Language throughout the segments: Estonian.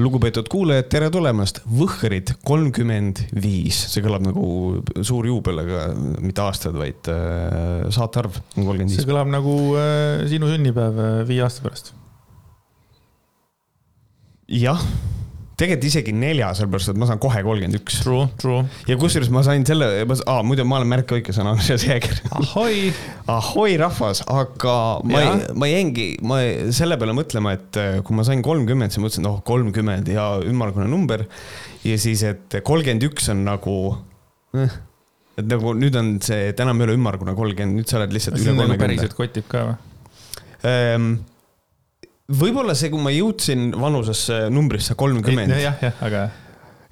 lugupeetud kuulajad, tere tulemast, Võhkerid kolmkümmend viis, see kõlab nagu suur juubel, aga mitte aastad, vaid äh, saatearv on kolmkümmend see viis. kõlab nagu äh, sinu sünnipäev äh, viie aasta pärast. jah, tegelikult isegi nelja, sellepärast et ma saan kohe kolmkümmend üks True, true. ja kusjuures ma sain selle, aa muidu ma olen Märk Õike sõna, Seeger. ahoi. ahoi, rahvas, aga ma Jah. ei, ma jäingi, ma ei- selle peale mõtlema, et äh, kui ma sain kolmkümmend, siis mõtlesin, oh kolmkümmend ja ümmargune number. ja siis, et kolmkümmend üks on nagu eh,, et nagu nüüd on see, et enam ei ole ümmargune kolmkümmend, nüüd sa oled lihtsalt nagu päriselt kotib ka või? Võib-olla see, kui ma jõudsin vanusesse numbrisse kolmkümmend, jah, jah, aga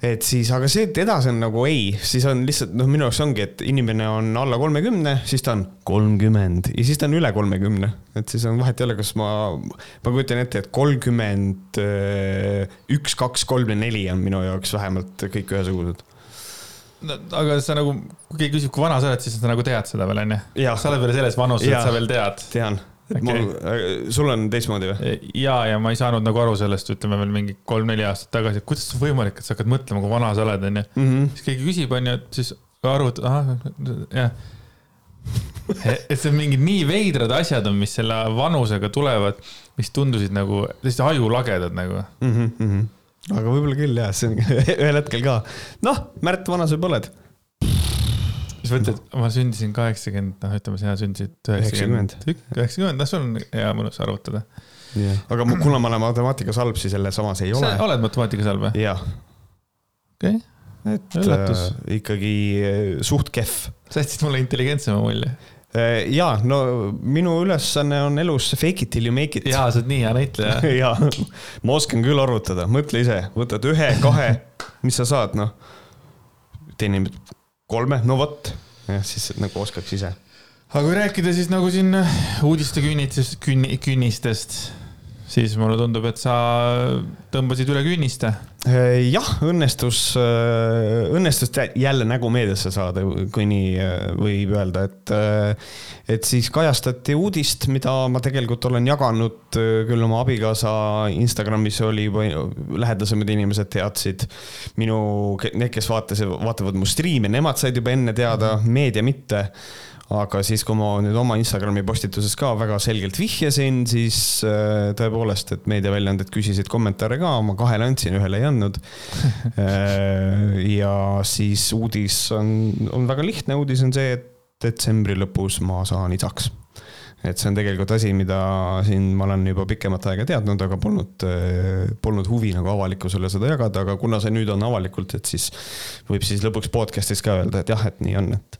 et siis, aga see, et edasi on nagu ei, siis on lihtsalt noh, minu jaoks ongi, et inimene on alla kolmekümne, siis ta on kolmkümmend ja siis ta on üle kolmekümne. et siis on vahet ei ole, kas ma, ma kujutan ette, et kolmkümmend üks, kaks, kolm ja neli on minu jaoks vähemalt kõik ühesugused. no, aga sa nagu, kui keegi küsib, kui vana sa oled, siis sa nagu tead seda veel onju. sa oled veel selles vanuses, et sa veel tead. tean, et Okei. mul, sul on teistmoodi või? ja, ja ma ei saanud nagu aru sellest, ütleme veel mingi kolm-neli aastat tagasi, et kuidas see on võimalik, et sa hakkad mõtlema, kui vana sa oled onju. Mhm. siis keegi küsib onju, et siis arvutad, ahah, jah. et see on mingid nii veidrad asjad on, mis selle vanusega tulevad, mis tundusid nagu täiesti ajulagedad nagu. mm. -hmm. aga võib-olla küll jah, see on ühel hetkel ka. noh, Märt, vana sa juba oled? Siis mõtled, ma sündisin kaheksakümmend, noh, ütleme, sina sündisid üheksakümmend, üheksakümmend, noh, sul on hea mõnus arvutada. aga ma- kuna ma olen matemaatikas halb, siis jälle samas ei ole sa. oled matemaatikas halb või? jah, okei, et Üllatus. äh, ikkagi äh, suht kehv. sa jätsid mulle intelligentsema mulje. Äh, ja no minu ülesanne on elus fake it till you make it. jaa, sa oled nii hea näitleja. ja ma oskan küll arvutada, mõtle ise, võtad ühe, kahe, mis sa saad, noh. teenime kolme, no vot, jah, siis nagu oskaks ise. aga kui rääkida siis nagu siin uudiste künnitest, künni, künnistest, siis mulle tundub, et sa tõmbasid üle künniste. Äh, jah, õnnestus, õnnestus tä- jälle nägu meediasse saada, kui nii äh, võib öelda, et, et siis kajastati uudist, mida ma tegelikult olen jaganud äh, küll oma abikaasa Instagramis oli juba lähedasemad inimesed teadsid. minu, need, kes vaatasid, vaatavad mu striime, nemad said juba enne teada, meedia mitte aga siis, kui ma nüüd oma Instagrami postituses ka väga selgelt vihjasin, siis äh, tõepoolest, et meediaväljaanded küsisid kommentaare ka, ma kahele andsin, ühele ei andnud. ja siis uudis on, on väga lihtne, uudis on see, et detsembri lõpus ma saan isaks. Et see on tegelikult asi, mida siin ma olen juba pikemat aega teadnud, aga polnud, polnud huvi nagu avalikkusele seda jagada, aga kuna see nüüd on avalikult, et siis võib siis lõpuks podcast'is ka öelda, et jah, et nii on, et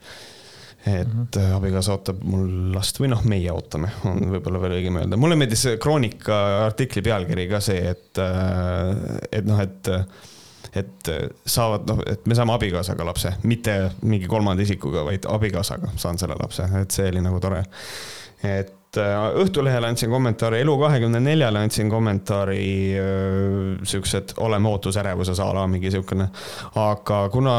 et mm -hmm. abikaasa ootab mul last või noh, meie ootame, on võib-olla veel õigem öelda. mulle meeldis Kroonika artikli pealkiri ka see, et, et noh, et et saavad, noh, et me saame abikaasaga lapse, mitte mingi kolmanda isikuga, vaid abikaasaga saan selle lapse, et see oli nagu tore. et äh, Õhtulehele andsin kommentaari, Elu24-le andsin kommentaari äh, siuksed oleme ootusärevuses a la mingi siukene. aga kuna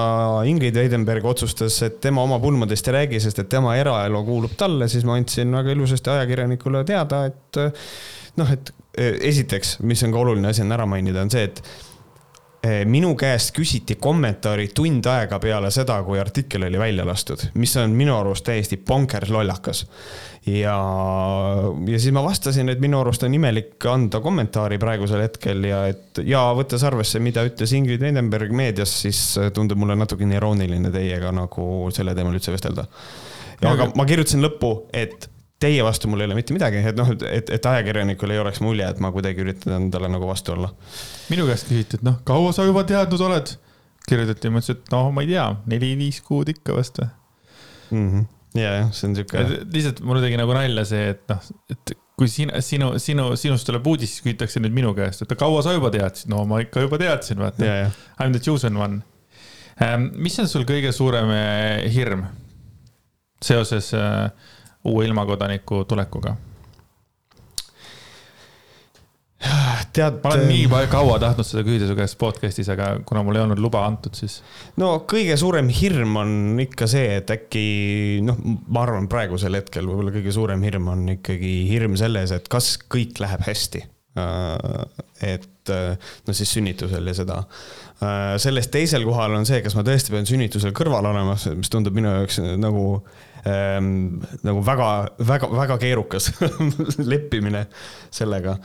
Ingrid Weidenberg otsustas, et tema oma pulmadest ei räägi, sest et tema eraelu kuulub talle, siis ma andsin väga ilusasti ajakirjanikule teada, et äh, noh, et äh, esiteks, mis on ka oluline asi on ära mainida, on see, et minu käest küsiti kommentaari tund aega peale seda, kui artikkel oli välja lastud, mis on minu arust täiesti bonkers lollakas. ja, ja siis ma vastasin, et minu arust on imelik anda kommentaari praegusel hetkel ja et ja võttes arvesse, mida ütles Ingrid Weidenberg meedias, siis tundub mulle natukene irooniline teiega nagu selle teemal üldse vestelda. aga ma kirjutasin lõppu, et teie vastu mul ei ole mitte midagi, et noh, et, et ajakirjanikul ei oleks mulje, et ma kuidagi üritan endale nagu vastu olla minu käest küsiti, et noh, kaua sa juba teadnud oled? kirjutati, ma ütlesin, et noh, ma ei tea, neli-viis kuud ikka vast või. mm. -hmm. ja, jah, see on siuke. lihtsalt mulle tegi nagu nalja see, et noh, et kui sina, sinu, sinu, sinust tuleb uudis, siis küsitakse nüüd minu käest, et kaua sa juba teadsid, no ma ikka juba teadsin, vaata. ja, ja I m the chosen one. mis on sul kõige suurem eh, hirm seoses äh, uue ilmakodaniku tulekuga? tead. ma olen nii pa- kaua tahtnud seda küsida su käest podcast'is, aga kuna mul ei olnud luba antud, siis. no kõige suurem hirm on ikka see, et äkki noh, ma arvan, praegusel hetkel võib-olla kõige suurem hirm on ikkagi hirm selles, et kas kõik läheb hästi et no siis sünnitusel ja seda. sellest teisel kohal on see, kas ma tõesti pean sünnitusel kõrval olema, mis tundub minu jaoks nagu ähm, nagu väga, väga, väga keerukas leppimine sellega.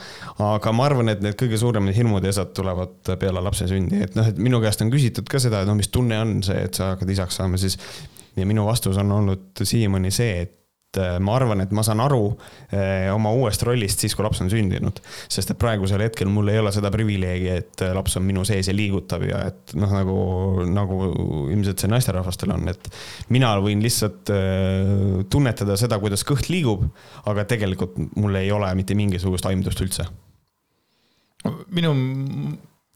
aga ma arvan, et need kõige suuremad hirmud ja asjad tulevad peale lapse sündi, et noh, et minu käest on küsitud ka seda, et noh, mis tunne on see, et sa hakkad isaks saama, siis ja minu vastus on olnud siiamaani see, et äh, ma arvan, et ma saan aru eh, oma uuest rollist siis, kui laps on sündinud. sest et praegusel hetkel mul ei ole seda privileegi, et äh, laps on minu sees ja liigutab ja et noh, nagu, nagu ilmselt see naisterahvastel on, et mina võin lihtsalt tunnetada seda, kuidas kõht liigub, aga tegelikult mul ei ole mitte mingisugust aimdust üldse. minu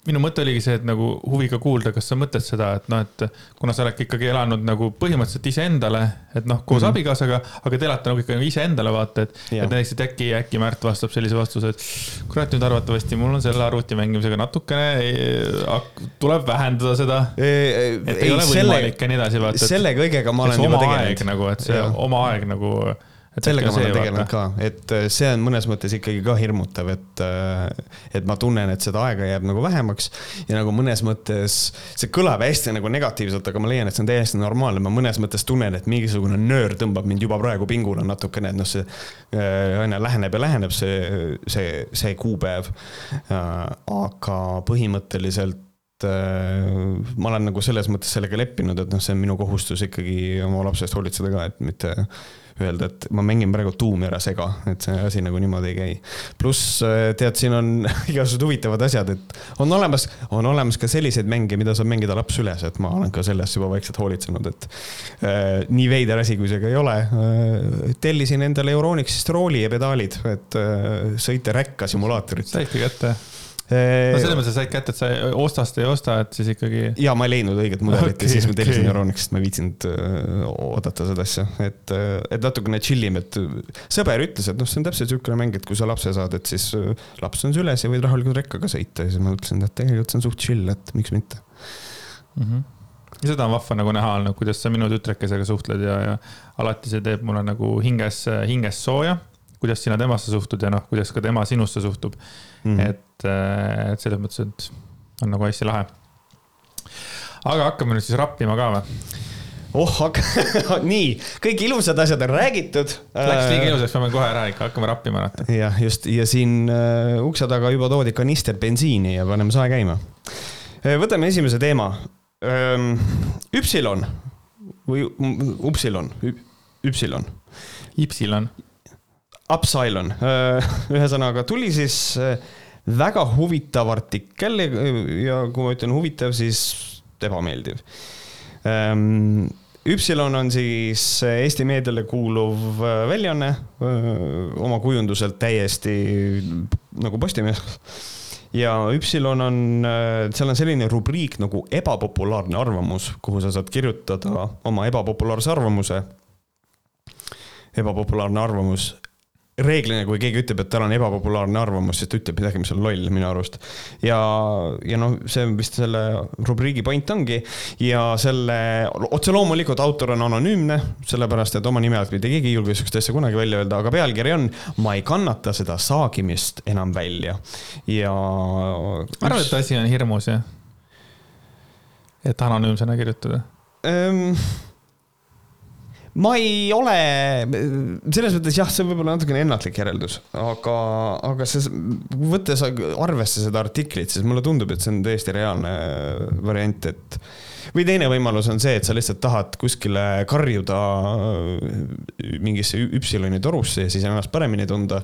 minu mõte oligi see, et nagu huviga kuulda, kas sa mõtled seda, et noh, et kuna sa oled ikkagi elanud nagu põhimõtteliselt iseendale, et noh, koos mm -hmm. abikaasaga, aga te elate nagu ikka nagu iseendale vaata, et, et näiteks, et äkki, äkki Märt vastab sellise vastuse, et kurat, nüüd arvatavasti mul on selle arvuti mängimisega natukene, tuleb vähendada seda. et ei, ei ole võimalik ja nii edasi, vaata. selle kõigega ma olen juba tegelenud. nagu, et see ja. oma aeg nagu sellega ma olen tegelenud ka, et äh, see on mõnes mõttes ikkagi ka hirmutav, et, äh, et ma tunnen, et seda aega jääb nagu vähemaks. Ja nagu mõnes mõttes see kõlab hästi nagu negatiivselt, aga ma leian, et see on täiesti normaalne, ma mõnes mõttes tunnen, et mingisugune nöör tõmbab mind juba praegu pingule natukene, et noh, see äh, aina läheneb ja läheneb see, see, see kuupäev. aga põhimõtteliselt ma olen nagu selles mõttes sellega leppinud, et noh, see on minu kohustus ikkagi oma lapse eest hoolitseda ka, et mitte öelda, et ma mängin praegu tuumi ära sega, et see asi nagu niimoodi ei käi. pluss äh, tead, siin on igasugused huvitavad asjad, et on olemas, on olemas ka selliseid mänge, mida saab mängida laps üles, et ma olen ka sellest juba vaikselt hoolitsenud, et äh, nii veider asi, kui see ka ei ole äh,. tellisin endale Euronixist rooli ja pedaalid, et äh, sõita räkka simulaatorit. saite kätte? No selles mõttes, et said kätte, et sa ostast ei osta, et siis ikkagi. ja ma ei leidnud õiget mudelit okay, ja siis ma tellisin okay. Euronixist, ma ei viitsinud oodata seda asja, et, et natukene chill im, et sõber ütles, et noh, see on täpselt niisugune mäng, et kui sa lapse saad, et siis laps on süles ja võid rahulikult rekkaga sõita ja siis ma mõtlesin, et tegelikult see on suht chill, et miks mitte mm. -hmm ja seda on vahva nagu näha olnud, kuidas sa minu tütrekesega suhtled ja, ja alati see teeb mulle nagu hinges, hinges sooja. kuidas sina temasse suhtud ja noh, kuidas ka tema sinusse suhtub mm. -hmm. et, äh, et selles mõttes, et on nagu hästi lahe. aga hakkame nüüd siis rappima ka või? oh, aga nii, kõik ilusad asjad on räägitud. Läks liiga äh, ilusaks, peame kohe ära ikka hakkama rappima alati. jah, just ja siin uh, ukse taga juba toodi kanister bensiini ja paneme sae käima. võtame esimese teema. Üpsilon või Upsilon, Üpsilon. Ypsilon. Upsilon, äh, ühesõnaga tuli siis äh, väga huvitav artikkel ja kui ma ütlen huvitav, siis ebameeldiv. Üpsilon on siis Eesti meediale kuuluv äh, väljaanne, oma kujunduselt täiesti nagu Postimees. ja Üpsilon on, seal on selline rubriik nagu ebapopulaarne arvamus, kuhu sa saad kirjutada oma ebapopulaarse arvamuse ebapopulaarne arvamus reeglina, kui keegi ütleb, et tal on ebapopulaarne arvamus, siis ta ütleb midagi, mis on loll minu arust. ja, ja noh, see vist selle rubriigi point ongi ja selle, otse loomulikult autor on anonüümne, sellepärast et oma nime alt mitte keegi ei julge sihukest asja kunagi välja öelda, aga pealkiri on Ma ei kannata seda saagimist enam välja ja. arvad, et asi on hirmus, jah? et anonüümsena kirjutada um,? Ma ei ole, selles mõttes jah, see on võib-olla natukene ennatlik järeldus, aga, aga see, võttes arvesse seda artiklit, siis mulle tundub, et see on täiesti reaalne variant, et või teine võimalus on see, et sa lihtsalt tahad kuskile karjuda äh, mingisse üpsiloni torusse ja siis ennast paremini tunda.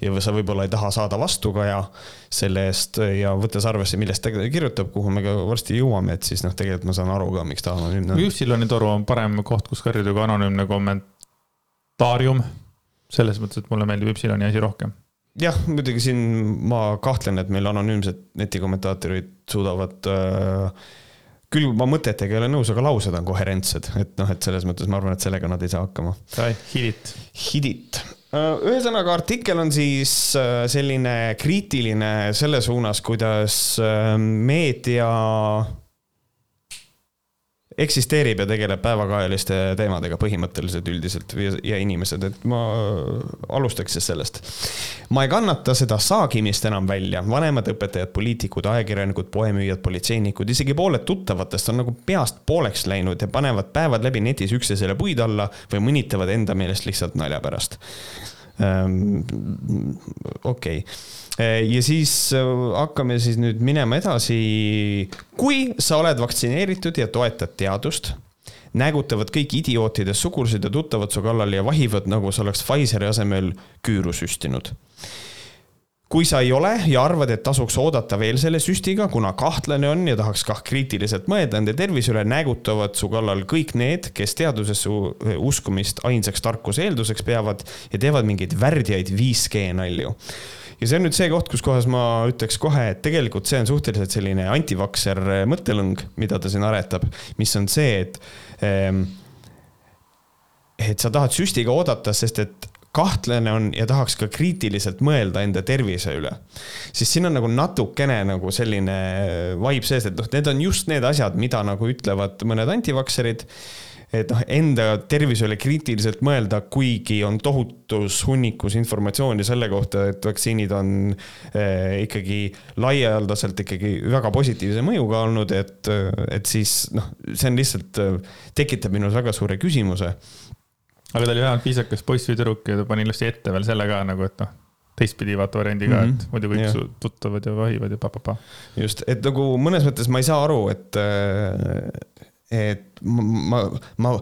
ja sa võib-olla ei taha saada vastukaja selle eest ja võttes arvesse, millest ta kirjutab, kuhu me ka varsti jõuame, et siis noh, tegelikult ma saan aru ka, miks ta anonüümne on. üpsiloni toru on parem koht, kus karjuda kui anonüümne kommentaarium. selles mõttes, et mulle meeldib üpsiloni asi rohkem jah, muidugi siin ma kahtlen, et meil anonüümsed netikommentaatorid suudavad äh, küll ma mõtetega ei ole nõus, aga laused on koherentsed, et noh, et selles mõttes ma arvan, et sellega nad ei saa hakkama. Hit it. Hit it. Äh, ühesõnaga, artikkel on siis äh, selline kriitiline selle suunas, kuidas äh, meedia eksisteerib ja tegeleb päevakajaliste teemadega põhimõtteliselt üldiselt ja, inimesed, et ma alustaks siis sellest. ma ei kannata seda saagimist enam välja, vanemad õpetajad, poliitikud, ajakirjanikud, poemüüjad, politseinikud, isegi pooled tuttavatest on nagu peast pooleks läinud ja panevad päevad läbi netis üksteisele puid alla või mõnitavad enda meelest lihtsalt nalja pärast. Okei okay ja siis äh, hakkame siis nüüd minema edasi. kui sa oled vaktsineeritud ja toetad teadust, nägutavad kõik idiootide sugulased ja tuttavad su kallal ja vahivad, nagu sa oleks Pfizeri asemel küüru süstinud kui sa ei ole ja arvad, et tasuks oodata veel selle süstiga, kuna kahtlane on ja tahaks kah kriitiliselt mõelda enda tervise üle, näägutavad su kallal kõik need, kes teadusesse uskumist ainsaks tarkuse eelduseks peavad ja teevad mingeid värdjaid 5G nalju. Ja see on nüüd see koht, kus kohas ma ütleks kohe, et tegelikult see on suhteliselt selline antivakser mõttelõng, mida ta siin aretab, mis on see, et ehm, et sa tahad süstiga oodata, sest et kahtlane on ja tahaks ka kriitiliselt mõelda enda tervise üle. siis siin on nagu natukene nagu selline vibe sees, et noh, need on just need asjad, mida nagu ütlevad mõned antivakserid et noh, enda tervisele kriitiliselt mõelda, kuigi on tohutus hunnikus informatsiooni selle kohta, et vaktsiinid on eh, ikkagi laialdaselt ikkagi väga positiivse mõjuga olnud, et, et siis noh, see on lihtsalt, tekitab minus väga suure küsimuse. Aga ta oli vähemalt viisakas poiss või tüdruk ja ta pani ilusti ette veel selle ka nagu, et noh teistpidi vaata variandi ka mm, -hmm. et muidu kõik yeah. su tuttavad ja vahivad ja pa-pa-pa. just, et nagu mõnes mõttes ma ei saa aru, et et ma, ma, ma,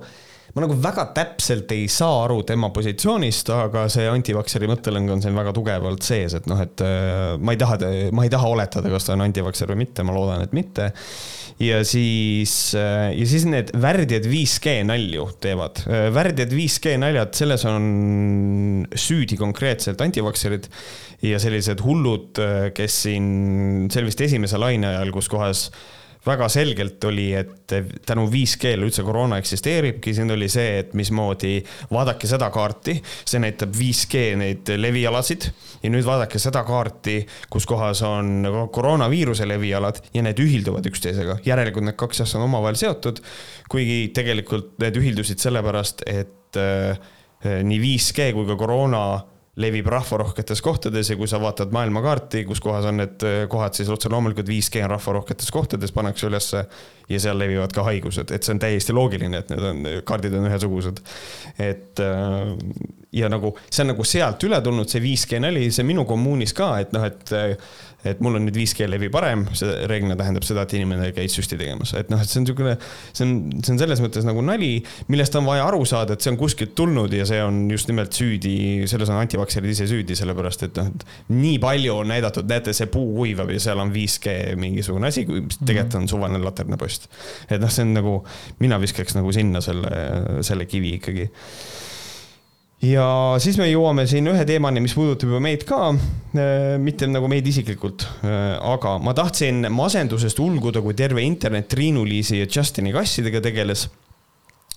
ma nagu väga täpselt ei saa aru tema positsioonist, aga see antivakseri mõttelõng on siin väga tugevalt sees, et noh, et äh, ma ei taha, ma ei taha oletada, kas ta on antivakser või mitte, ma loodan, et mitte. ja siis, äh, ja siis need värdjad 5G nalju teevad. Äh, värdjad 5G naljad, selles on süüdi konkreetselt antivakserid ja sellised hullud, kes siin, see oli vist esimese laine ajal, kus kohas väga selgelt oli, et tänu 5G-le üldse koroona eksisteeribki, siin oli see, et mismoodi vaadake seda kaarti, see näitab 5G neid levialasid ja nüüd vaadake seda kaarti, kus kohas on koroonaviiruse levialad ja need ühilduvad üksteisega. järelikult need kaks asja on omavahel seotud, kuigi tegelikult need ühildusid sellepärast, et äh, nii 5G kui ka koroona levib rahvarohketes kohtades ja kui sa vaatad maailmakaarti, kus kohas on need äh, kohad, siis otse loomulikult 5G on rahvarohketes kohtades, pannakse ülesse ja seal levivad ka haigused, et see on täiesti loogiline, et need on, kaardid on ühesugused. et äh, ja nagu see on nagu sealt üle tulnud, see 5G nali, see minu kommuunis ka, et noh, et et mul on nüüd 5G levi parem, see reeglina tähendab seda, et inimene käis süsti tegemas, et noh, et see on niisugune, see on, see on selles mõttes nagu nali, millest on vaja aru saada, et see on kuskilt tulnud ja see on just nimelt süüdi, selles on antivakserid ise süüdi, sellepärast et noh, et nii palju on näidatud, näete, see puu kuivab ja seal on 5G mingisugune asi, mis tegelikult on suvaline laternapost. et noh, see on nagu, mina viskaks nagu sinna selle, selle kivi ikkagi ja siis me jõuame siin ühe teemani, mis puudutab juba meid ka, äh, mitte nagu meid isiklikult, äh, aga ma tahtsin masendusest ulguda, kui terve internet Triinu-Liisi ja Justini kassidega tegeles.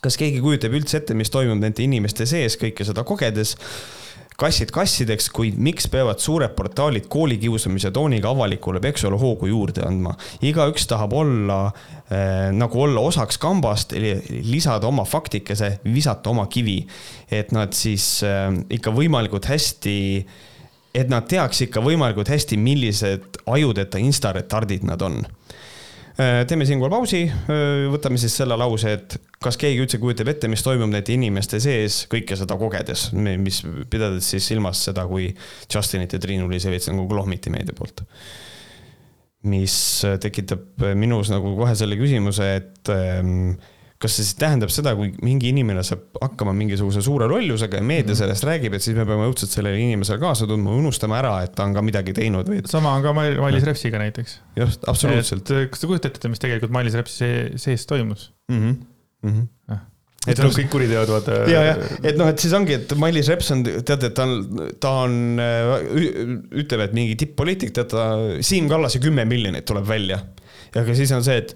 kas keegi kujutab üldse ette, mis toimub nende inimeste sees kõike seda kogedes? Kassid kassideks, kuid miks peavad suured portaalid koolikiusamise tooniga avalikule peksule hoogu juurde andma? igaüks tahab olla äh, nagu olla osaks kambast, lisada oma faktikese, visata oma kivi. et nad siis äh, ikka võimalikult hästi et nad teaks ikka võimalikult hästi, millised ajudeta instaretardid nad on teeme siinkohal pausi, äh, võtame siis selle lause, et kas keegi üldse kujutab ette, mis toimub nende inimeste sees kõike seda kogedes, mis pidades siis silmas seda, kui Justinit ja Triinu-Liis Evits nagu klohmiti meedia poolt. mis tekitab minus nagu kohe selle küsimuse, et ähm, kas see siis tähendab seda, kui mingi inimene saab hakkama mingisuguse suure lollusega ja meedia mm -hmm. sellest räägib, et siis me peame õudselt sellele inimesele kaasa tundma, unustama ära, et ta on ka midagi teinud või? sama on ka Mailis Repsiga näiteks. just, absoluutselt. kas te kujutate ette, mis tegelikult Mailis Repsi sees toimus mm? -hmm. Mm -hmm. Ah et noh, kõik kuriteod vaata. ja, ja, et noh, et siis ongi, et Mailis Reps on, teate, et ta on, ta on, ütleb, et mingi tipp-poliitik, tead ta, Siim Kallase kümme miljonit tuleb välja aga siis on see, et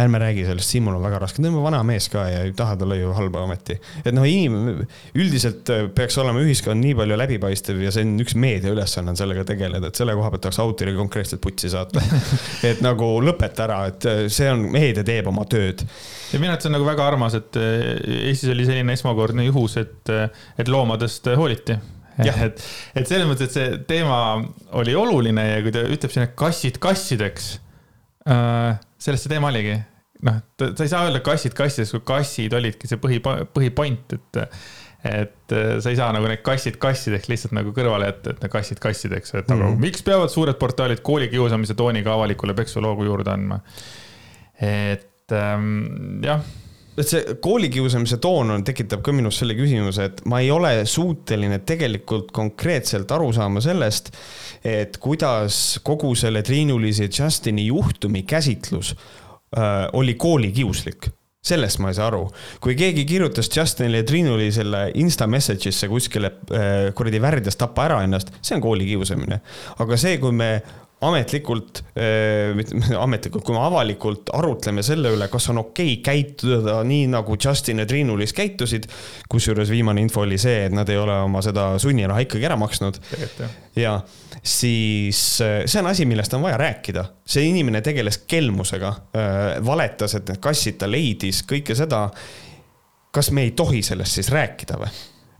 ärme räägi sellest, Siimul on väga raske, ta on vana mees ka ja ei taha talle ju halba ometi. et noh, inim-, üldiselt äh, peaks olema ühiskond nii palju läbipaistev ja see on üks meedia ülesanne on sellega tegeleda, et selle koha pealt tahaks autorile konkreetselt putsi saata. et nagu lõpeta ära, et äh, see on, meedia teeb oma tööd. ja minu arvates on nagu väga armas, et äh, Eestis oli selline esmakordne juhus, et, et loomadest hooliti et, et selles mõttes, et see teema oli oluline ja kui ta ütleb siin, et kassid kassideks äh,, sellest see teema oligi. noh, sa ei saa öelda kassid kassideks, kui kassid olidki see põhi, põhipoint, et, et sa ei saa nagu need kassid kassideks lihtsalt nagu kõrvale jätta, et kassid kassideks, et mm -hmm. aga miks peavad suured portaalid koolikiusamise tooniga avalikule peksuloogu juurde andma? et ähm, jah et see koolikiusamise toon on, tekitab ka minus selle küsimuse, et ma ei ole suuteline tegelikult konkreetselt aru saama sellest, et kuidas kogu selle Triinu-Liisi Justini juhtumi käsitlus äh, oli koolikiuslik sellest ma ei saa aru. kui keegi kirjutas Justinile ja Triinule selle insta message'isse kuskile äh, kuradi värdjas tappa ära ennast, see on koolikiusamine. aga see, kui me ametlikult, äh, ametlikult, kui me avalikult arutleme selle üle, kas on okei okay käituda nii, nagu Justin ja Triinulis käitusid. kusjuures viimane info oli see, et nad ei ole oma seda sunniraha ikkagi ära maksnud. ja siis äh, see on asi, millest on vaja rääkida. see inimene tegeles kelmusega, äh, valetas, et need kassid ta leidis, kõike seda. kas me ei tohi sellest siis rääkida või?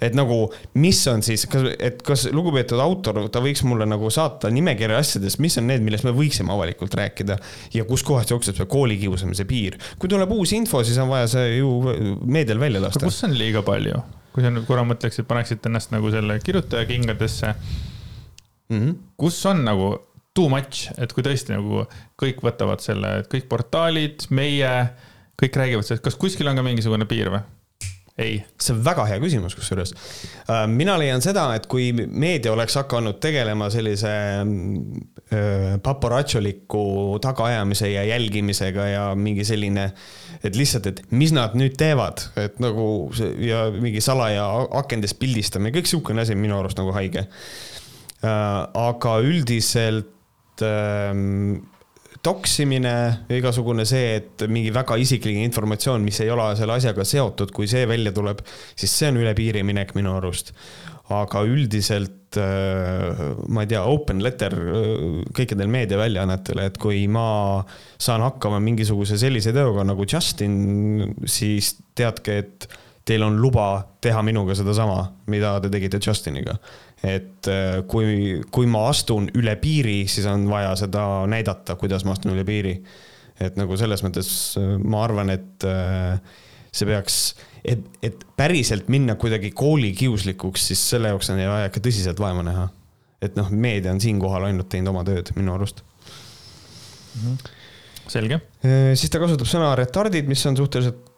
Et nagu, mis on siis, kas, et kas lugupeetud autor, ta võiks mulle nagu saata nimekirja asjadest, mis on need, millest me võiksime avalikult rääkida ja kuskohast jookseb see koolikiusamise piir. kui tuleb uus info, siis on vaja see ju meedial välja lasta. kus on liiga palju? kui sa nüüd korra mõtleksid, paneksid ennast nagu selle kirjutaja kingadesse mm. -hmm. kus on nagu too much, et kui tõesti nagu kõik võtavad selle, et kõik portaalid, meie, kõik räägivad sellest, kas kuskil on ka mingisugune piir või? Ei. see on väga hea küsimus, kusjuures. Äh, mina leian seda, et kui meedia oleks hakanud tegelema sellise äh, paparatšoliku tagaajamise ja jälgimisega ja mingi selline, et lihtsalt, et mis nad nüüd teevad, et nagu ja mingi salaja akendest pildistamine, kõik sihukene asi on minu arust nagu haige. Äh, aga üldiselt ähm, doksimine, igasugune see, et mingi väga isiklik informatsioon, mis ei ole selle asjaga seotud, kui see välja tuleb, siis see on üle piiri minek minu arust. aga üldiselt äh, ma ei tea, open letter äh, kõikidel meediaväljaannetele, et kui ma saan hakkama mingisuguse sellise teoga nagu Justin, siis teadke, et teil on luba teha minuga sedasama, mida te tegite Justiniga et äh, kui, kui ma astun üle piiri, siis on vaja seda näidata, kuidas ma astun üle piiri. et nagu selles mõttes äh, ma arvan, et äh, see peaks, et, et päriselt minna kuidagi koolikiuslikuks, siis selle jaoks on vaja ikka tõsiselt vaeva näha. et noh, meedia on siinkohal ainult teinud oma tööd minu arust mm. -hmm selge. siis ta kasutab sõna retardid, mis on suhteliselt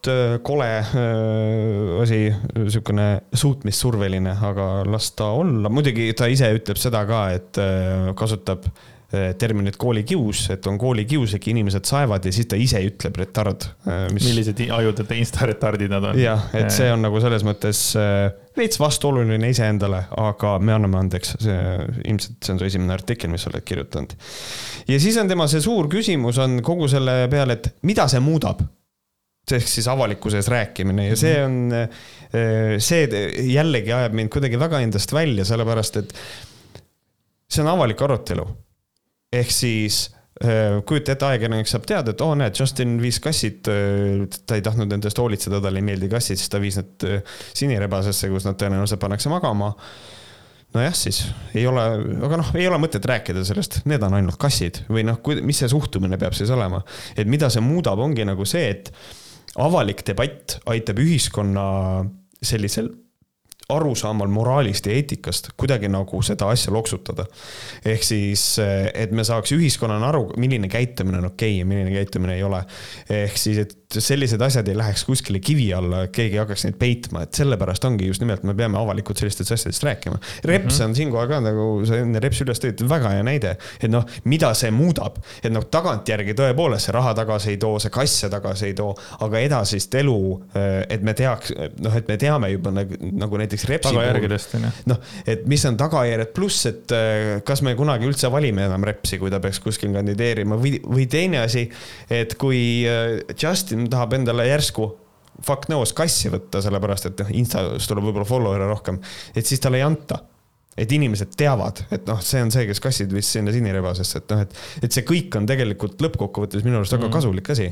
kole asi, niisugune suutmissurveline, aga las ta olla, muidugi ta ise ütleb seda ka, et kasutab terminit koolikius, et on koolikiuslik, inimesed saevad ja siis ta ise ütleb retard mis.... millised ajude insta-retardid nad on. jah, et see on nagu selles mõttes veits vastuoluline iseendale, aga me anname andeks, see ilmselt see on su esimene artikkel, mis sa oled kirjutanud. ja siis on tema see suur küsimus on kogu selle peale, et mida see muudab ehk siis avalikkuse ees rääkimine ja see on, see jällegi ajab mind kuidagi väga endast välja, sellepärast et see on avalik arutelu ehk siis äh, kujuta ette, ajakirjanik saab teada, et oo oh, näed, Justin viis kassid, äh, ta ei tahtnud nendest hoolitseda, talle ei meeldi kassid, siis ta viis need sinirebasesse, kus nad tõenäoliselt pannakse magama. nojah, siis ei ole, aga noh, ei ole mõtet rääkida sellest, need on ainult kassid või noh, mis see suhtumine peab siis olema. et mida see muudab, ongi nagu see, et avalik debatt aitab ühiskonna sellisel arusaamal moraalist ja eetikast kuidagi nagu seda asja loksutada. ehk siis, et me saaks ühiskonnana aru, milline käitumine on okei okay ja milline käitumine ei ole. ehk siis, et et sellised asjad ei läheks kuskile kivi alla, keegi ei hakkaks neid peitma, et sellepärast ongi just nimelt, me peame avalikult sellistest asjadest rääkima. reps mm -hmm. on siinkohal ka nagu sa enne repsi üles tõid, väga hea näide, et noh, mida see muudab, et noh, tagantjärgi tõepoolest see raha tagasi ei too, see kasse tagasi ei too, aga edasist elu, et me teaks, noh, et me teame juba nagu, nagu näiteks repsi. tagajärgedest on ju. noh, et mis on tagajärjed, pluss, et kas me kunagi üldse valime enam repsi, kui ta peaks kuskil kandideerima või, või teine asi, et kui äh, Justin tahab endale järsku fuck knows kassi võtta, sellepärast et noh, Instas tuleb võib-olla follower'e rohkem, et siis talle ei anta et inimesed teavad, et noh, see on see, kes kassid vist sinna sinirebasesse, et noh, et, et see kõik on tegelikult lõppkokkuvõttes minu arust väga mm. kasulik asi.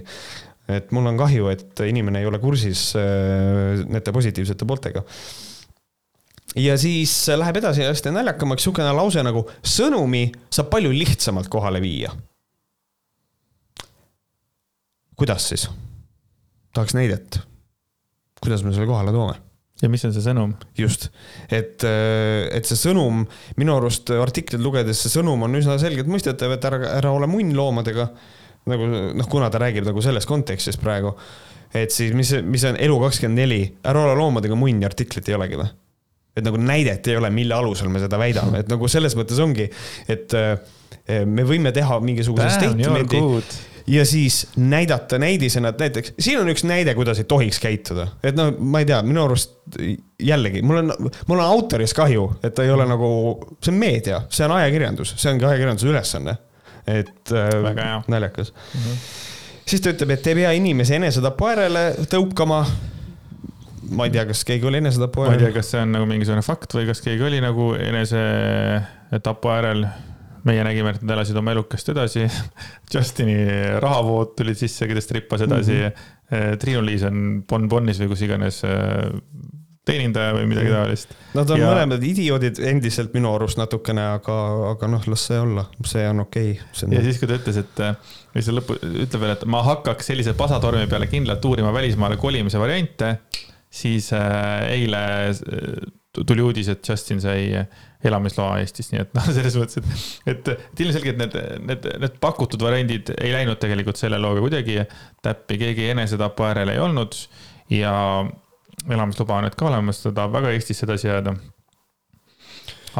et mul on kahju, et inimene ei ole kursis äh, nende positiivsete pooltega. ja siis läheb edasi hästi naljakamaks niisugune lause nagu sõnumi saab palju lihtsamalt kohale viia kuidas siis? Tahaks näidet. kuidas me selle kohale toome? ja mis on see sõnum? just, et, äh, et see sõnum, minu arust artiklit lugedes see sõnum on üsna selgelt mõistetav, et ära, ära ole munn loomadega. nagu noh, kuna ta räägib nagu selles kontekstis praegu, et siis mis, mis on Elu24, ära ole loomadega munn ja artiklit ei olegi või? et nagu näidet ei ole, mille alusel me seda väidame, et nagu selles mõttes ongi, et äh, me võime teha mingisuguse statement'i ja siis näidata näidisena, et näiteks siin on üks näide, kuidas ei tohiks käituda. et noh, ma ei tea, minu arust jällegi, mul on, mul on autorist kahju, et ta ei ole nagu, see on meedia, see on ajakirjandus, see ongi ajakirjanduse ülesanne. et äh, naljakas mm. -hmm. siis ta ütleb, et ei pea inimese enesetapu äärele tõukama ma ei tea, kas keegi oli enesetapu äärel. ma ei tea, kas see on nagu mingisugune fakt või kas keegi oli nagu enesetapu äärel meie nägime, et nad elasid oma elukest edasi. Justini rahavood tulid sisse, kes trippas edasi mm. -hmm. Triinu-Liis on Bonbonis või kus iganes äh, teenindaja või midagi mhm. taolist. Nad on ja... mõlemad idioodid endiselt minu arust natukene, aga, aga noh, las see olla, see on okei okay.. ja siis, kui ta ütles, et, või see lõpu, ütleb veel, et ma hakkaks sellise pasatormi peale kindlalt uurima välismaale kolimise variante, siis äh, eile tuli uudis, et Justin sai elamisloa Eestis, nii et noh, selles mõttes, et, et, et ilmselgelt need, need, need pakutud variandid ei läinud tegelikult selle looga kuidagi täppi, keegi enesetapu äärel ei olnud ja elamisluba on nüüd ka olemas, ta tahab väga Eestisse edasi jääda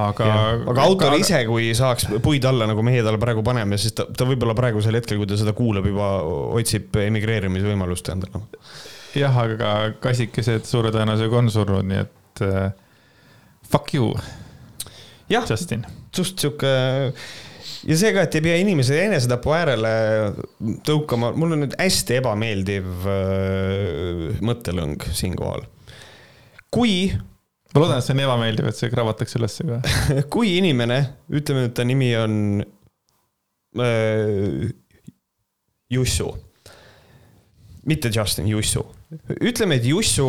aga. aga autor ise, kui saaks puid alla, nagu meie talle praegu paneme, siis ta, ta võib-olla praegusel hetkel, kui ta seda kuulab, juba otsib emigreerimisvõimalust endale. jah, aga ka kassikesed suure tõenäosusega on surnud, nii et uh, fuck you jah, just sihuke ja see ka, et ei pea inimesed enesetapu äärele tõukama, mul on nüüd hästi ebameeldiv äh, mõttelõng siinkohal. kui. ma loodan, et see on ebameeldiv, et see kravatakse ülesse ka. kui inimene, ütleme, et ta nimi on äh, Jussu, mitte Justin, Jussu, ütleme, et Jussu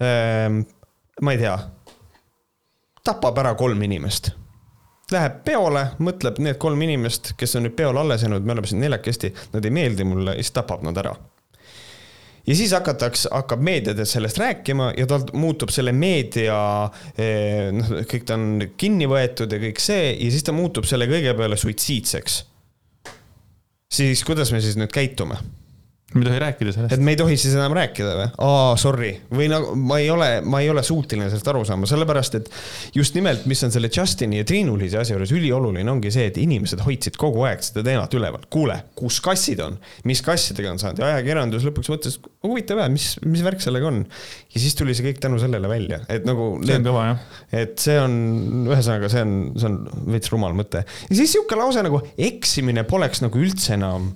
äh,, ma ei tea tapab ära kolm inimest. Läheb peole, mõtleb need kolm inimest, kes on nüüd peol alles jäänud, me oleme siin neljakesti, nad ei meeldi mulle, siis tapab nad ära ja siis hakatakse, hakkab meediades sellest rääkima ja tal muutub selle meedia, eh, noh, kõik ta on kinni võetud ja kõik see ja siis ta muutub selle kõige peale suitsiidseks. siis kuidas me siis nüüd käitume? Me ei tohi rääkida sellest. et me ei tohi siis enam rääkida või? aa, sorry. või nagu ma ei ole, ma ei ole suuteline sellest aru saama, sellepärast et just nimelt, mis on selle Justini ja Triinu-Liisi asja juures ülioluline, ongi see, et inimesed hoidsid kogu aeg seda teemat üleval. kuule, kus kassid on, mis kassidega on saanud ja ajakirjandus lõpuks mõtles, huvitav jah, mis, mis värk sellega on. ja siis tuli see kõik tänu sellele välja, et nagu. see on kõva jah. et see on, ühesõnaga, see on, see on veits rumal mõte. ja siis sihuke lause nagu eksimine poleks nagu üldse enam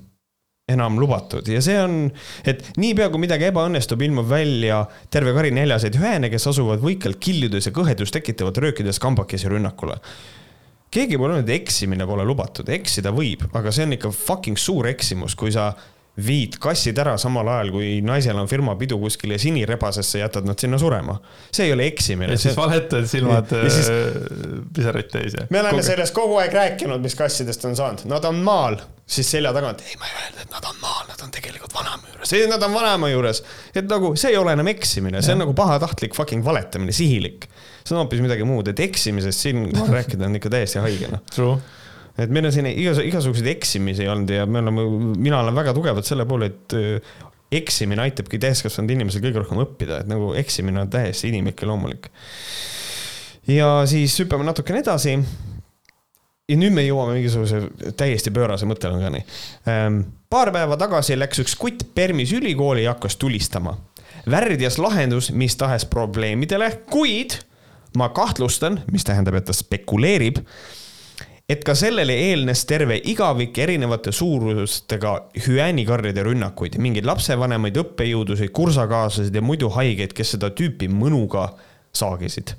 enam lubatud ja see on, et niipea kui midagi ebaõnnestub, ilmub välja terve kari neljaseid hüene, kes asuvad võikalt kiljudes ja kõhedust tekitavad röökides kambakesi rünnakule. keegi pole öelnud, et eksimine pole lubatud, eksida võib, aga see on ikka fucking suur eksimus, kui sa viid kassid ära samal ajal, kui naisel on firmapidu kuskil ja sinirebasesse jätad nad sinna surema. see ei ole eksimine. ja siis valetad silmad siis... Äh, pisaraid täis ja. me oleme kogu... sellest kogu aeg rääkinud, mis kassidest on saanud, nad on maal, siis selja tagant, ei, ma ei öelnud, et nad on maal, nad on tegelikult vanaema juures, ei, nad on vanaema juures. et nagu see ei ole enam eksimine, see on nagu pahatahtlik fucking valetamine, sihilik. see on hoopis midagi muud, et eksimisest siin rääkida on ikka täiesti haige, noh. Et meil on siin igas, igasuguseid eksimisi olnud ja me oleme, mina olen väga tugevalt selle poole, et äh, eksimine aitabki täiskasvanud inimesel kõige rohkem õppida, et nagu eksimine on täiesti inimlik ja loomulik. ja siis hüppame natukene edasi. ja nüüd me jõuame mingisuguse täiesti pöörase mõttelõngani. Ehm, paar päeva tagasi läks üks kutt Permis ülikooli ja hakkas tulistama. värdjas lahendus mis tahes probleemidele, kuid ma kahtlustan, mis tähendab, et ta spekuleerib et ka sellele eelnes terve igavik erinevate suurustega hüäänikarjade rünnakuid, mingeid lapsevanemaid, õppejõudusid, kursakaaslaseid ja muidu haigeid, kes seda tüüpi mõnuga saagisid.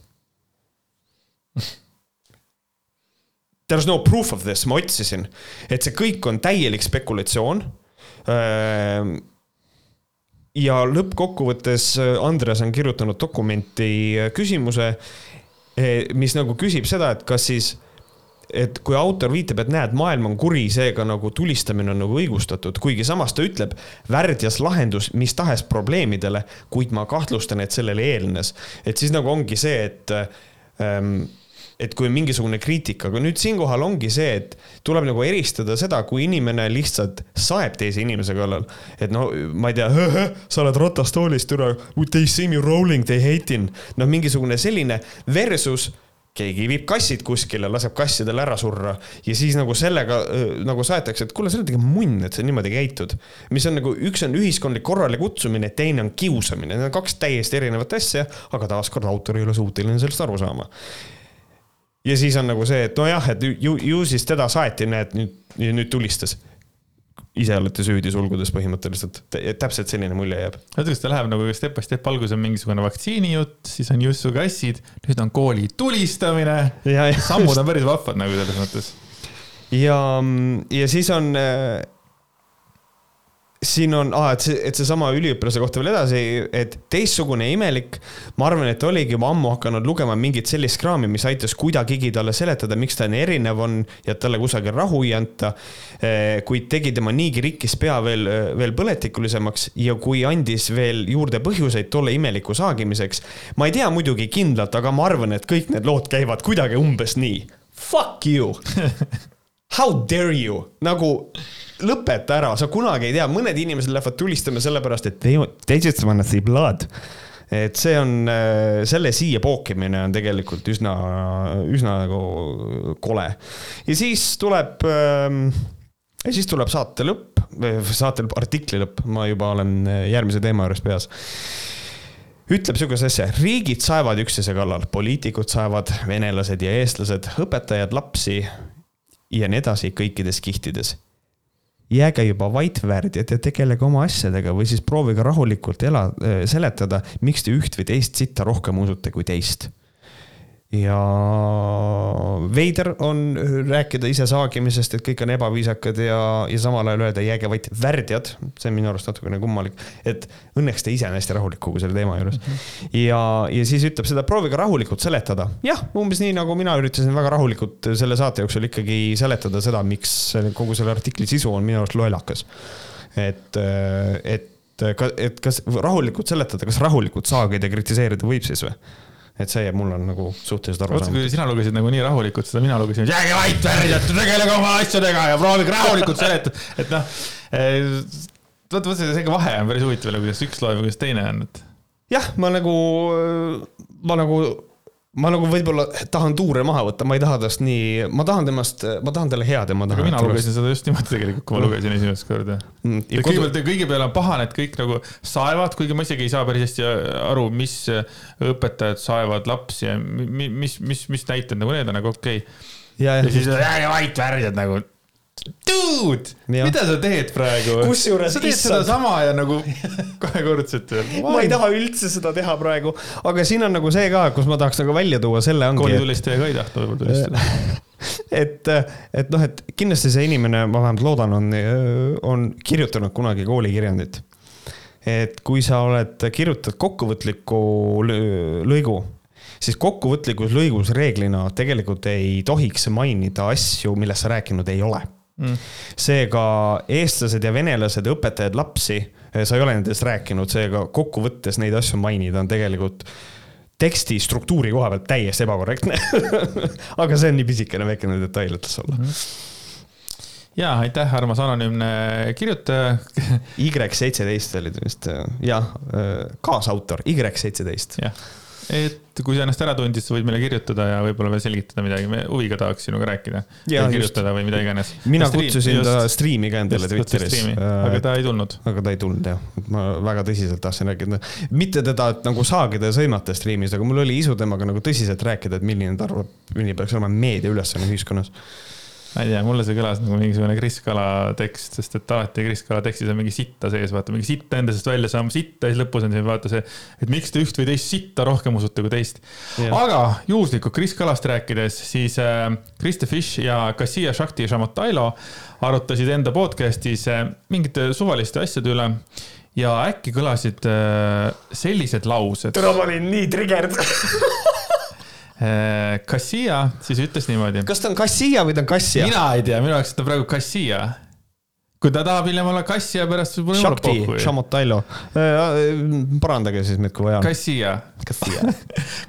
There is no proof of this, ma otsisin, et see kõik on täielik spekulatsioon. ja lõppkokkuvõttes Andres on kirjutanud dokumenti küsimuse, mis nagu küsib seda, et kas siis et kui autor viitab, et näed, maailm on kuri, seega nagu tulistamine on nagu õigustatud, kuigi samas ta ütleb värdjas lahendus mis tahes probleemidele, kuid ma kahtlustan, et sellele eelnes. et siis nagu ongi see, et ähm, et kui mingisugune kriitika, aga nüüd siinkohal ongi see, et tuleb nagu eristada seda, kui inimene lihtsalt saeb teise inimese kallal. et no ma ei tea, sa oled ratastoolis, türa, they see me rolling, they hating. noh, mingisugune selline versus keegi viib kassid kuskile, laseb kassidel ära surra ja siis nagu sellega nagu saetakse, et kuule, sa oled ikka munn, et sa niimoodi käitud. mis on nagu, üks on ühiskondlik korrale kutsumine, teine on kiusamine, need on kaks täiesti erinevat asja, aga taaskord autor ei ole suuteline sellest aru saama. ja siis on nagu see, et nojah, et ju, ju siis teda saeti, näed, nüüd, nüüd tulistas ise olete süüdi sulgudes põhimõtteliselt, täpselt selline mulje jääb. oota, kas ta läheb nagu step by step, alguses on mingisugune vaktsiinijutt, siis on jussukassid, nüüd on kooli tulistamine. sammud on päris vahvad nagu selles mõttes. ja, ja siis on siin on ah,, et see, et seesama üliõpilase kohta veel edasi, et teistsugune imelik. ma arvan, et oligi juba ammu hakanud lugema mingit sellist kraami, mis aitas kuidagigi talle seletada, miks ta nii erinev on ja talle kusagil rahu ei anta. Eh, kuid tegi tema niigi rikkis pea veel, veel põletikulisemaks ja kui andis veel juurde põhjuseid tolle imeliku saagimiseks. ma ei tea muidugi kindlalt, aga ma arvan, et kõik need lood käivad kuidagi umbes nii. Fuck you How dare you, nagu lõpeta ära, sa kunagi ei tea, mõned inimesed lähevad tulistama sellepärast, et they, they just wanna see blood. et see on, äh, selle siia pookimine on tegelikult üsna, üsna nagu kole. ja siis tuleb, ähm, ja siis tuleb saate lõpp, saate artikli lõpp, ma juba olen äh, järgmise teema juures peas ütleb sihukese asja, riigid saevad üksteise kallal, poliitikud saevad, venelased ja eestlased, õpetajad lapsi ja nii edasi kõikides kihtides jääge juba värdjad ja tegelege oma asjadega või siis proovige rahulikult ela, äh, seletada, miks te üht või teist sitta rohkem usute kui teist ja veider on rääkida ise saagimisest, et kõik on ebaviisakad ja, ja samal ajal öelda jääge vait värdjad, see on minu arust natukene kummalik. et õnneks ta ise on hästi rahulik kogu selle teema juures mm. -hmm. ja, ja siis ütleb seda, proovige rahulikult seletada. jah, umbes nii nagu mina üritasin väga rahulikult selle saate jooksul ikkagi seletada seda, miks kogu selle artikli sisu on minu arust lollakas. et, et, et kas rahulikult seletada, kas rahulikult saagida kritiseerida võib siis või? Et see jääb mulle nagu suhteliselt arusaamatuks. kui sina lugesid nagu nii rahulikult seda, mina lugesin, jääge vait, värdjad, tegelege oma asjadega ja proovige rahulikult seletada, et noh. Eh, vot, vot see, see vahe on päris huvitav, kuidas üks loeb ja kuidas teine on, et. jah, ma nagu, ma nagu ma nagu võib-olla tahan tuure maha võtta, ma ei taha tast nii, ma tahan temast, ma tahan talle head ja ma tahan. mina lugesin seda just niimoodi tegelikult, kui ma lugesin esimest korda mm,. kõigepealt, kõige peale on pahane, et kõik nagu saevad, kuigi ma isegi ei saa päris hästi aru, mis õpetajad saevad lapsi ja mis, mis, mis, mis näited nagu need on nagu okei okay.. ja, ja siis jääge vait, värjad nagu Dude, mida sa teed praegu? kusjuures. sa teed issand. sedasama ja nagu kahekordselt veel. ma ei taha üldse seda teha praegu, aga siin on nagu see ka, kus ma tahaks nagu välja tuua selle ongi. koolitulistaja ka ei tahta võib-olla tulistada et, et noh, et kindlasti see inimene, ma vähemalt loodan, on, on kirjutanud kunagi koolikirjandit. et kui sa oled, kirjutad kokkuvõtliku lõigu siis kokkuvõtlikus lõigus reeglina tegelikult ei tohiks mainida asju, millest sa rääkinud ei ole mm.. seega eestlased ja venelased, õpetajad lapsi, eh, sa ei ole nendest rääkinud, seega kokkuvõttes neid asju mainida on tegelikult teksti struktuuri koha pealt täiesti ebakorrektne aga see on nii pisikene väikene detail, et las olla mm. -hmm ja aitäh, armas anonüümne kirjutaja. Y17 oli ta vist, jah, kaasautor, Y17. jah et kui sa ennast ära tundid, sa võid meile kirjutada ja võib-olla veel selgitada midagi, me huviga tahaks sinuga rääkida. kirjutada või mida iganes. mina stream, kutsusin just, ta striimi ka endale Twitteris. aga ta ei tulnud. aga ta ei tulnud jah, ma väga tõsiselt tahtsin rääkida, mitte teda nagu saagida ja sõimata striimis, aga mul oli isu temaga nagu tõsiselt rääkida, et milline ta arvab, milline peaks olema meedia ülesanne ühiskonnas ma ei tea, mulle see kõlas nagu mingisugune Kris Kala tekst, sest et alati Kris Kala tekstis on mingi sitta sees, vaata mingi sitta endast välja saama, sitta ja siis lõpus on siin vaata see, et miks te üht või teist sitta rohkem usute kui teist. aga juhuslikult Kris Kalast rääkides, siis äh, Krista Fish ja Kassia Shakti Shamotailo arutasid enda podcast'is äh, mingite suvaliste asjade üle ja äkki kõlasid äh, sellised laused. tere, ma olin nii triggered Kassia siis ütles niimoodi. kas ta on Kassia või ta on Kassia? mina ei tea, minu jaoks ta praegu Kassia. kui ta tahab hiljem olla Kassia pärast, võib olla jumala pohhu. Shamotailo, parandage siis meid, kui vaja. Kassia. Kassia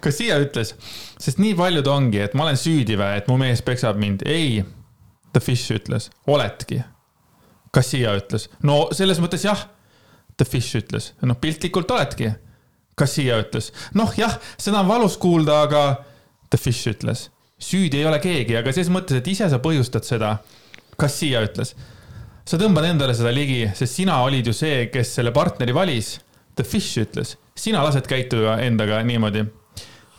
Kassia ütles, sest nii paljud ongi, et ma olen süüdi või, et mu mees peksab mind. ei, The Fish ütles, oledki. Kassia ütles, no selles mõttes jah. The Fish ütles, noh piltlikult oledki. Kassia ütles, noh jah, seda on valus kuulda, aga The Fish ütles, süüdi ei ole keegi, aga ses mõttes, et ise sa põhjustad seda. Kassia ütles, sa tõmbad endale seda ligi, sest sina olid ju see, kes selle partneri valis. The Fish ütles, sina lased käituda endaga niimoodi.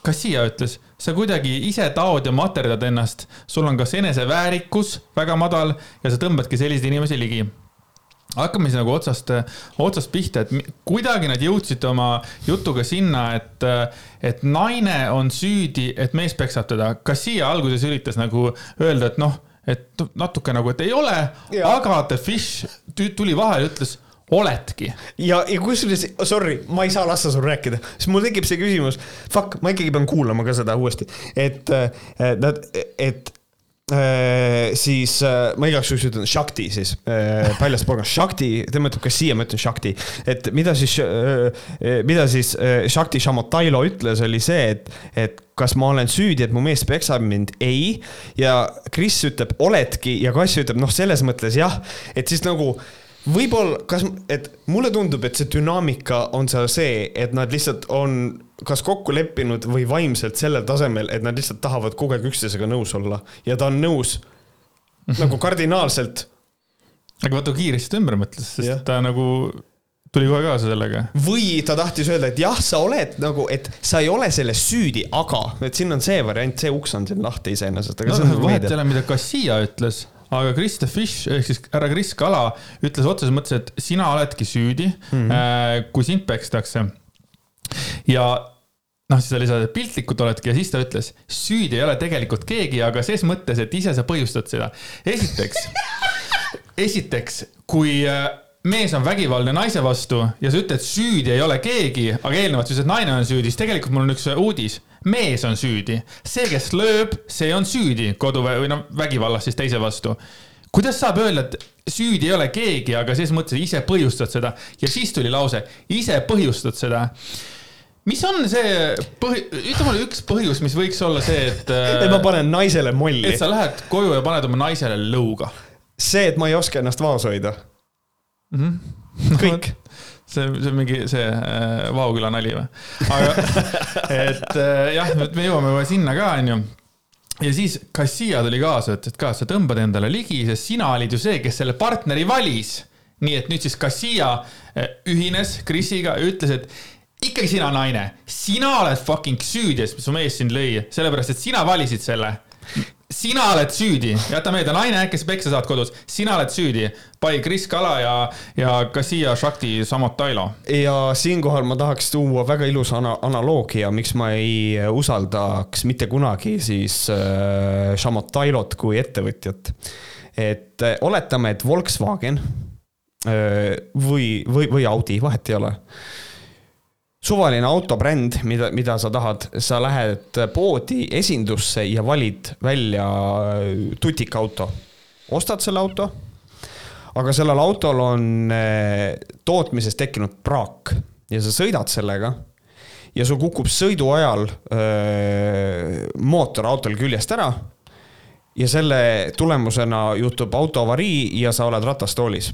Kassia ütles, sa kuidagi ise taod ja materdad ennast, sul on kas eneseväärikus väga madal ja sa tõmbadki selliseid inimesi ligi hakkame siis nagu otsast, otsast pihta, et kuidagi nad jõudsid oma jutuga sinna, et, et naine on süüdi, et mees peksab teda. kas siia alguses üritas nagu öelda, et noh, et natuke nagu, et ei ole, aga The Fish tuli vahele ütles oledki. ja, ja kusjuures, sorry, ma ei saa lasta sul rääkida, sest mul tekib see küsimus, fuck, ma ikkagi pean kuulama ka seda uuesti, et, et, et siis äh, ma igaks juhuks ütlen Shakti siis, äh, paljast porgast, Shakti, tema ütleb ka siia, ma ütlen Shakti. et mida siis, mida siis Shakti Shamotailo ütles, oli see, et, et kas ma olen süüdi, et mu mees peksab mind, ei. ja Kris ütleb, oledki ja Kass ütleb, noh, selles mõttes jah, et siis nagu võib-olla, kas, et mulle tundub, et see dünaamika on seal see, et nad lihtsalt on kas kokku leppinud või vaimselt sellel tasemel, et nad lihtsalt tahavad kogu aeg üksteisega nõus olla ja ta on nõus nagu kardinaalselt. aga vaata, kui kiiresti ta ümber mõtles, sest ja. ta nagu tuli kohe kaasa sellega. või ta tahtis öelda, et jah, sa oled nagu, et sa ei ole selles süüdi, aga, et siin on see variant, see uks on siin lahti iseenesest, no, nagu vahet ei ole, mida Kassia ütles aga Krista Fish ehk siis härra Kris Kala ütles otseses mõttes, et sina oledki süüdi mm, -hmm. kui sind pekstakse. ja noh, siis ta lisas, et piltlikult oledki ja siis ta ütles, süüdi ei ole tegelikult keegi, aga ses mõttes, et ise sa põhjustad seda. esiteks esiteks, kui äh, mees on vägivaldne naise vastu ja sa ütled, süüdi ei ole keegi, aga eelnevalt sa ütlesid, et naine on süüdi, siis tegelikult mul on üks uudis mees on süüdi, see, kes lööb, see on süüdi kodu või noh, vägivallas siis teise vastu. kuidas saab öelda, et süüdi ei ole keegi, aga ses mõttes ise põhjustad seda ja siis tuli lause, ise põhjustad seda mis on see põhi, ütle mulle üks põhjus, mis võiks olla see, et. et ma panen naisele molli. et sa lähed koju ja paned oma naisele lõuga. see, et ma ei oska ennast vaos hoida mm. -hmm. kõik see, see on mingi see äh, Vaoküla nali või? aga, et äh, jah, me jõuame juba sinna ka, onju ja siis Kassia tuli kaasa, ütles, et ka sa tõmbad endale ligi, sest sina olid ju see, kes selle partneri valis. nii et nüüd siis Kassia äh, ühines Krisiga ja ütles, et ikkagi sina naine, sina oled fucking süüdi, et su mees sind lõi, sellepärast et sina valisid selle sina oled süüdi, jäta meelde, naine, kes peksa saad kodus, sina oled süüdi. Pai Kris Kala ja, ja Kassia Shakti Samotailo. ja siinkohal ma tahaks tuua väga ilusa ana analoogia, miks ma ei usaldaks mitte kunagi siis äh, Samotailot kui ettevõtjat. et äh, oletame, et Volkswagen äh, või, või, või Audi, vahet ei ole suvaline autobränd, mida, mida sa tahad, sa lähed poodi esindusse ja valid välja tutikauto. ostad selle auto, aga sellel autol on eh, tootmises tekkinud praak ja sa sõidad sellega ja sul kukub sõidu ajal öö, eh, mootor autol küljest ära ja selle tulemusena juhtub autoavarii ja sa oled ratastoolis.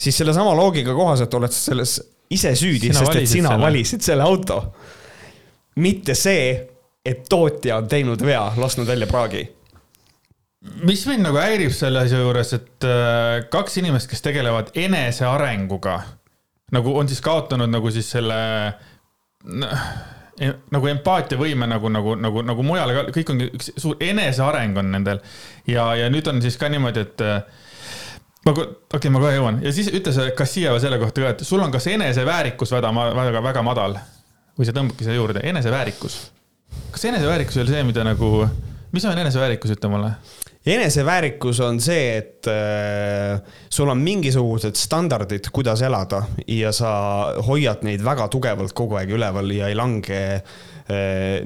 siis sellesama loogika kohaselt oled selles ise süüdi, sest et sina selle. valisid selle auto. mitte see, et tootja on teinud vea, lasknud välja praagi mis mind nagu häirib selle asja juures, et äh, kaks inimest, kes tegelevad enesearenguga, nagu on siis kaotanud nagu siis selle nagu empaatiavõime nagu, nagu, nagu, nagu mujal ka, kõik on üks suur eneseareng on nendel. ja, ja nüüd on siis ka niimoodi, et äh, ma, okei okay,, ma kohe jõuan. Ja siis ütle see Kassia selle kohta ka, et sul on kas eneseväärikus väga, väga, väga madal või sa tõmbadki selle juurde, eneseväärikus. kas eneseväärikus oli see, mida nagu, mis on eneseväärikus, ütle mulle? Eneseväärikus on see, et äh, sul on mingisugused standardid, kuidas elada ja sa hoiad neid väga tugevalt kogu aeg üleval ja ei lange äh,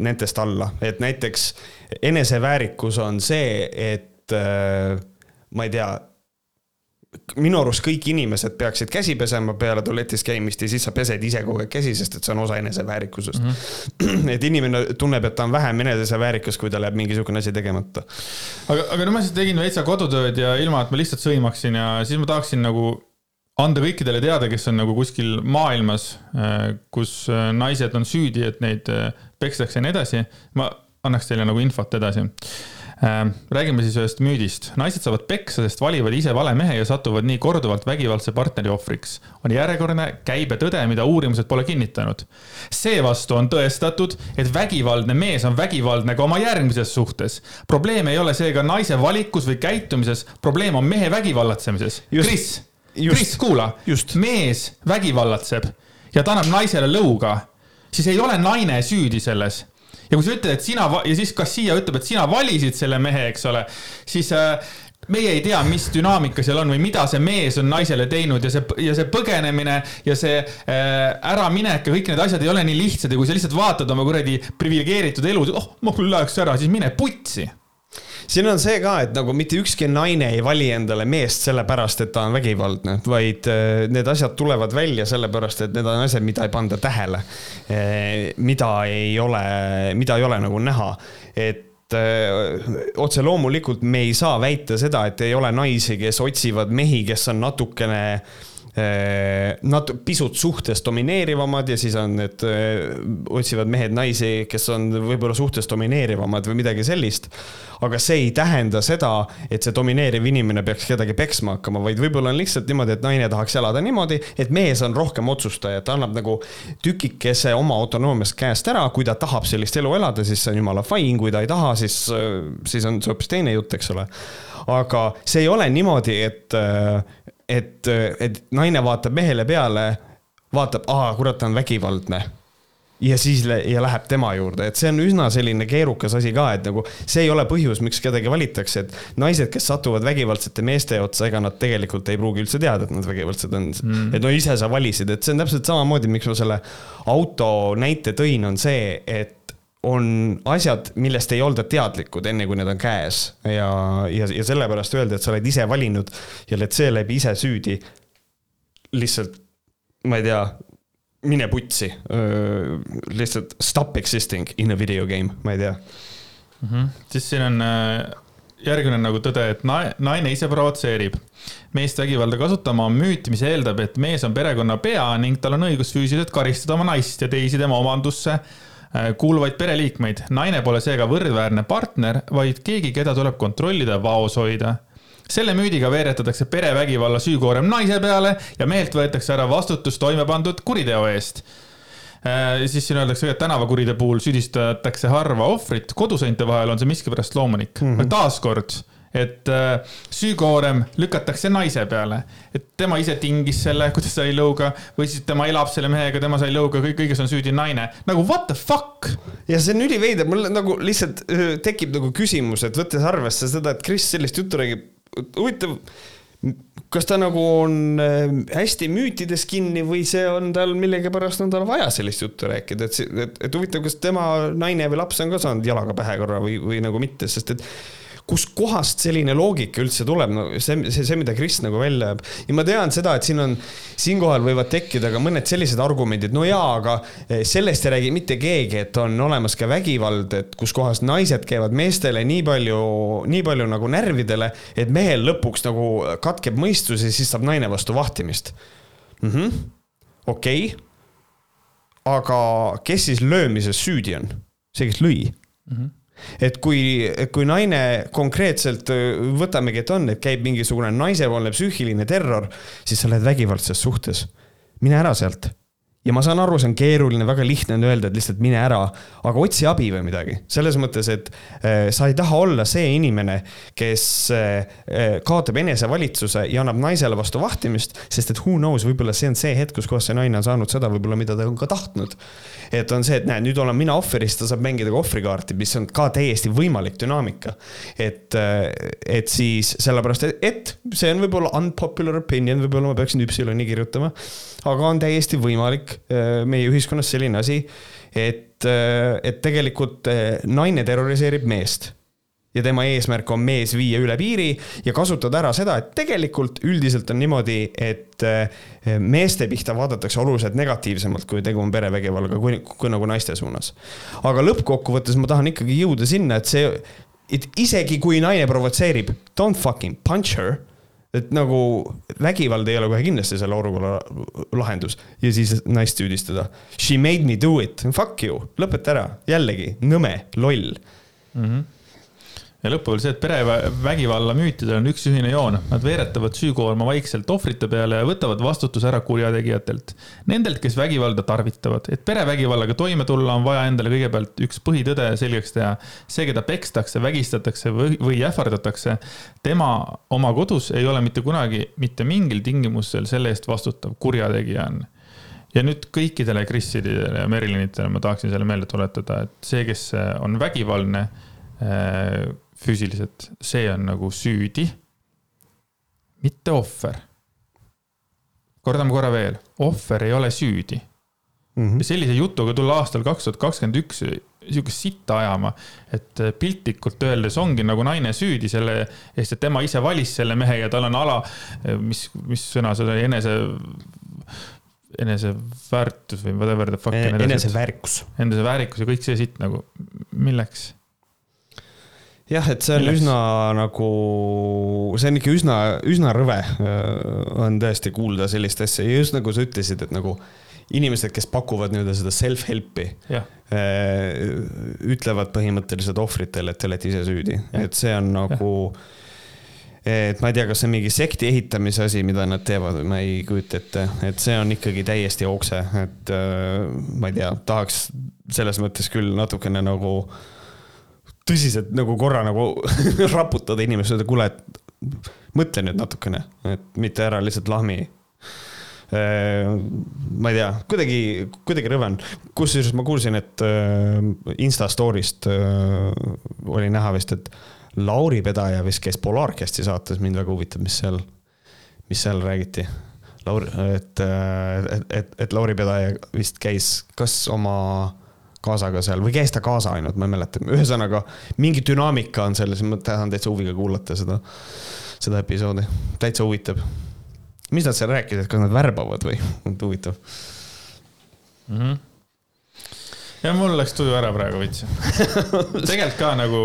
nendest alla, et näiteks eneseväärikus on see, et äh, ma ei tea minu arust kõik inimesed peaksid käsi pesema peale tualetis käimist ja siis sa pesed ise kogu aeg käsi, sest et see on osa eneseväärikusest mm. -hmm. et inimene tunneb, et ta on vähem eneseväärikas, kui tal jääb mingisugune asi tegemata. aga, aga nüüd ma siis tegin veitsa kodutööd ja ilma, et ma lihtsalt sõimaksin ja siis ma tahaksin nagu anda kõikidele teada, kes on nagu kuskil maailmas, äh, kus äh, naised on süüdi, et neid äh, pekstakse ja nii edasi. ma annaks teile nagu infot edasi räägime siis ühest müüdist. naised saavad peksa, sest valivad ise vale mehe ja satuvad nii korduvalt vägivaldse partneri ohvriks. on järjekordne käibetõde, mida uurimused pole kinnitanud. seevastu on tõestatud, et vägivaldne mees on vägivaldne ka oma järgmises suhtes. probleem ei ole seega naise valikus või käitumises, probleem on mehe vägivallatsemises. Kris, Kris, kuula, mees vägivallatseb ja ta annab naisele lõuga, siis ei ole naine süüdi selles ja kui sa ütled, et sina ja siis Kassia ütleb, et sina valisid selle mehe, eks ole, siis äh, meie ei tea, mis dünaamika seal on või mida see mees on naisele teinud ja see, ja see põgenemine ja see äh, äraminek ja kõik need asjad ei ole nii lihtsad ja kui sa lihtsalt vaatad oma kuradi priviligeeritud elu, oh, ma küll läheks ära, siis mine putsi siin on see ka, et nagu mitte ükski naine ei vali endale meest sellepärast, et ta on vägivaldne, vaid äh, need asjad tulevad välja sellepärast, et need on asjad, mida ei panda tähele. Äh, mida ei ole, mida ei ole nagu näha, et äh, otse loomulikult me ei saa väita seda, et ei ole naisi, kes otsivad mehi, kes on natukene Nad pisut suhtes domineerivamad ja siis on need, otsivad mehed naisi, kes on võib-olla suhtes domineerivamad või midagi sellist. Aga see ei tähenda seda, et see domineeriv inimene peaks kedagi peksma hakkama, vaid võib-olla on lihtsalt niimoodi, et naine tahaks elada niimoodi, et mees on rohkem otsustaja, ta annab nagu tükikese oma autonoomiast käest ära, kui ta tahab sellist elu elada, siis see on jumala fine, kui ta ei taha, siis, siis on see hoopis teine jutt, eks ole. aga see ei ole niimoodi, et, et, et naine vaatab mehele peale, vaatab, aa, kurat, ta on vägivaldne. Ja siis ja läheb tema juurde, et see on üsna selline keerukas asi ka, et nagu see ei ole põhjus, miks kedagi valitakse, et naised, kes satuvad vägivaldsete meeste otsa, ega nad tegelikult ei pruugi üldse teada, et nad vägivaldsed on. Mm.. et no ise sa valisid, et see on täpselt samamoodi, miks ma selle auto näite tõin, on see, et on asjad, millest ei olda teadlikud, enne kui need on käes ja, ja, ja sellepärast öelda, et sa oled ise valinud ja oled seeläbi ise süüdi. lihtsalt, ma ei tea, mine putsi. lihtsalt stop existing in a video game, ma ei tea mm. -hmm. siis siin on järgmine nagu tõde, et naine ise provotseerib. meest vägivalda kasutama on müüt, mis eeldab, et mees on perekonna pea ning tal on õigus füüsiliselt karistada oma naist ja teisi tema omandusse kuuluvaid pereliikmeid. naine pole seega võrdväärne partner, vaid keegi, keda tuleb kontrollida ja vaos hoida selle müüdiga veeretatakse perevägivalla süükoorem naise peale ja mehelt võetakse ära vastutus toime pandud kuriteo eest äh, siis siin öeldakse, et tänavakuriteo puhul süüdistatakse harva ohvrit, koduseinte vahel on see miskipärast loomulik mm. -hmm. taaskord, et äh, süükoorem lükatakse naise peale, et tema ise tingis selle, kuidas sai lõuga või siis tema elab selle mehega, tema sai lõuga, kõik, kõiges on süüdi naine. nagu what the fuck? ja see on üliveider, mul nagu lihtsalt tekib nagu küsimus, et võttes arvesse seda, et Kris sellist juttu räägib huvitav, kas ta nagu on hästi müütides kinni või see on tal millegipärast on tal vaja sellist juttu rääkida, et, et, et huvitav, kas tema naine või laps on ka saanud jalaga pähe korra või, või nagu mitte, sest et kuskohast selline loogika üldse tuleb, no see, see, see, mida Kris nagu välja jääb. ja ma tean seda, et siin on, siinkohal võivad tekkida ka mõned sellised argumendid, no jaa, aga eh, sellest ei räägi mitte keegi, et on olemas ka vägivald, et kuskohast naised käivad meestele nii palju, nii palju nagu närvidele, et mehel lõpuks nagu katkeb mõistus ja siis saab naine vastu vahtimist mm -hmm.. okei okay aga kes siis löömises süüdi on? see, kes lõi mm. -hmm et kui, kui naine konkreetselt, võtamegi, et on, et käib mingisugune naisepoolne psüühiline terror, siis sa oled vägivaldses suhtes. mine ära sealt ja ma saan aru, see on keeruline, väga lihtne on öelda, et lihtsalt mine ära, aga otsi abi või midagi. selles mõttes, et äh, sa ei taha olla see inimene, kes äh, äh, kaotab enesevalitsuse ja annab naisele vastu vahtimist, sest et who knows, võib-olla see on see hetk, kus kohas see naine on saanud seda võib-olla, mida ta on ka tahtnud. et on see, et näe, nüüd olen mina ohver, siis ta saab mängida ka ohvrikaarti, mis on ka täiesti võimalik dünaamika. et, et siis sellepärast, et see on võib-olla unpopular opinion, võib-olla ma peaksin üpsiloni kirjutama aga on täiesti võimalik äh, meie ühiskonnas selline asi, et, äh, et tegelikult äh, naine terroriseerib meest ja tema eesmärk on mees viia üle piiri ja kasutada ära seda, et tegelikult üldiselt on niimoodi, et meeste pihta vaadatakse oluliselt negatiivsemalt, kui tegu on perevägivallaga, kui, kui nagu naiste suunas. aga lõppkokkuvõttes ma tahan ikkagi jõuda sinna, et see, et isegi kui naine provotseerib, don't fucking punch her et nagu vägivald ei ole kohe kindlasti selle olukorra lahendus. Ja siis naist süüdistada. She made me do it, fuck you, lõpeta ära, jällegi. Nõme, loll. Mm. -hmm ja lõppu veel see, et perevägivalla müütidel on üks ühine joon, nad veeretavad süükoorma vaikselt ohvrite peale ja võtavad vastutuse ära kurjategijatelt. Nendelt, kes vägivalda tarvitavad, et perevägivallaga toime tulla, on vaja endale kõigepealt üks põhitõde selgeks teha. see, keda pekstakse, vägistatakse või, või ähvardatakse, tema oma kodus ei ole mitte kunagi mitte mingil tingimusel selle eest vastutav, kurjategija on ja nüüd kõikidele Krisidele ja Merilinitele ma tahaksin selle meelde tuletada, et see, kes on vägivaldne füüsiliselt, see on nagu süüdi, mitte ohver. kordame korra veel, ohver ei ole süüdi mm. -hmm. ja sellise jutuga tulla aastal kaks tuhat kakskümmend üks sihukest sitta ajama, et piltlikult öeldes ongi nagu naine süüdi selle eest, et tema ise valis selle mehe ja tal on ala, mis, mis sõna see oli, enese, eneseväärtus või whatever the fuck. eneseväärikus. eneseväärikus ja kõik see sitt nagu, milleks jah, et see on Milleks? üsna nagu, see on ikka üsna, üsna rõve on tõesti kuulda sellist asja. Ja just nagu sa ütlesid, et nagu inimesed, kes pakuvad nii-öelda seda self-help'i, ütlevad põhimõtteliselt ohvritele, et te olete ise süüdi, et see on nagu et ma ei tea, kas see on mingi sekti ehitamise asi, mida nad teevad või ma ei kujuta ette, et see on ikkagi täiesti okse, et ma ei tea, tahaks selles mõttes küll natukene nagu äh, tõsiselt nagu korra nagu raputada inimesele, öelda kuule, et mõtle nüüd natukene, et mitte ära lihtsalt lahmi. Äh, ma ei tea, kuidagi, kuidagi rõve on. kusjuures ma kuulsin, et äh, Insta story'st äh, oli näha vist, et Lauri Pedaja vist käis Polaarcasti saates, mind väga huvitab, mis seal, mis seal räägiti. Lauri, et, et, et, et Lauri Pedaja vist käis kas oma kaasaga seal või käis ta kaasa ainult, ma ei mäleta, ühesõnaga mingi dünaamika on selles, ma tahan täitsa huviga kuulata seda, seda episoodi, täitsa huvitav. mis nad seal rääkisid, kas nad värbavad või, huvitav mm. -hmm ja mul läks tuju ära praegu veits tegelikult ka nagu.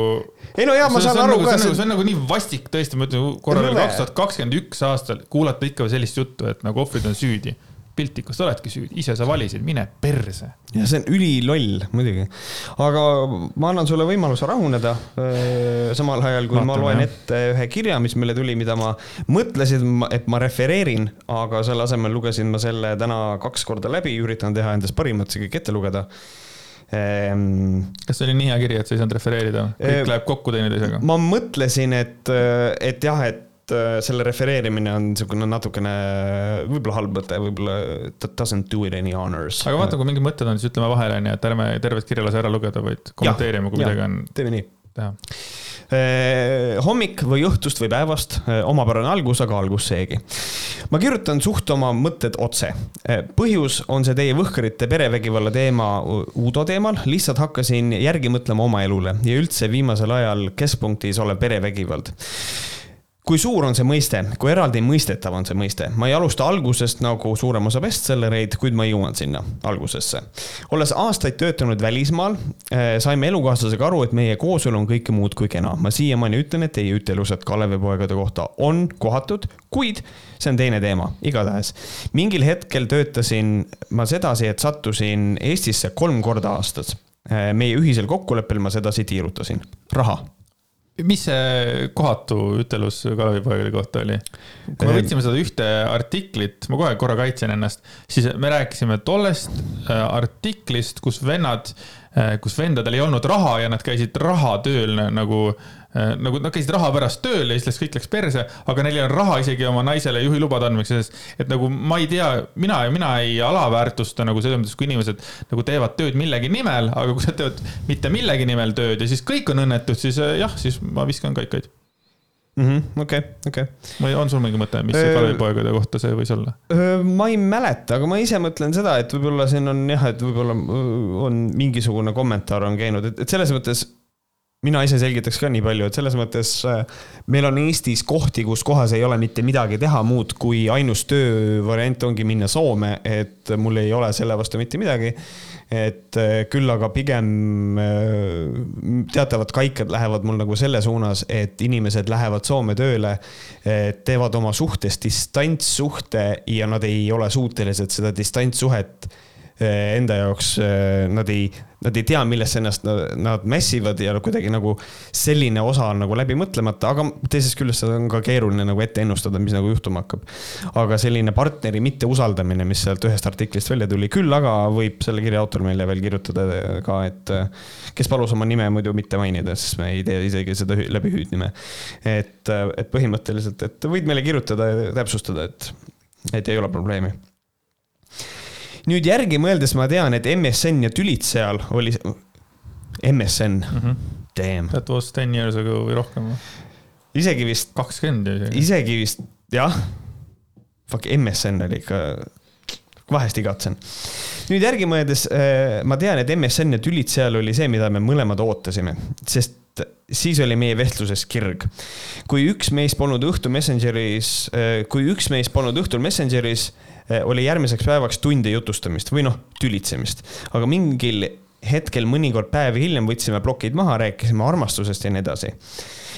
ei no jaa, ma saan aru nagu, ka. See, see on nagu nii vastik tõesti, ma ütlen korra veel kaks tuhat kakskümmend üks aastal kuulata ikka sellist juttu, et nagu ohvrid on süüdi piltlikult, sa oledki süüdi, ise sa valisid, mine perse. ja see on üliloll muidugi. aga ma annan sulle võimaluse rahuneda. samal ajal, kui Vaatame, ma loen ette ühe kirja, mis meile tuli, mida ma mõtlesin, et ma refereerin, aga selle asemel lugesin ma selle täna kaks korda läbi, üritan teha endast parimat, see kõik ette lugeda ehm,. kas see oli nii hea kiri, et sa ei saanud refereerida? kõik ehm, läheb kokku teineteisega? ma mõtlesin, et, et jah, et selle refereerimine on niisugune natukene võib-olla halb mõte, võib-olla doesn't do it any honors. aga vaata, kui mingid mõtted on, siis ütleme vahele, onju, et ärme tervet kirja lase ära lugeda, vaid kommenteerime, kui ja, midagi on. teeme nii. hommik või õhtust või päevast, omapärane algus, aga algus seegi. ma kirjutan suht oma mõtted otse. põhjus on see teie võhkrite perevägivalla teema Uudo teemal, lihtsalt hakkasin järgi mõtlema oma elule ja üldse viimasel ajal keskpunktis olev perevägivald kui suur on see mõiste, kui eraldi mõistetav on see mõiste? ma ei alusta algusest nagu suurem osa bestsellereid, kuid ma jõuan sinna algusesse. olles aastaid töötanud välismaal, eh, saime elukaaslasega aru, et meie kooselu on kõike muud kui kena. ma siiamaani ütlen, et teie ütlused Kalevipoegade kohta on kohatud, kuid see on teine teema, igatahes. mingil hetkel töötasin ma sedasi, et sattusin Eestisse kolm korda aastas. Eh, meie ühisel kokkuleppel ma sedasi tiirutasin. raha mis see kohatu ütelus Kalevipoegade kohta oli? kui me ehm. võtsime seda ühte artiklit, ma kohe korra kaitsen ennast, siis me rääkisime tollest äh, artiklist, kus vennad, äh, kus vendadel ei olnud raha ja nad käisid rahatööl nagu Äh, nagu nad käisid raha pärast tööl ja siis läks, kõik läks perse, aga neil ei olnud raha isegi oma naisele juhilubade andmiseks, et nagu ma ei tea, mina, mina ei alaväärtusta nagu selles mõttes, kui inimesed nagu teevad tööd millegi nimel, aga kui sa teed mitte millegi nimel tööd ja siis kõik on õnnetud, siis äh, jah, siis ma viskan kaikaid mhm, okei, okei. või on sul mingi mõte, mis see Kalevipoegade kohta see võis olla? ma ei mäleta, aga ma ise mõtlen seda, et võib-olla siin on jah, et võib-olla on mingisugune kommentaar on käinud, et, et selles mõttes mina ise selgitaks ka nii palju, et selles mõttes äh, meil on Eestis kohti, kus kohas ei ole mitte midagi teha muud, kui ainus töövariant ongi minna Soome, et mul ei ole selle vastu mitte midagi. et äh, küll aga pigem äh, teatavad kaikad lähevad mul nagu selle suunas, et inimesed lähevad Soome tööle, teevad oma suhtes distantssuhte ja nad ei ole suutelised seda distantssuhet enda jaoks, nad ei nad ei tea, millesse ennast nad mässivad ja kuidagi nagu selline osa on nagu läbi mõtlemata, aga teisest küljest seda on ka keeruline nagu ette ennustada, mis nagu juhtuma hakkab. aga selline partneri mitteusaldamine, mis sealt ühest artiklist välja tuli, küll aga võib selle kirja autor meile veel kirjutada ka, et kes palus oma nime muidu mitte mainida, sest me ei tee isegi seda läbi hüüdnime. et, et põhimõtteliselt, et võid meile kirjutada ja täpsustada, et, et ei ole probleemi nüüd järgi mõeldes ma tean, et MSN ja tülid seal oli, MSN mm, -hmm. damn. That was ten years ago või rohkem isegi vist. kakskümmend isegi. isegi vist, jah. Fuck, MSN oli ikka, vahest igatsen. nüüd järgi mõeldes äh, ma tean, et MSN ja tülid seal oli see, mida me mõlemad ootasime, sest siis oli meie vestluses kirg. kui üks meist polnud õhtu Messengeris, äh, kui üks meist polnud õhtul Messengeris oli järgmiseks päevaks tunde jutustamist või noh, tülitsemist, aga mingil hetkel mõnikord päevi hiljem võtsime plokid maha, rääkisime armastusest ja nii edasi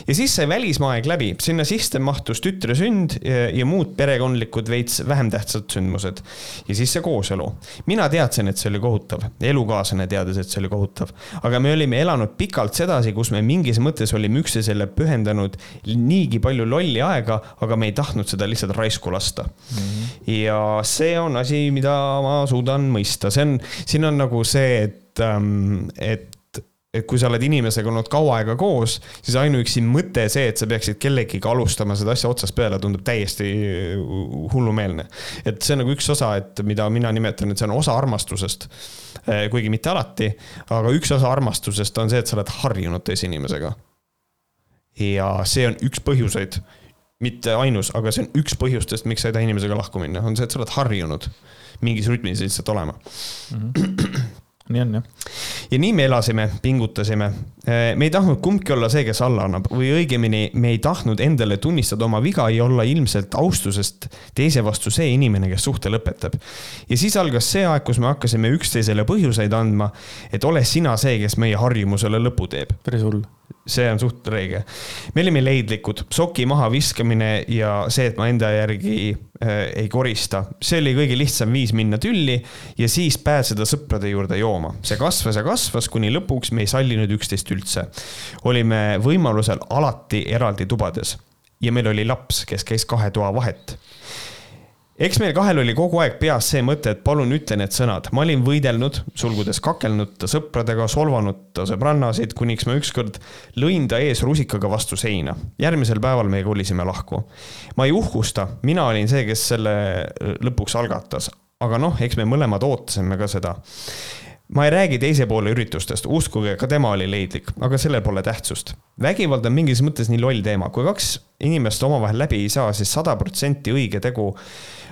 ja siis sai välismaaeg läbi, sinna sisse mahtus tütre sünd ja, ja muud perekondlikud veits vähem tähtsad sündmused. ja siis see kooselu. mina teadsin, et see oli kohutav, elukaaslane teadis, et see oli kohutav, aga me olime elanud pikalt sedasi, kus me mingis mõttes olime üksteisele pühendanud niigi palju lolli aega, aga me ei tahtnud seda lihtsalt raisku lasta mm. -hmm. ja see on asi, mida ma suudan mõista, see on, siin on nagu see, et, ähm, et et kui sa oled inimesega olnud kaua aega koos, siis ainuüksi mõte see, et sa peaksid kellegiga alustama seda asja otsast peale, tundub täiesti hullumeelne. et see on nagu üks osa, et mida mina nimetan, et see on osa armastusest. Eh, kuigi mitte alati, aga üks osa armastusest on see, et sa oled harjunud teise inimesega. ja see on üks põhjuseid, mitte ainus, aga see on üks põhjustest, miks sa ei taha inimesega lahku minna, on see, et sa oled harjunud mingis rütmis lihtsalt olema mm. -hmm nii on jah. ja nii me elasime, pingutasime. Eh, me ei tahtnud kumbki olla see, kes alla annab või õigemini me ei tahtnud endale tunnistada oma viga ja olla ilmselt austusest teise vastu see inimene, kes suhte lõpetab. ja siis algas see aeg, kus me hakkasime üksteisele põhjuseid andma, et ole sina see, kes meie harjumusele lõpu teeb. päris hull see on suht reege. me olime leidlikud, soki mahaviskamine ja see, et ma enda järgi äh, ei korista, see oli kõige lihtsam viis minna tülli ja siis pääseda sõprade juurde jooma. see kasvas ja kasvas, kuni lõpuks me ei sallinud üksteist üldse. olime võimalusel alati eraldi tubades ja meil oli laps, kes käis kahe toa vahet eks meil kahel oli kogu aeg peas see mõte, et palun ütle need sõnad. ma olin võidelnud, sulgudes kakelnud ta sõpradega, solvanud ta sõbrannasid, kuniks ma ükskord lõin ta ees rusikaga vastu seina. järgmisel päeval me kolisime lahku. ma ei uhkusta, mina olin see, kes selle lõpuks algatas, aga noh, eks me mõlemad ootasime ka seda ma ei räägi teise poole üritustest, uskuge, ka tema oli leidlik, aga sellel pole tähtsust. vägivald on mingis mõttes nii loll teema, kui kaks inimest omavahel läbi ei saa, siis sada protsenti õige tegu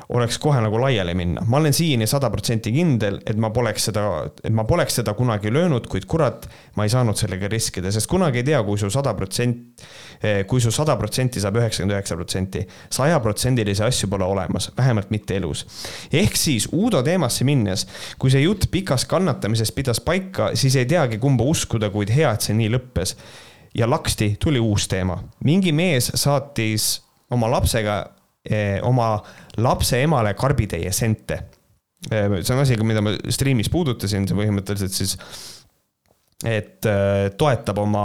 oleks kohe nagu laiali minna. ma olen siiani sada protsenti kindel, et ma poleks seda, et ma poleks seda kunagi löönud, kuid kurat, ma ei saanud sellega riskida, sest kunagi ei tea, kui su sada protsenti, eh, kui su sada protsenti saab üheksakümmend üheksa protsenti. sajaprotsendilisi asju pole olemas, vähemalt mitte elus. ehk siis Uudo teemasse minnes, kui see jutt pikast kannatamisest pidas paika, siis ei teagi, kumba uskuda, kuid hea, et see nii lõppes ja laksti tuli uus teema. mingi mees saatis oma lapsega oma lapse emale karbitäie sente. Eh, see on asi, mida ma striimis puudutasin, see põhimõtteliselt siis et äh, toetab oma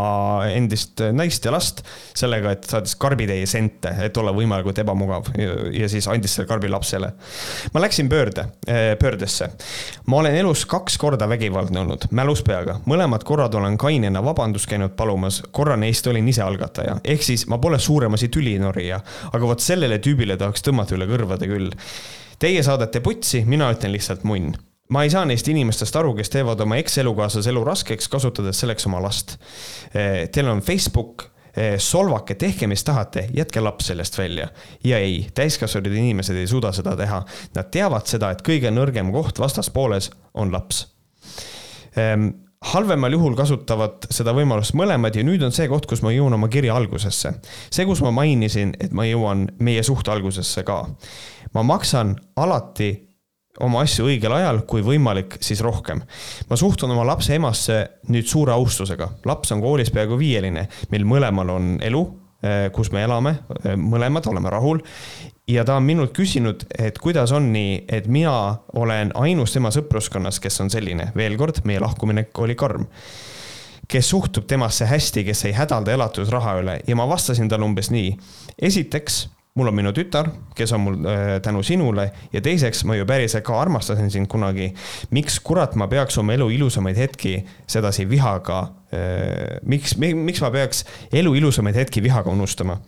endist naist ja last sellega, et saatis karbitäie sente, et olla võimalikult ebamugav ja, siis andis selle karbi lapsele. ma läksin pöörde, äh, pöördesse. ma olen elus kaks korda vägivaldne olnud, mälus peaga. mõlemad korrad olen kainena vabandust käinud palumas, korra neist olin ise algataja. ehk siis ma pole suuremasi tülinorija, aga vot sellele tüübile tahaks tõmmata üle kõrvade küll. Teie saadate putsi, mina ütlen lihtsalt munn ma ei saa neist inimestest aru, kes teevad oma eks-elukaaslase elu raskeks, kasutades selleks oma last. Eh, teil on Facebook, eh, solvake, tehke, mis tahate, jätke laps sellest välja. ja ei, täiskasvanud inimesed ei suuda seda teha. Nad teavad seda, et kõige nõrgem koht vastaspooles on laps ehm, halvemal juhul kasutavad seda võimalust mõlemad ja nüüd on see koht, kus ma jõuan oma kirja algusesse. see, kus ma mainisin, et ma jõuan meie suhte algusesse ka. ma maksan alati oma asju õigel ajal, kui võimalik, siis rohkem. ma suhtun oma lapse emasse nüüd suure austusega. laps on koolis peaaegu viieline, meil mõlemal on elu, eh, kus me elame, eh, mõlemad oleme rahul. ja ta on minult küsinud, et kuidas on nii, et mina olen ainus tema sõpruskonnas, kes on selline. veel kord, meie lahkuminek oli karm kes suhtub temasse hästi, kes ei hädalda elatusraha üle ja ma vastasin talle umbes nii. esiteks mul on minu tütar, kes on mul äh, tänu sinule ja teiseks ma ju päriselt ka armastasin sind kunagi. miks kurat ma peaks oma elu ilusamaid hetki sedasi vihaga äh,, miks, miks ma peaks elu ilusamaid hetki vihaga unustama?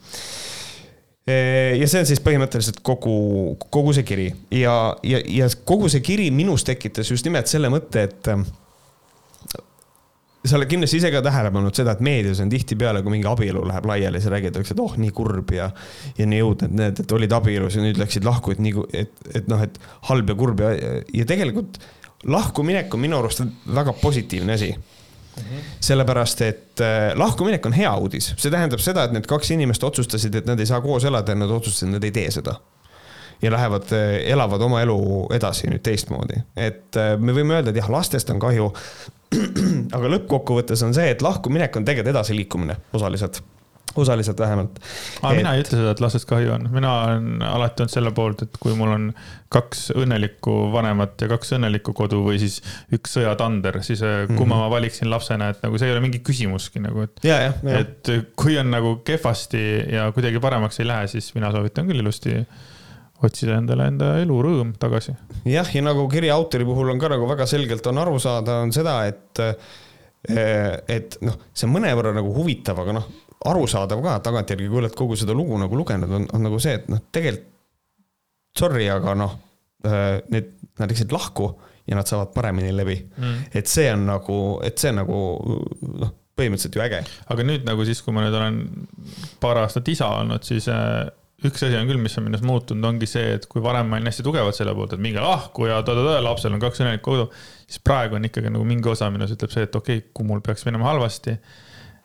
Äh, ja see on siis põhimõtteliselt kogu, kogu see kiri ja, ja, ja kogu see kiri minus tekitas just nimelt selle mõtte, et sa oled kindlasti ise ka tähele pannud seda, et meedias on tihtipeale, kui mingi abielu läheb laiali, siis räägitakse, et oh, nii kurb ja, ja nii õudne, et need, et olid abielus ja nüüd läksid lahku, et nii, et, et noh, et halb ja kurb ja, ja tegelikult lahkuminek on minu arust väga positiivne asi. Sellepärast, et äh, lahkuminek on hea uudis, see tähendab seda, et need kaks inimest otsustasid, et nad ei saa koos elada ja nad otsustasid, et nad ei tee seda ja lähevad, äh, elavad oma elu edasi nüüd teistmoodi. et äh, me võime öelda, et jah, lastest on kahju. aga lõppkokkuvõttes on see, et lahkuminek on tegelikult edasiliikumine osaliselt osaliselt vähemalt. aga et... mina ei ütle seda, et lastest kahju on, mina olen alati olnud selle poolt, et kui mul on kaks õnnelikku vanemat ja kaks õnnelikku kodu või siis üks sõjatander, siis mm -hmm. kumma ma valiksin lapsena, et nagu see ei ole mingi küsimuski nagu, et. et kui on nagu kehvasti ja kuidagi paremaks ei lähe, siis mina soovitan küll ilusti otsida endale enda elurõõm tagasi. jah, ja nagu kirja autori puhul on ka nagu väga selgelt on aru saada, on seda, et, eh, et noh, see on mõnevõrra nagu huvitav, aga noh, arusaadav ka tagantjärgi, kui oled kogu seda lugu nagu lugenud, on, on nagu see, et noh, tegelikult sorry, aga noh, eh, need, nad läksid lahku ja nad saavad paremini läbi mm.. et see on nagu, et see on nagu noh, põhimõtteliselt ju äge. aga nüüd nagu siis, kui ma nüüd olen paar aastat isa olnud, siis äh üks asi on küll, mis on minus muutunud, ongi see, et kui varem ma olin hästi tugevalt selle poolt, et minge lahku ja ta-ta-ta, lapsel on kaks õnnelikku kodu, siis praegu on ikkagi nagu mingi osa minus ütleb see, et okei okay,, kui mul peaks minema halvasti,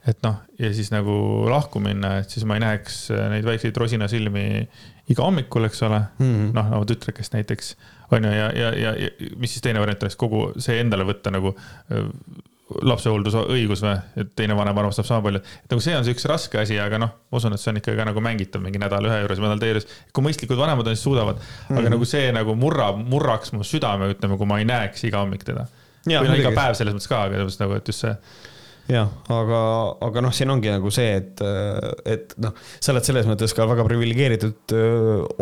et noh, ja siis nagu lahku minna, et siis ma ei näeks neid väikseid rosinasilmi iga hommikul, eks ole mm -hmm., noh, nagu tütrekest näiteks, on ju, ja, ja, ja, ja mis siis teine variant oleks, kogu see endale võtta nagu lapsehooldusõigus või, et teine vanem armastab sama palju. et nagu see on see üks raske asi, aga noh, ma usun, et see on ikkagi ka nagu mängitav mingi nädal ühe juures, nädal teie juures. kui mõistlikud vanemad on, siis suudavad, aga mm -hmm. nagu see nagu murrab, murraks mu südame, ütleme, kui ma ei näeks iga hommik teda. või no iga päev selles mõttes ka, aga nagu, et just see jah, aga, aga noh, siin ongi nagu see, et, et noh, sa oled selles mõttes ka väga priviligeeritud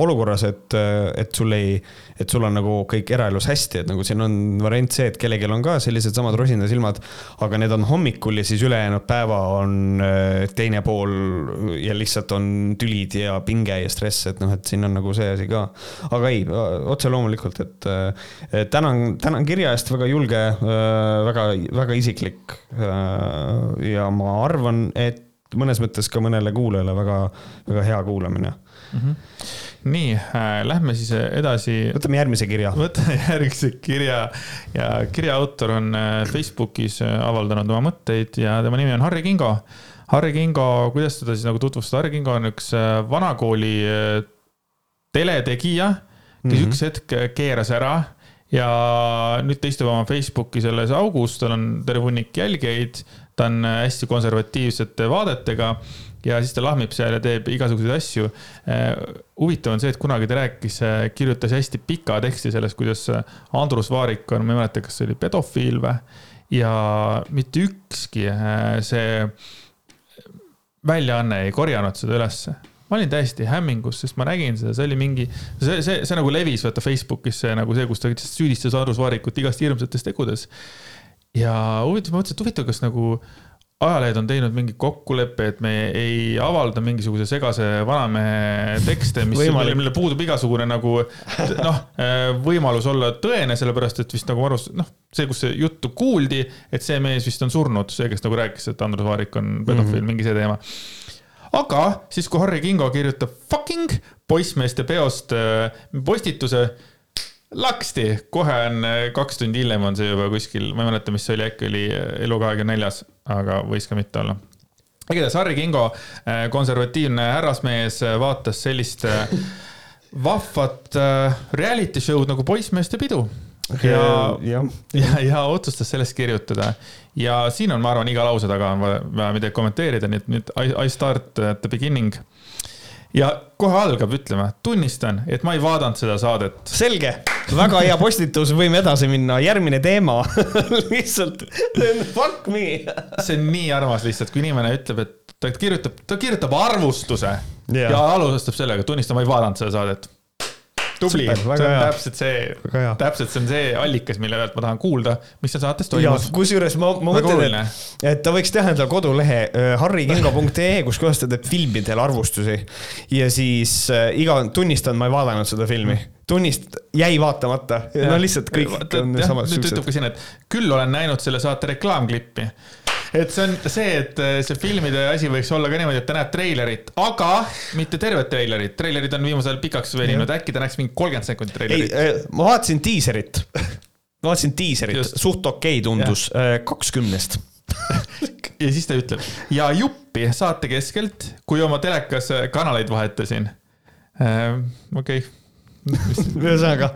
olukorras, et, et sul ei, et sul on nagu kõik eraelus hästi, et nagu siin on variant see, et kellelgi on ka sellised samad rosinasilmad, aga need on hommikul ja siis ülejäänud päeva on teine pool ja lihtsalt on tülid ja pinge ja stress, et noh, et siin on nagu see asi ka. aga ei, otse loomulikult, et tänan, tänan kirja eest, väga julge, väga, väga isiklik ja ma arvan, et mõnes mõttes ka mõnele kuulajale väga, väga hea kuulamine mm. -hmm. nii äh,, lähme siis edasi. võtame järgmise kirja. võtame järgmise kirja ja kirja autor on äh, Facebookis äh, avaldanud oma mõtteid ja tema nimi on Harri Kingo. Harri Kingo, kuidas teda siis nagu tutvustada, Harri Kingo on üks äh, vanakooli teletegija, kes mm -hmm. üks hetk keeras ära ja nüüd ta istub oma Facebooki selles augus, tal on terve hunnik jälgijaid, ta on hästi konservatiivsete vaadetega ja siis ta lahmib seal ja teeb igasuguseid asju. huvitav on see, et kunagi ta rääkis, kirjutas hästi pika teksti sellest, kuidas Andrus Vaarik on, ma ei mäleta, kas see oli pedofiil või, ja mitte ükski see väljaanne ei korjanud seda ülesse ma olin täiesti hämmingus, sest ma nägin seda, see oli mingi, see, see, see nagu levis vaata Facebookis see nagu see, kus ta süüdistas Andrus Vaarikut igast hirmsates tegudes. Ja huvitav, ma mõtlesin, et huvitav, kas nagu ajalehed on teinud mingi kokkuleppe, et me ei avalda mingisuguse segase vanamehe tekste, mis, mille, mille puudub igasugune nagu noh, võimalus olla tõene, sellepärast et vist nagu arvas, noh, see, kus see juttu kuuldi, et see mees vist on surnud, see, kes nagu rääkis, et Andrus Vaarik on pedofiil mm, -hmm. mingi see teema aga siis, kui Harry Kingo kirjutab fucking poissmeeste peost äh, postituse, laksti, kohe on äh, kaks tundi hiljem on see juba kuskil, ma ei mäleta, mis see oli, äkki oli äh, Elu kahekümne neljas, aga võis ka mitte olla. igatahes Harry Kingo, konservatiivne härrasmees, vaatas sellist vahvat reality show'd nagu Poissmeeste pidu ja, ja, ja, ja otsustas sellest kirjutada ja siin on, ma arvan, iga lause taga on vaja midagi kommenteerida, nii et nüüd I, I start at the beginning. Ja kohe algab ütlema, tunnistan, et ma ei vaadanud seda saadet. selge, väga hea postitus, võime edasi minna, järgmine teema lihtsalt. Fuck me. See on nii armas lihtsalt, kui inimene ütleb, et ta kirjutab, ta kirjutab arvustuse yeah. ja alustab sellega, tunnistan, ma ei vaadanud seda saadet tubli, see on hea. täpselt see, täpselt see on see allikas, mille pealt ma tahan kuulda, mis seal saates toimus. kusjuures ma, ma mõtlen, et, et ta võiks teha endale kodulehe äh, harrikingo.ee, kus kohas ta teeb filmidele arvustusi. ja siis äh, iga, tunnistan, ma ei vaadanud seda filmi tunnist-, jäi vaatamata, no lihtsalt kõik on samasugused. nüüd ütleb ka siin, et küll olen näinud selle saate reklaamklippi et see on see, et äh, see filmide asi võiks olla ka niimoodi, et ta näeb treilerit, aga mitte tervet treilerit. treilerid on viimasel ajal pikaks veninud, äkki ta näeks mingi kolmkümmend sekundit treilerit. Äh, ma vaatasin diiserit ma vaatasin diiserit, suht okei okay tundus, äh, kaks kümnest ja siis ta ütleb ja juppi saate keskelt, kui oma telekas kanaleid vahetasin. okei. ühesõnaga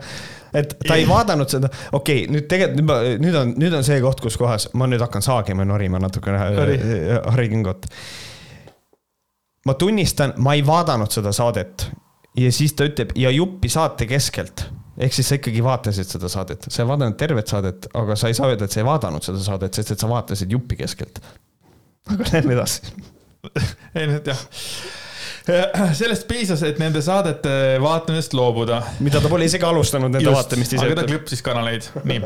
et ta ei vaadanud seda, okei okay,, nüüd tegelikult, nüüd on, nüüd on see koht, kus kohas ma nüüd hakkan saagima ja norima natukene Harri, Harri Kingot. ma tunnistan, ma ei vaadanud seda saadet. Ja siis ta ütleb ja juppi saate keskelt. Ehk siis sa ikkagi vaatasid seda saadet, sa ei vaadanud tervet saadet, aga sa ei saa öelda, et sa ei vaadanud seda saadet, sest et sa vaatasid juppi keskelt. aga lähme edasi. Ei, nüüd jah sellest piisas, et nende saadete vaatamisest loobuda. mida ta pole isegi alustanud nende Just, vaatamist ise. aga ta klõpsis kanaleid, nii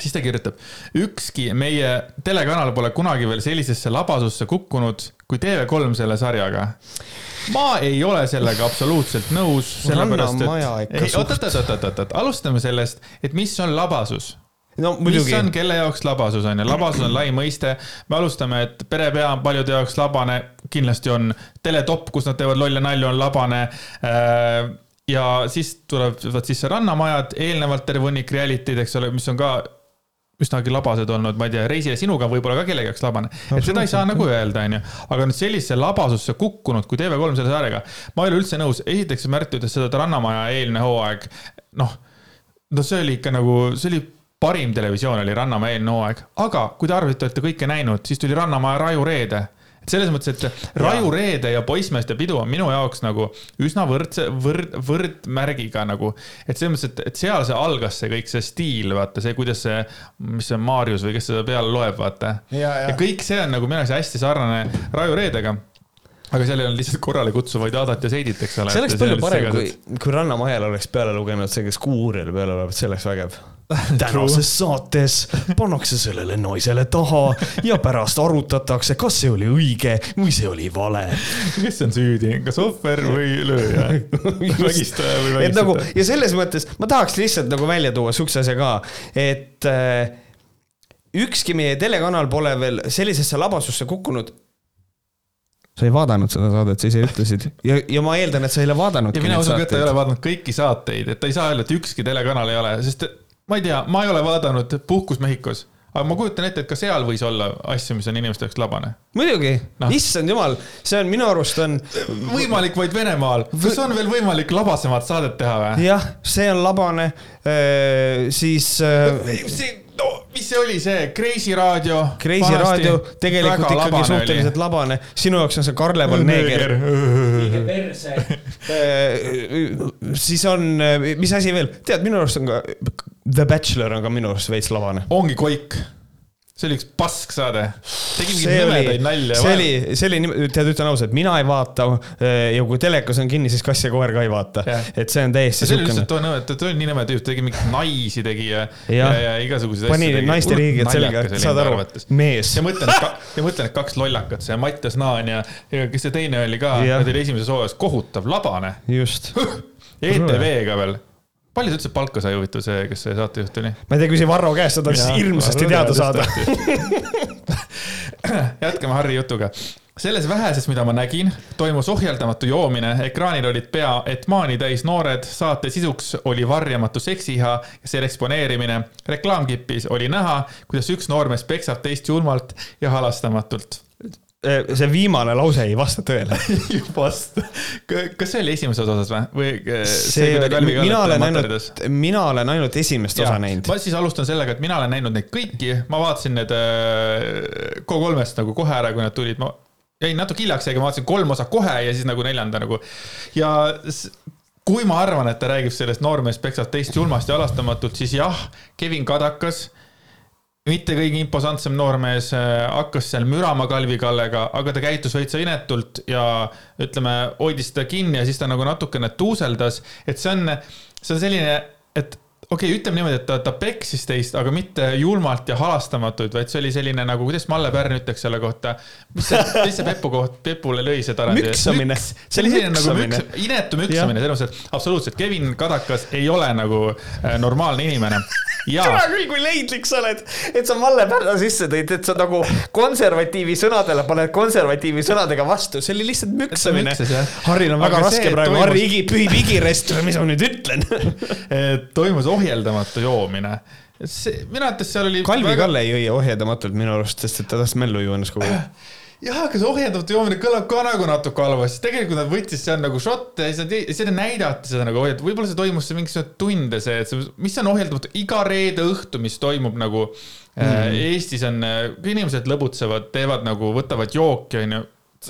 siis ta kirjutab, ükski meie telekanal pole kunagi veel sellisesse labasusse kukkunud kui TV3 selle sarjaga. ma ei ole sellega absoluutselt nõus, sellepärast et. oot, oot, oot, oot, oot, alustame sellest, et mis on labasus no muidugi. mis on kelle jaoks labasus on ju, labasus on lai mõiste. me alustame, et perepea on paljude jaoks labane, kindlasti on. teletopp, kus nad teevad lolle nalju, on labane. Äh, ja siis tulevad sisse rannamajad, eelnevalt terve hunnik reality'd, eks ole, mis on ka üsnagi labased olnud, ma ei tea, Reisile sinuga võib-olla ka kellegi jaoks labane no,. et seda ei saa nagu öelda, onju. aga nüüd sellisesse labasusse kukkunud kui TV3 selle saarega, ma ei ole üldse nõus. esiteks Märt ütles seda, et Rannamaja eelne hooaeg, noh, no see oli ikka nagu, see oli parim televisioon oli Rannamäe eelne hooaeg, aga kui te arvate, olete kõike näinud, siis tuli Rannamäe Raju Reede et selles mõttes, et Raju ja. Reede ja Poissmeeste pidu on minu jaoks nagu üsna võrdse, võrd, võrdmärgiga nagu. et selles mõttes, et, et seal see algas see kõik see stiil, vaata see, kuidas see, mis see Maarjus või kes seda peale loeb, vaata. Ja kõik see on nagu minu jaoks hästi sarnane Raju Reedega aga seal ei olnud lihtsalt korrale kutsuvaid Adat ja Seidit, eks ole. see oleks palju parem, kui, kui Rannamajal oleks peale lugenud see, kes Kuurile peale loeb, see oleks vägev tänases saates pannakse sellele naisele taha ja pärast arutatakse, kas see oli õige või see oli vale. kes on süüdi, kas ohver või lööja vägistaja või vägistaja. nagu ja selles mõttes ma tahaks lihtsalt nagu välja tuua siukse asja ka, et äh, ükski meie telekanal pole veel sellisesse labasusse kukkunud sa ei vaadanud seda saadet, sa ise ütlesid ja, ja ma eeldan, et sa ei ole vaadanud. ja mina usun ka, et ta ei ole vaadanud kõiki saateid, et ta ei saa öelda, et ükski telekanal ei ole, sest ma ei tea, ma ei ole vaadanud Puhkus Mehhikos, aga ma kujutan ette, et ka seal võis olla asju, mis on inimeste jaoks labane. muidugi no., issand jumal, see on minu arust on, võimalik vaid Venemaal, kas on veel võimalik labasemat saadet teha või? jah, see on labane, siis äh, see, no mis see oli see Kreisi raadio? Kreisi raadio tegelikult ikkagi suhteliselt labane, sinu jaoks on see Karleval neeger. perse. siis on, mis asi veel, tead, minu arust on ka The Bachelor on ka minu arust veits labane. ongi Koik. See oli üks pask saade. tegi mingeid nõmedaid, nalja. see oli, see oli, tead, ütlen ausalt, mina ei vaata ja kui telekas on kinni, siis kass ja koer ka ei vaata et see on täiesti see oli lihtsalt too nõme, ta oli nii nõme tüüp, tegi mingeid naisi tegi ja, ja, ja igasuguseid pani naiste riigid selga, saad aru, mees ja. mõtlen, ja mõtlen, et kaks lollakat, see Mattias Naan ja, ja kes see teine oli ka, nad olid esimeses hooajas kohutav labane. just. ETV-ga veel. Palju ta üldse palka sai, huvitav see, kes see saatejuht oli? ma ei tea, küsi Varro käest, sa tahaks hirmsasti teada saada. jätkame Harri jutuga. selles väheses, mida ma nägin, toimus ohjeldamatu joomine, ekraanil olid pea etmaani täis noored, saate sisuks oli varjamatu seksiiha ja selle eksponeerimine. reklaamkipis oli näha, kuidas üks noormees peksab teist julmalt ja halastamatult. See viimane lause ei vasta tõele. vast. kas see oli esimeses osas või, või äh, see oli, mina olen näinud, mina olen ainult esimest osa näinud. ma siis alustan sellega, et mina olen näinud neid kõiki, ma vaatasin need äh, K3-st nagu kohe ära, kui nad tulid, ma jäin natuke hiljaks, aga ma vaatasin kolm osa kohe ja siis nagu neljanda nagu ja kui ma arvan, et ta räägib sellest noormees peksab teist julmasti ja halastamatult, siis jah, Kevin Kadakas, mitte kõige imposantsem noormees, hakkas seal mürama Kalvi Kallega, aga ta käitus veitsa inetult ja ütleme, hoidis seda kinni ja siis ta nagu natukene tuuseldas, et see on, see on selline, et okei okay,, ütleme niimoodi, et ta, ta peksis teist, aga mitte julmalt ja halastamatult, vaid see oli selline nagu, kuidas Malle Pärn ütleks selle kohta. mis see, mis see Pepu koht, Pepule lõi see tarand. Müksamine. see oli selline nagu müks, inetu müksamine, selles mõttes, et absoluutselt, Kevin Kadakas ei ole nagu äh, normaalne inimene. ja tere küll, kui leidlik sa oled, et sa Malle Pärna sisse tõid, et sa nagu konservatiivi sõnadele paned konservatiivi sõnadega vastu, see oli lihtsalt müksamine. Harril on väga Aga raske see praegu, Harri igi, pühib igirest, mis ma nüüd ütlen. toimus ohjeldamatu joomine. see, minu arvates seal oli. Kalvi väga... Kalle ei jõi ohjeldamatult minu arust, sest et ta tahtis mällu juua ennast kogu aeg. jah, aga see ohjeldamatu joomine kõlab ka nagu natuke halvasti, tegelikult nad võttis seal nagu šotte ja siis nad, näidati seda nagu ohjeldamatu, võib-olla see toimus see mingisugune tunde see, et see, mis on ohjeldamatu, iga reede õhtu, mis toimub nagu mm. äh, Eestis on, kui inimesed lõbutsevad, teevad nagu, võtavad jooki, onju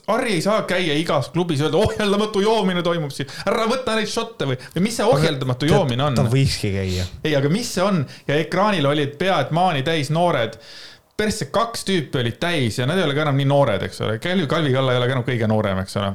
Harri ei saa käia igas klubis öelda, ohjeldamatu joomine toimub siin, ära võta neid šotte või, või mis see ohjeldamatu joomine on ta? võikski käia. ei, aga mis see on ja ekraanil olid pead maani täis noored. persse kaks tüüpi olid täis ja nad ei ole ka enam nii noored, eks ole, Kalvi, Kalvi Kalla ei ole ka enam kõige noorem, eks ole.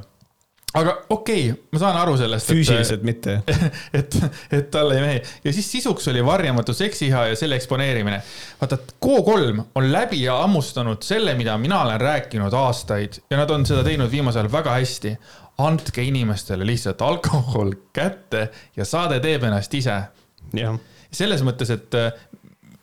Aga okei okay,, ma saan aru sellest. füüsiliselt mitte. et, et talle ei mehi ja siis sisuks oli varjamatu seksiiha ja selle eksponeerimine. vaata, K3 on läbi ja hammustanud selle, mida mina olen rääkinud aastaid ja nad on seda teinud viimasel ajal väga hästi. andke inimestele lihtsalt alkohol kätte ja saade teeb ennast ise jah. selles mõttes, et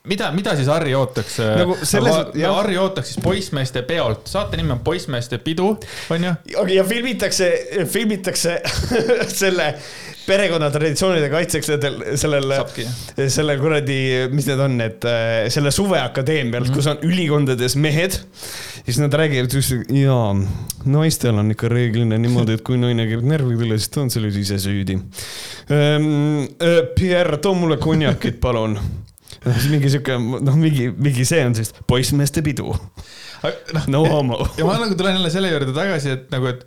mida, mida siis Harri ootaks Nagu selles- nagu, jah. Harri ootaks siis poissmeeste peolt, saate nimi on Poissmeeste pidu, onju. ja filmitakse, filmitakse selle perekonna traditsioonide kaitseks nendel, sellel sellel kuradi, mis need on, need äh, selle suveakadeemial mm, -hmm. kus on ülikondades mehed. siis nad räägivad, jaa, naistel on ikka reeglina niimoodi, et kui naine käib närvidele, siis ta on selles ise süüdi. Pierre, too mulle konjakit, palun mingi sihuke, noh, mingi, mingi see on siis poissmeeste pidu, no homo. ja ma nagu tulen jälle selle juurde tagasi, et nagu, et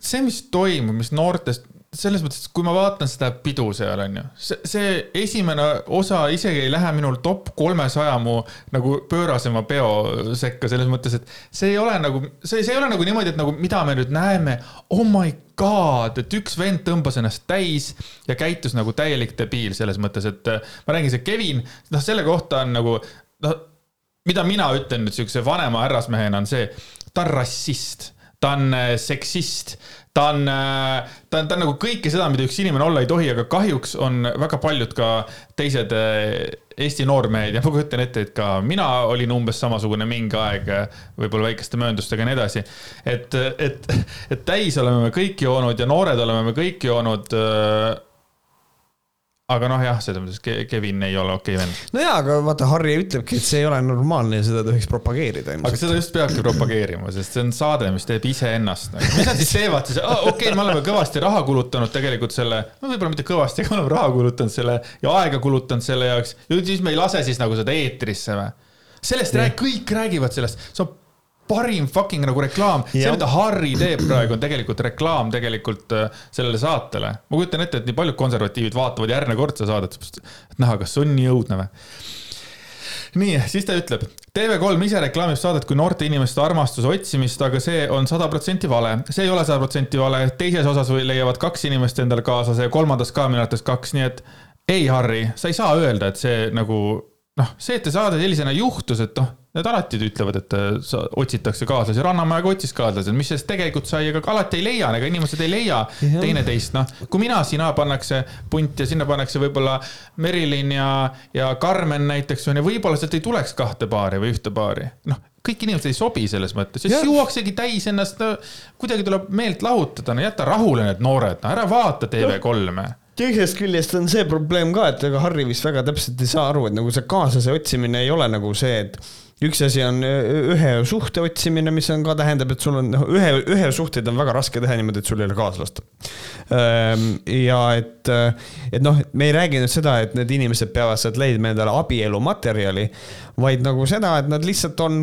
see, mis toimub, mis noortest, selles mõttes, kui ma vaatan seda pidu seal onju, see, see esimene osa isegi ei lähe minul top kolmesaja mu nagu pöörasema peo sekka, selles mõttes, et see ei ole nagu, see, see ei ole nagu niimoodi, et nagu mida me nüüd näeme, oh my god, et üks vend tõmbas ennast täis ja käitus nagu täielik debiil selles mõttes, et äh, ma räägin, see Kevin, noh, selle kohta on nagu noh, mida mina ütlen nüüd siukse vanema härrasmehena on see, ta on rassist ta on äh, seksist, ta on, äh, ta on, ta on nagu kõike seda, mida üks inimene olla ei tohi, aga kahjuks on väga paljud ka teised äh, Eesti noormehed ja ma kujutan ette, et ka mina olin umbes samasugune mingi aeg, võib-olla väikeste mööndustega ja nii edasi. et, et, et täis oleme me kõik joonud ja noored oleme me kõik joonud aga noh, jah, selles mõttes Kevin ei ole okei okay vend. no jaa, aga vaata, Harri ütlebki, et see ei ole normaalne ja seda tohiks propageerida. aga seda just peabki propageerima, sest see on saade, mis teeb iseennast nagu.. mis nad siis teevad siis oh,, okei okay,, me oleme kõvasti raha kulutanud tegelikult selle, no võib-olla mitte kõvasti, aga me oleme raha kulutanud selle ja aega kulutanud selle jaoks. ja siis me ei lase siis nagu seda eetrisse või? sellest rääg-, kõik räägivad sellest, see on parim fucking nagu reklaam. see, mida Harri teeb praegu, on tegelikult reklaam tegelikult äh, sellele saatele. ma kujutan ette, et nii paljud konservatiivid vaatavad järgmine kord seda saadet, et näha, kas see on nii õudne või nii, siis ta ütleb, TV3 ise reklaamib saadet kui noorte inimeste armastuse otsimist, aga see on sada protsenti vale. see ei ole sada protsenti vale, teises osas leiavad kaks inimest endale kaaslase ja kolmandas ka minu arvates kaks, nii et ei, Harri, sa ei saa öelda, et see nagu noh, see, et see saade sellisena juhtus, et noh, Need alati ütlevad, et äh, otsitakse kaaslasi, Rannamäe ka otsis kaaslasi, mis sellest tegelikult sai, aga alati ei leia, ega inimesed ei leia teineteist, noh. kui mina, sina pannakse punti ja sinna pannakse võib-olla Merilin ja, ja Karmen näiteks on ju, võib-olla sealt ei tuleks kahte paari või ühte paari. noh, kõik inimesed ei sobi selles mõttes. Siis juuaksegi täis ennast no,, kuidagi tuleb meelt lahutada, no jäta rahule need noored, no ära vaata TV3-e teisest küljest on see probleem ka, et ega Harri vist väga täpselt ei saa aru, et nagu see kaaslase otsimine ei ole nagu see, et üks asi on ühe suhte otsimine, mis on ka tähendab, et sul on noh, ühe, ühe suhteid on väga raske teha niimoodi, et sul ei ole kaaslast. ja et, et noh, me ei räägi nüüd seda, et need inimesed peavad sealt leidma endale abielumaterjali, vaid nagu seda, et nad lihtsalt on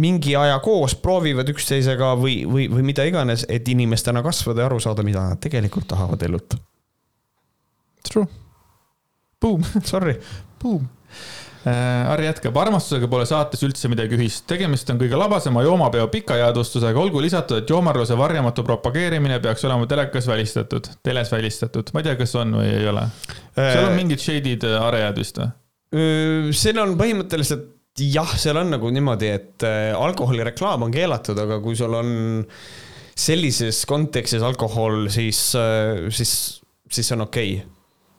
mingi aja koos, proovivad üksteisega või, või, või mida iganes, et inimestena kasvada ja aru saada, mida nad tegelikult tahavad elult. True. Boom, sorry. Boom Äh, Harri jätkab, armastusega pole saates üldse midagi ühist, tegemist on kõige labasema joomapeo pikajäädvustusega, olgu lisatud, et joomarluse varjamatu propageerimine peaks olema telekas välistatud, teles välistatud, ma ei tea, kas on või ei ole. seal on äh, mingid shade'id äh, arejad vist või? seal on põhimõtteliselt jah, seal on nagu niimoodi, et alkoholireklaam on keelatud, aga kui sul on sellises kontekstis alkohol, siis, siis, siis on okei okay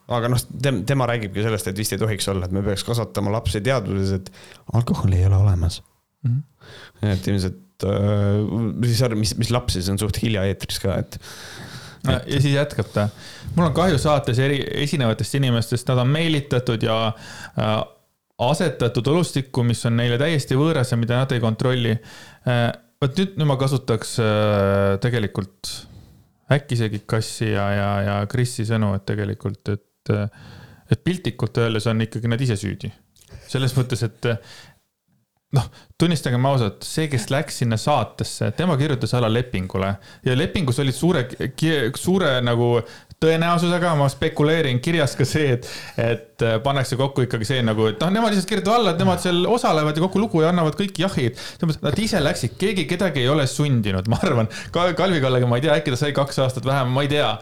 aga noh, tema räägibki sellest, et vist ei tohiks olla, et me peaks kasvatama lapsi teadvuses, et alkoholi ei ole olemas mm. -hmm. et ilmselt äh,, siis mis, mis lapsi, see on suht hilja eetris ka, et. No, ja siis jätkab ta. mul on kahju saates eri, esinevatest inimestest, nad on meelitatud ja äh, asetatud olustikku, mis on neile täiesti võõras ja mida nad ei kontrolli äh,. vot nüüd, nüüd ma kasutaks äh, tegelikult äkki isegi Kassi ja, ja, ja Krisi sõnu, et tegelikult, et et, et piltlikult öeldes on ikkagi nad ise süüdi. selles mõttes, et noh, tunnistagem ausalt, see, kes läks sinna saatesse, tema kirjutas alla lepingule ja lepingus olid suure, suure nagu tõenäosusega ma spekuleerin kirjas ka see, et, et äh, pannakse kokku ikkagi see nagu, et noh, nemad lihtsalt kirjutavad alla, et nemad seal osalevad ja kokku lugu ja annavad kõik jahid. Nad ise läksid, keegi kedagi ei ole sundinud, ma arvan. Kalvi Kallega ma ei tea, äkki ta sai kaks aastat vähem, ma ei tea.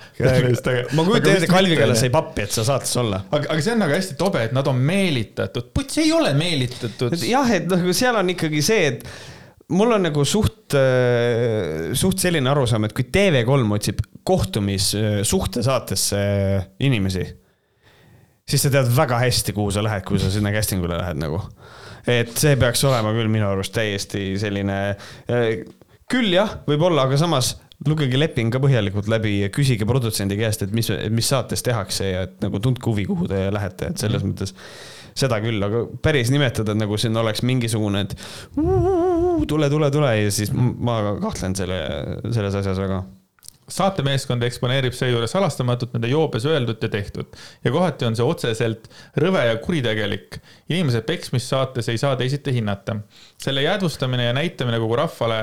ma kujutan ette, Kalvi Kalle sai pappi, et sa saates olla. aga, aga see on nagu hästi tobe, et nad on meelitatud. puts ei ole meelitatud. jah, et noh, seal on ikkagi see, et mul on nagu suht, äh, suht selline arusaam, et kui TV3 otsib kohtumis äh, suhtesaatesse äh, inimesi, siis sa tead väga hästi, kuhu sa lähed, kui sa sinna casting ule lähed nagu. et see peaks olema küll minu arust täiesti selline, küll jah, võib-olla, aga samas lugege leping ka põhjalikult läbi ja küsige produtsendi käest, et mis, mis saates tehakse ja et nagu tundke huvi, kuhu te lähete, et selles mm. mõttes seda küll, aga päris nimetada, et nagu siin oleks mingisugune, et tule, tule, tule ja siis ma kahtlen selle, selles asjas väga saatemeeskond eksponeerib seejuures halastamatult nende joobes öeldut ja tehtud ja kohati on see otseselt rõve ja kuritegelik. inimese peksmist saates ei saa teisiti hinnata. selle jäädvustamine ja näitamine kogu rahvale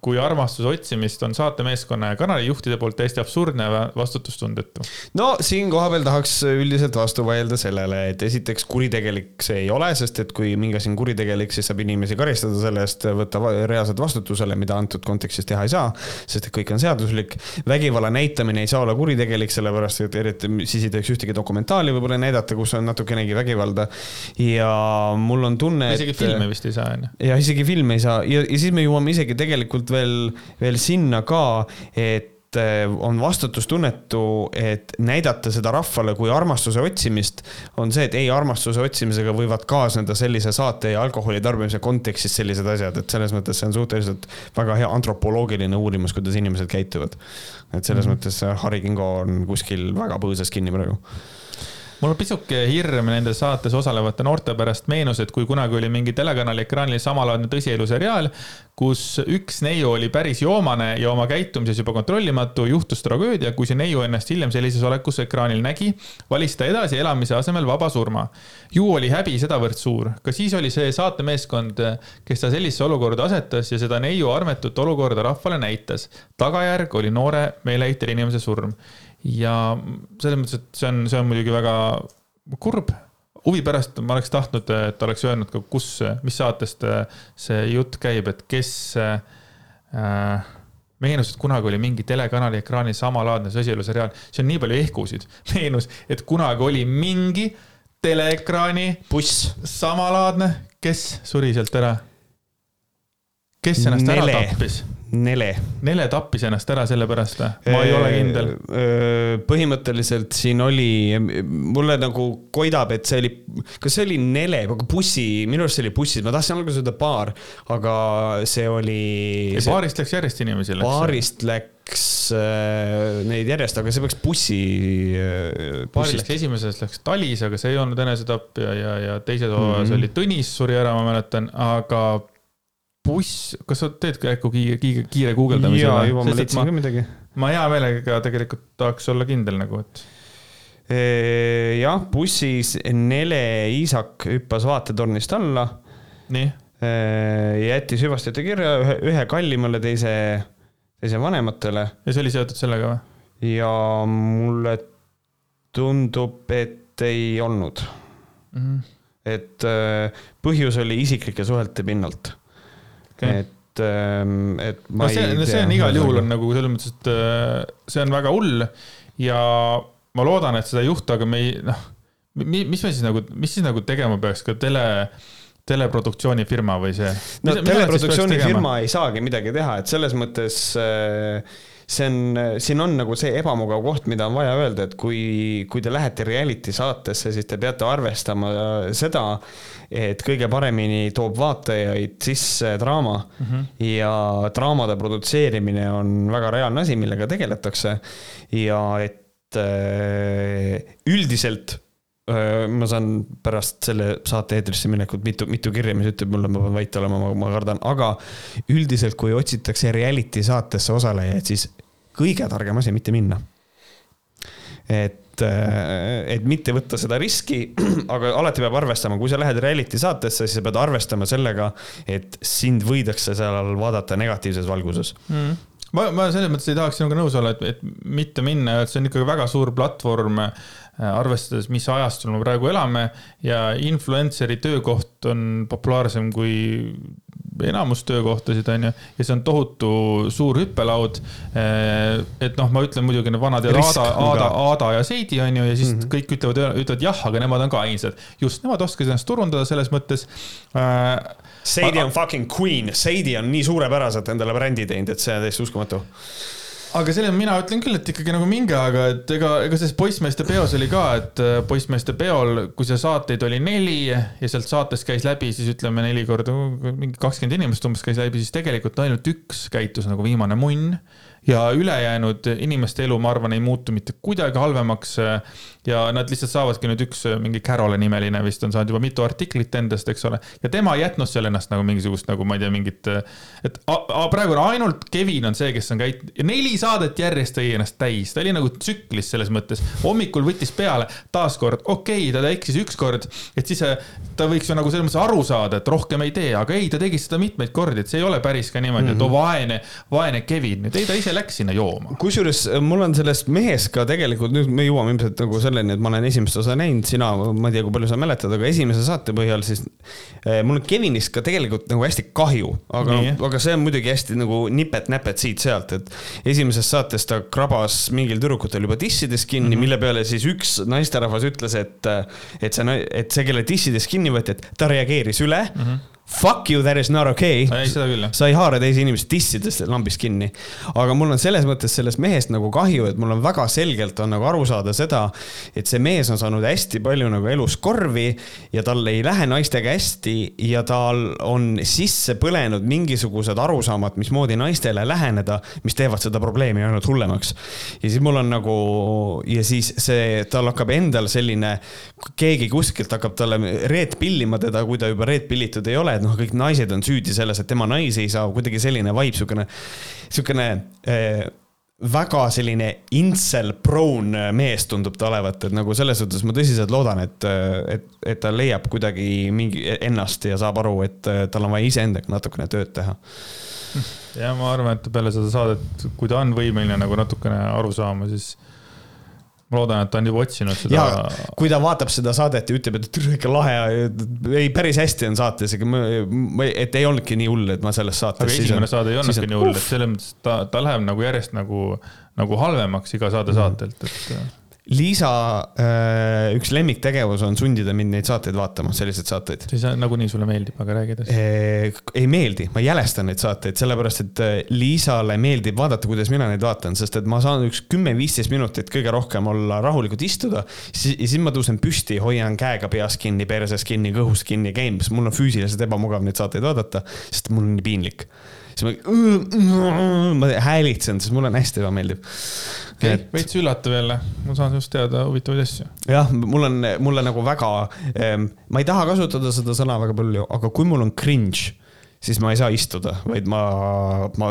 kui armastuse otsimist on saatemeeskonna ja kanali juhtide poolt täiesti absurdne ja vastutustundetu. no siin kohapeal tahaks üldiselt vastu vaielda sellele, et esiteks kuritegelik see ei ole, sest et kui mingi asi on kuritegelik, siis saab inimesi karistada selle eest, võtta reaalselt vastutusele, mida antud kontekstis teha ei saa, sest et kõik on seaduslik vägivalla näitamine ei saa olla kuritegelik, sellepärast et eriti siis ei tohiks ühtegi dokumentaali võib-olla näidata, kus on natukenegi vägivalda. ja mul on tunne, et. isegi filmi vist ei saa, on ju. ja isegi filmi ei saa ja, ja siis me jõuame isegi tegelikult veel, veel sinna ka, et Eh, on vastutustunnetu, et näidata seda rahvale kui armastuse otsimist, on see, et ei, armastuse otsimisega võivad kaasneda sellise saate ja alkoholi tarbimise kontekstis sellised asjad, et selles mõttes see on suhteliselt väga hea antropoloogiline uurimus, kuidas inimesed käituvad. et selles mm -hmm. mõttes Harri Kingo on kuskil väga põõsas kinni praegu mul on pisuke hirm nende saates osalevate noorte pärast meenus, et kui kunagi oli mingi telekanali ekraanil samalaadne tõsielu seriaal, kus üks neiu oli päris joomane ja oma käitumises juba kontrollimatu, juhtus tragöödia, kui see neiu ennast hiljem sellises olekus ekraanil nägi, valis ta edasi elamise asemel vaba surma. ju oli häbi sedavõrd suur, ka siis oli see saatemeeskond, kes ta sellisesse olukorda asetas ja seda neiu armetut olukorda rahvale näitas. tagajärg oli noore meeleheitel inimese surm ja selles mõttes, et see on, see on muidugi väga kurb. huvi pärast ma oleks tahtnud, et oleks öelnud ka, kus, mis saatest see jutt käib, et kes äh, meenus, et kunagi oli mingi telekanali ekraanil samalaadne sõsielu seriaal, see on nii palju ehkusid. meenus, et kunagi oli mingi teleekraani buss samalaadne, kes suri sealt ära? kes ennast Nele. ära tappis? Nele. Nele tappis ennast ära sellepärast või? ma ei ole kindel. põhimõtteliselt siin oli, mulle nagu koidab, et see oli, kas see oli Nele, bussi, minu arust see oli bussis, ma tahtsin alguses öelda baar, aga see oli. Baarist läks järjest inimesi. baarist läks äh, neid järjest, aga see peaks bussi äh,. baarist läks esimeses läks Talis, aga see ei olnud enesetapp ja, ja, ja teises mm -hmm. osas oli Tõnis suri ära, ma mäletan, aga buss, kas sa teed käiku kiire, kiire, kiire guugeldamise? jaa, juba ma leidsin ka midagi. ma hea meelega tegelikult tahaks olla kindel nagu, et. jah, bussis Nele Iisak hüppas vaatetornist alla. nii? jättis hüvastijate kirja ühe, ühe kallimale, teise, teise vanematele. ja see oli seotud sellega või? ja mulle tundub, et ei olnud mm. -hmm. et põhjus oli isiklike suhete pinnalt okay.. et, ähm, et ma no see, ei tea. see on igal juhul on nagu selles mõttes, et äh, see on väga hull ja ma loodan, et seda ei juhtu, aga me ei, noh, mis me siis nagu, mis siis nagu tegema peaks ka tele teleproduktsioonifirma või see? no teleproduktsioonifirma ei saagi midagi teha, et selles mõttes äh, see on, siin on nagu see ebamugav koht, mida on vaja öelda, et kui, kui te lähete reality saatesse, siis te peate arvestama seda, et kõige paremini toob vaatajaid sisse draama mm -hmm. ja draamade produtseerimine on väga reaalne asi, millega tegeletakse. ja et äh, üldiselt ma saan pärast selle saate eetrisse minekut mitu, mitu kirja, mis ütleb mulle, ma pean vait olema, ma, ma kardan, aga üldiselt, kui otsitakse reality saatesse osalejaid, siis kõige targem asi mitte minna. et, äh, et mitte võtta seda riski, aga alati peab arvestama, kui sa lähed reality saatesse, siis sa pead arvestama sellega, et sind võidakse seal vaadata negatiivses valguses. Mm ma, ma selles mõttes ei tahaks sinuga nõus olla, et, et mitte minna, et see on ikkagi väga suur platvorm, äh, arvestades, mis ajastul me praegu elame ja influencer'i töökoht on populaarsem kui enamus töökohtasid, on ju, ja see on tohutu suur hüppelaud. Eh, et noh, ma ütlen muidugi need vanad Aada, Aada, Aada ja Seidi on ju, ja siis mm -hmm. kõik ütlevad, ütlevad jah, aga nemad on ka ainsad. just, nemad oskasid ennast turundada selles mõttes äh,. Seidi on fucking queen, Seidi on nii suurepäraselt endale brändi teinud, et see on täiesti uskumatu aga selle mina ütlen küll, et ikkagi nagu minge, aga et ega, ega selles poissmeeste peos oli ka, et äh, poissmeeste peol, kui see saateid oli neli ja sealt saatest käis läbi, siis ütleme neli korda, mingi kakskümmend inimest umbes käis läbi, siis tegelikult ainult üks käitus nagu viimane munn ja ülejäänud inimeste elu, ma arvan, ei muutu mitte kuidagi halvemaks. ja nad lihtsalt saavadki nüüd üks mingi Carole nimeline vist on saanud juba mitu artiklit endast, eks ole. ja tema ei jätnud seal ennast nagu mingisugust nagu ma ei tea, mingit, et a, a, praegu on ainult Kevin on see, kes on käit-, neli saadet järjest tõi ennast täis, ta oli nagu tsüklis selles mõttes. hommikul võttis peale, taaskord okei okay,, ta eksis ükskord, et siis ta võiks ju nagu selles mõttes aru saada, et rohkem ei tee, aga ei, ta tegi seda mitmeid kordi, et see ei ole päris ka niimoodi mm, -hmm. et oo vaene, vaene Kevin, nüüd ei ta ise läks sinna jooma. kusjuures äh, mul on sellest mehest ka tegelikult, nüüd me jõuame ilmselt nagu selleni, et ma olen esimest osa näinud, sina, ma ei tea, kui palju sa mäletad, aga esimese saate põhjal siis eh, mul on Kevinist ka tegelikult nagu hästi kahju, aga, aga see on muidugi hästi nagu nipet-näpet siit-sealt, et esimeses saates ta krabas mingil tüdrukutel juba dissides kinni mm, -hmm. mille peale siis üks naisterahvas ütles, et, et see, et see, kelle dissides kinni võeti, et ta reageeris üle mm. -hmm Fuck you, that is not okay. sa ei haara teisi inimesi dissides lambist kinni. aga mul on selles mõttes sellest mehest nagu kahju, et mul on väga selgelt on nagu aru saada seda, et see mees on saanud hästi palju nagu elus korvi ja tal ei lähe naistega hästi ja tal on sisse põlenud mingisugused arusaamad, mismoodi naistele läheneda, mis teevad seda probleemi ainult hullemaks. ja siis mul on nagu ja siis see, tal hakkab endal selline, keegi kuskilt hakkab talle reet pillima teda, kui ta juba reet pillitud ei ole et noh, kõik naised on süüdi selles, et tema naisi ei saa, kuidagi selline vibe, siukene, siukene äh, väga selline incel prone mees tundub ta olevat, et nagu selles suhtes ma tõsiselt loodan, et, et, et ta leiab kuidagi mingi ennast ja saab aru, et tal on vaja iseendaga natukene tööd teha. ja ma arvan, et peale seda saadet, kui ta on võimeline nagu natukene aru saama, siis ma loodan, et ta on juba otsinud seda. kui ta vaatab seda saadet ja ütleb, et ikka lahe, ei päris hästi on saates, ega ma, ma, et ei olnudki nii hull, et ma selles saates. aga esimene on, saade ei olnudki nii hull, et selles mõttes ta, ta läheb nagu järjest nagu, nagu halvemaks iga saade mm -hmm. saatelt, et Liisa äh, üks lemmiktegevus on sundida mind neid saateid vaatama, selliseid saateid. siis nagunii sulle meeldib, aga räägi edasi. Äh, ei meeldi, ma jälestan neid saateid, sellepärast et äh, Liisale meeldib vaadata, kuidas mina neid vaatan, sest et ma saan üks kümme-viisteist minutit kõige rohkem olla rahulikult istuda. siis, ja siis ma tõusen püsti, hoian käega peas kinni, perses kinni, kõhus kinni, käin, mul on füüsiliselt ebamugav neid saateid vaadata, sest mul on nii piinlik siis ma, ma häälitsen, sest mulle on hästi ebameeldiv. okay, et..., veits üllatav jälle, ma saan sinust teada huvitavaid asju. jah, mul on, mulle nagu väga, ma ei taha kasutada seda sõna väga palju, aga kui mul on cringe siis ma ei saa istuda, vaid ma, ma,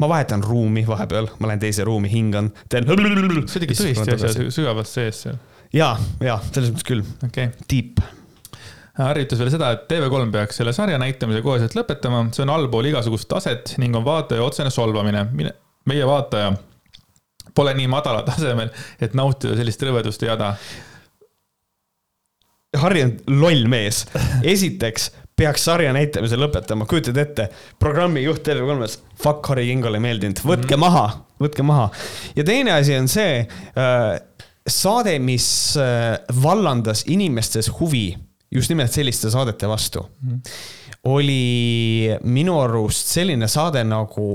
ma vahetan ruumi vahepeal, ma lähen teise ruumi, hingan, teen. see oli ikka tõesti asja sügavalt sees seal. ja, ja selles mõttes küll okay.. Deep Harri ütles veel seda, et TV3 peaks selle sarja näitamise koheselt lõpetama, see on allpool igasugust taset ning on vaataja otsene solvamine. meie vaataja pole nii madalal tasemel, et nautida sellist rõvedust ja jada. Harri on loll mees. esiteks peaks sarja näitamise lõpetama, kujutad ette, programmijuht TV3-s, fuck Harri Kingole ei meeldinud, võtke mm -hmm. maha, võtke maha. ja teine asi on see äh, saade, mis äh, vallandas inimestes huvi just nimelt selliste saadete vastu mm. oli minu arust selline saade nagu,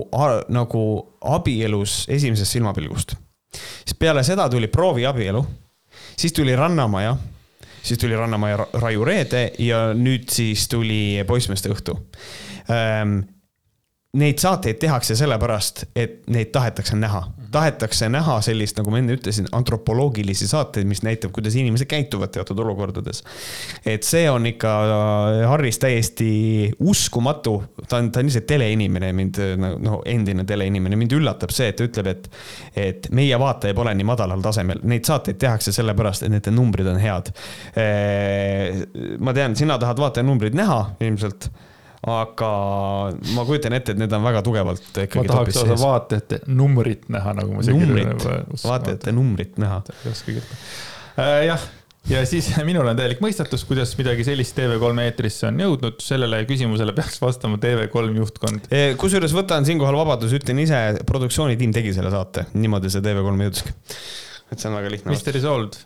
nagu abielus esimesest silmapilgust. siis peale seda tuli prooviabielu, siis tuli Rannamaja, siis tuli Rannamaja Raiu Reede ja nüüd siis tuli Poissmeeste õhtu ähm, neid saateid tehakse sellepärast, et neid tahetakse näha. tahetakse näha sellist, nagu ma enne ütlesin, antropoloogilisi saateid, mis näitab, kuidas inimesed käituvad teatud olukordades. et see on ikka Harris täiesti uskumatu, ta on, ta on lihtsalt teleinimene, mind, no endine teleinimene, mind üllatab see, et ta ütleb, et, et meie vaataja pole nii madalal tasemel, neid saateid tehakse sellepärast, et nende numbrid on head. ma tean, sina tahad vaatajanumbreid näha ilmselt aga ma kujutan ette, et need on väga tugevalt ikkagi. ma tahaks lausa vaatajate numbrit näha, nagu ma numbrit, vaatajate numbrit näha. ei oskagi ütelda. Äh, jah, ja siis minul on täielik mõistatus, kuidas midagi sellist TV3 eetrisse on jõudnud, sellele küsimusele peaks vastama TV3 juhtkond. kusjuures võtan siinkohal vabaduse, ütlen ise, produktsioonitiim tegi selle saate, niimoodi see TV3 jõudiski. et see on väga lihtne. Mystery solved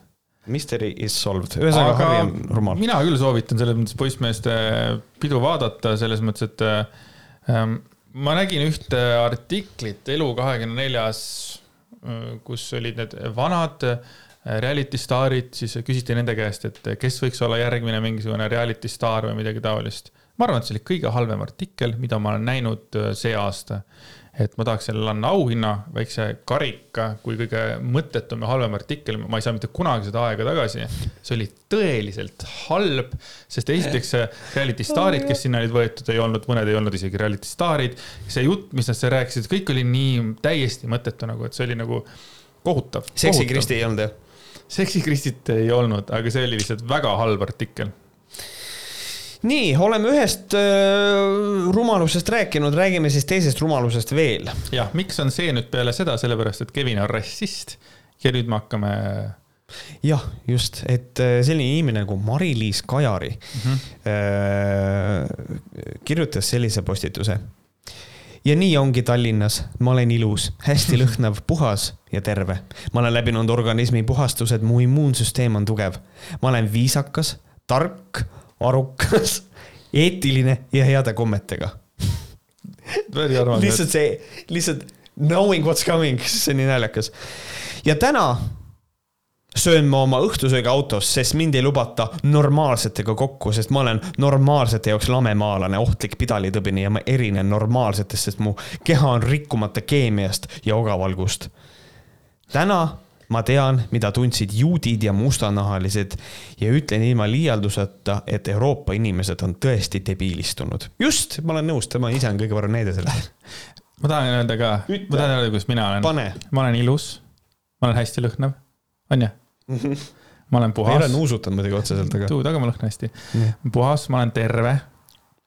Mystery is solved, ühesõnaga Harri on rumal. mina küll soovitan selles mõttes poissmeeste pidu vaadata, selles mõttes, et ähm, ma nägin ühte artiklit Elu24-s, äh, kus olid need vanad äh, reality staarid, siis küsiti nende käest, et kes võiks olla järgmine mingisugune reality staar või midagi taolist. ma arvan, et see oli kõige halvem artikkel, mida ma olen näinud äh, see aasta et ma tahaks sellele anda auhinna, väikse karika, kui kõige mõttetum ja halvem artikkel, ma ei saa mitte kunagi seda aega tagasi. see oli tõeliselt halb, sest esiteks reality staarid, kes sinna olid võetud, ei olnud, mõned ei olnud isegi reality staarid. see jutt, mis nad seal rääkisid, kõik oli nii täiesti mõttetu nagu, et see oli nagu kohutav. seksi Kristi ei olnud jah? seksi Kristit ei olnud, aga see oli lihtsalt väga halb artikkel nii, oleme ühest äh, rumalusest rääkinud, räägime siis teisest rumalusest veel. jah, miks on see nüüd peale seda, sellepärast et Kevin on rassist ja nüüd me hakkame. jah, just, et selline inimene nagu Mari-Liis Kajari mm -hmm. äh, kirjutas sellise postituse. ja nii ongi Tallinnas, ma olen ilus, hästi lõhnav, puhas ja terve. ma olen läbinud organismi puhastused, mu immuunsüsteem on tugev. ma olen viisakas, tark arukas, eetiline ja heade kommetega lihtsalt see, lihtsalt knowing what's coming, see on nii naljakas. ja täna söön ma oma õhtusöögi autos, sest mind ei lubata normaalsetega kokku, sest ma olen normaalsete jaoks lamemaalane, ohtlik pidalitõbine ja ma erinen normaalsetest, sest mu keha on rikkumata keemiast ja ogavalgust. täna ma tean, mida tundsid juudid ja mustanahalised ja ütlen ilma liialduseta, et Euroopa inimesed on tõesti debiilistunud. just, ma olen nõus, tema ise on kõige parem näide sellest. ma tahan öelda ka, ma tahan öelda, kuidas mina olen. ma olen ilus, ma olen hästi lõhnav, on ju? ma olen puhas. ma ei ole nuusutanud muidugi otseselt, aga. tuud, aga ma lõhnan hästi. puhas, ma olen terve.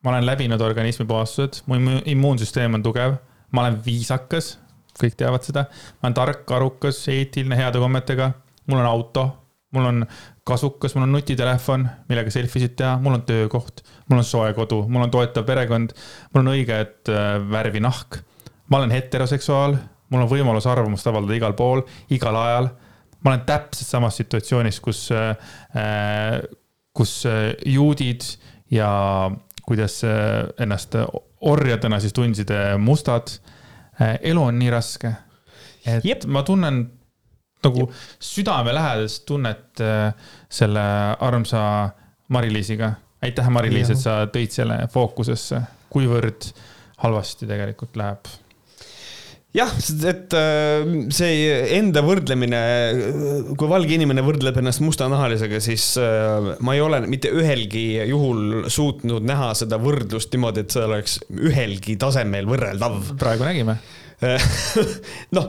ma olen läbinud organismi puhastused, mu immuunsüsteem on tugev, ma olen viisakas kõik teavad seda. ma olen tark, arukas, eetiline, heade kommetega. mul on auto, mul on kasukas, mul on nutitelefon, millega selfie sid teha, mul on töökoht, mul on soe kodu, mul on toetav perekond, mul on õiget äh, värvi nahk. ma olen heteroseksuaal, mul on võimalus arvamust avaldada igal pool, igal ajal. ma olen täpselt samas situatsioonis, kus äh,, äh kus äh, juudid ja kuidas ennast orjadena siis tundsid mustad elu on nii raske. et Jep. ma tunnen nagu südamelähedast tunnet äh, selle armsa Mari-Liisiga. aitäh, Mari-Liis, et sa tõid selle fookusesse, kuivõrd halvasti tegelikult läheb jah, et äh, see enda võrdlemine, kui valge inimene võrdleb ennast mustanahalisega, siis ma ei ole mitte ühelgi juhul suutnud näha seda võrdlust niimoodi, et see oleks ühelgi tasemel võrreldav. praegu nägime noh,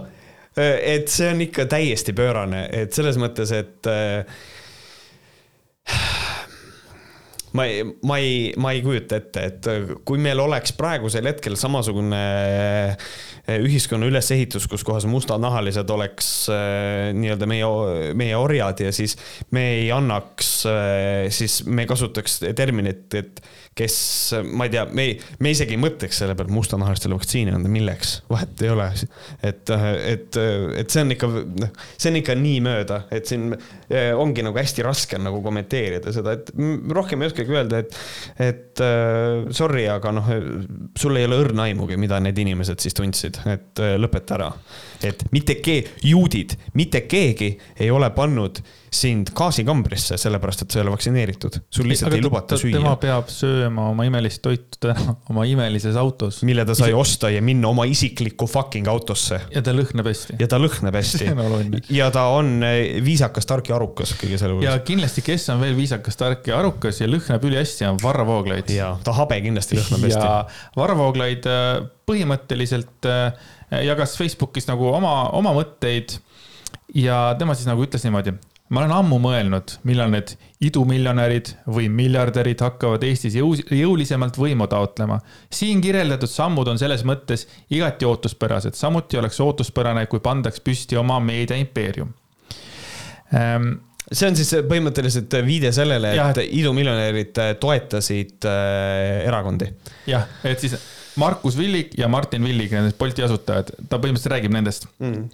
et see on ikka täiesti pöörane, et selles mõttes, et äh, ma ei, ma ei, ma ei kujuta ette, et kui meil oleks praegusel hetkel samasugune äh, ühiskonna ülesehitus, kus kohas mustanahalised oleks äh, nii-öelda meie, meie orjad ja siis me ei annaks, siis me kasutaks terminit, et kes, ma ei tea, me ei, me isegi ei mõtleks selle peale, mustanahalistele vaktsiini anda, milleks, vahet ei ole. et, et, et see on ikka, noh, see on ikka nii mööda, et siin eh, ongi nagu hästi raske nagu kommenteerida seda, et rohkem ei oskagi öelda, et, et eh, sorry, aga noh, sul ei ole õrna aimugi, mida need inimesed siis tundsid, et eh, lõpeta ära. et mitte keegi, juudid, mitte keegi ei ole pannud sind gaasikambrisse, sellepärast et sa ei ole vaktsineeritud. sul lihtsalt ei, ei lubata süüa. tema peab sööma oma imelist toitu täna oma imelises autos. mille ta sai Isi... osta ja minna oma isiklikku fucking autosse. ja ta lõhnab hästi. ja ta lõhnab hästi ja ta on eh, viisakas, tark ja arukas kõige selle juures. ja kindlasti, kes on veel viisakas, tark ja arukas ja lõhnab ülihästi, on Varro Vooglaid. ja ta habe kindlasti lõhnab hästi. ja Varro Vooglaid eh, põhimõtteliselt eh, jagas Facebookis nagu oma, oma mõtteid ja tema siis nagu ütles niimoodi ma olen ammu mõelnud, millal need idumiljonärid või miljardärid hakkavad Eestis jõu, jõulisemalt võimu taotlema. siin kirjeldatud sammud on selles mõttes igati ootuspärased, samuti oleks ootuspärane, kui pandaks püsti oma meediaimpeerium see on siis põhimõtteliselt viide sellele, et idumiljonärid toetasid äh, erakondi. jah, et siis Markus Villig ja Martin Villig, need Bolti asutajad, ta põhimõtteliselt räägib nendest mm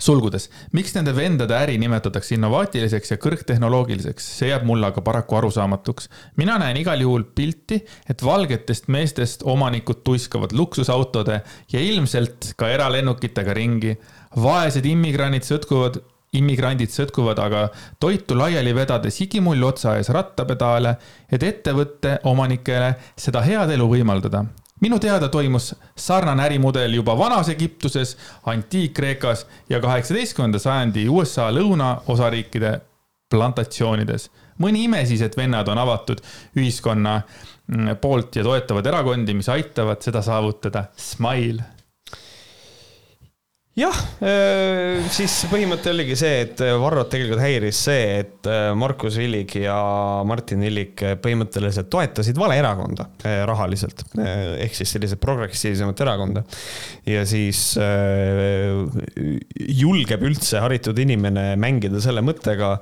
sulgudes, miks nende vendade äri nimetatakse innovaatiliseks ja kõrgtehnoloogiliseks, see jääb mulle aga paraku arusaamatuks. mina näen igal juhul pilti, et valgetest meestest omanikud tuiskavad luksusautode ja ilmselt ka eralennukitega ringi. vaesed immigrandid sõtkuvad immigrandid sõtkuvad aga toitu laiali vedades higimull otsa ees rattapedaale, et ettevõtte omanikele seda head elu võimaldada minu teada toimus sarnane ärimudel juba vanas Egiptuses, Antiik-Kreekas ja kaheksateistkümnenda sajandi USA lõunaosariikide plantatsioonides. mõni ime siis, et vennad on avatud ühiskonna mm, poolt ja toetavad erakondi, mis aitavad seda saavutada. Smile. Jah, siis põhimõte oligi see, et Varrot tegelikult häiris see, et Markus Villig ja Martin Villig põhimõtteliselt toetasid vale erakonda rahaliselt. ehk siis selliselt progressiivsemat erakonda. ja siis julgeb üldse haritud inimene mängida selle mõttega,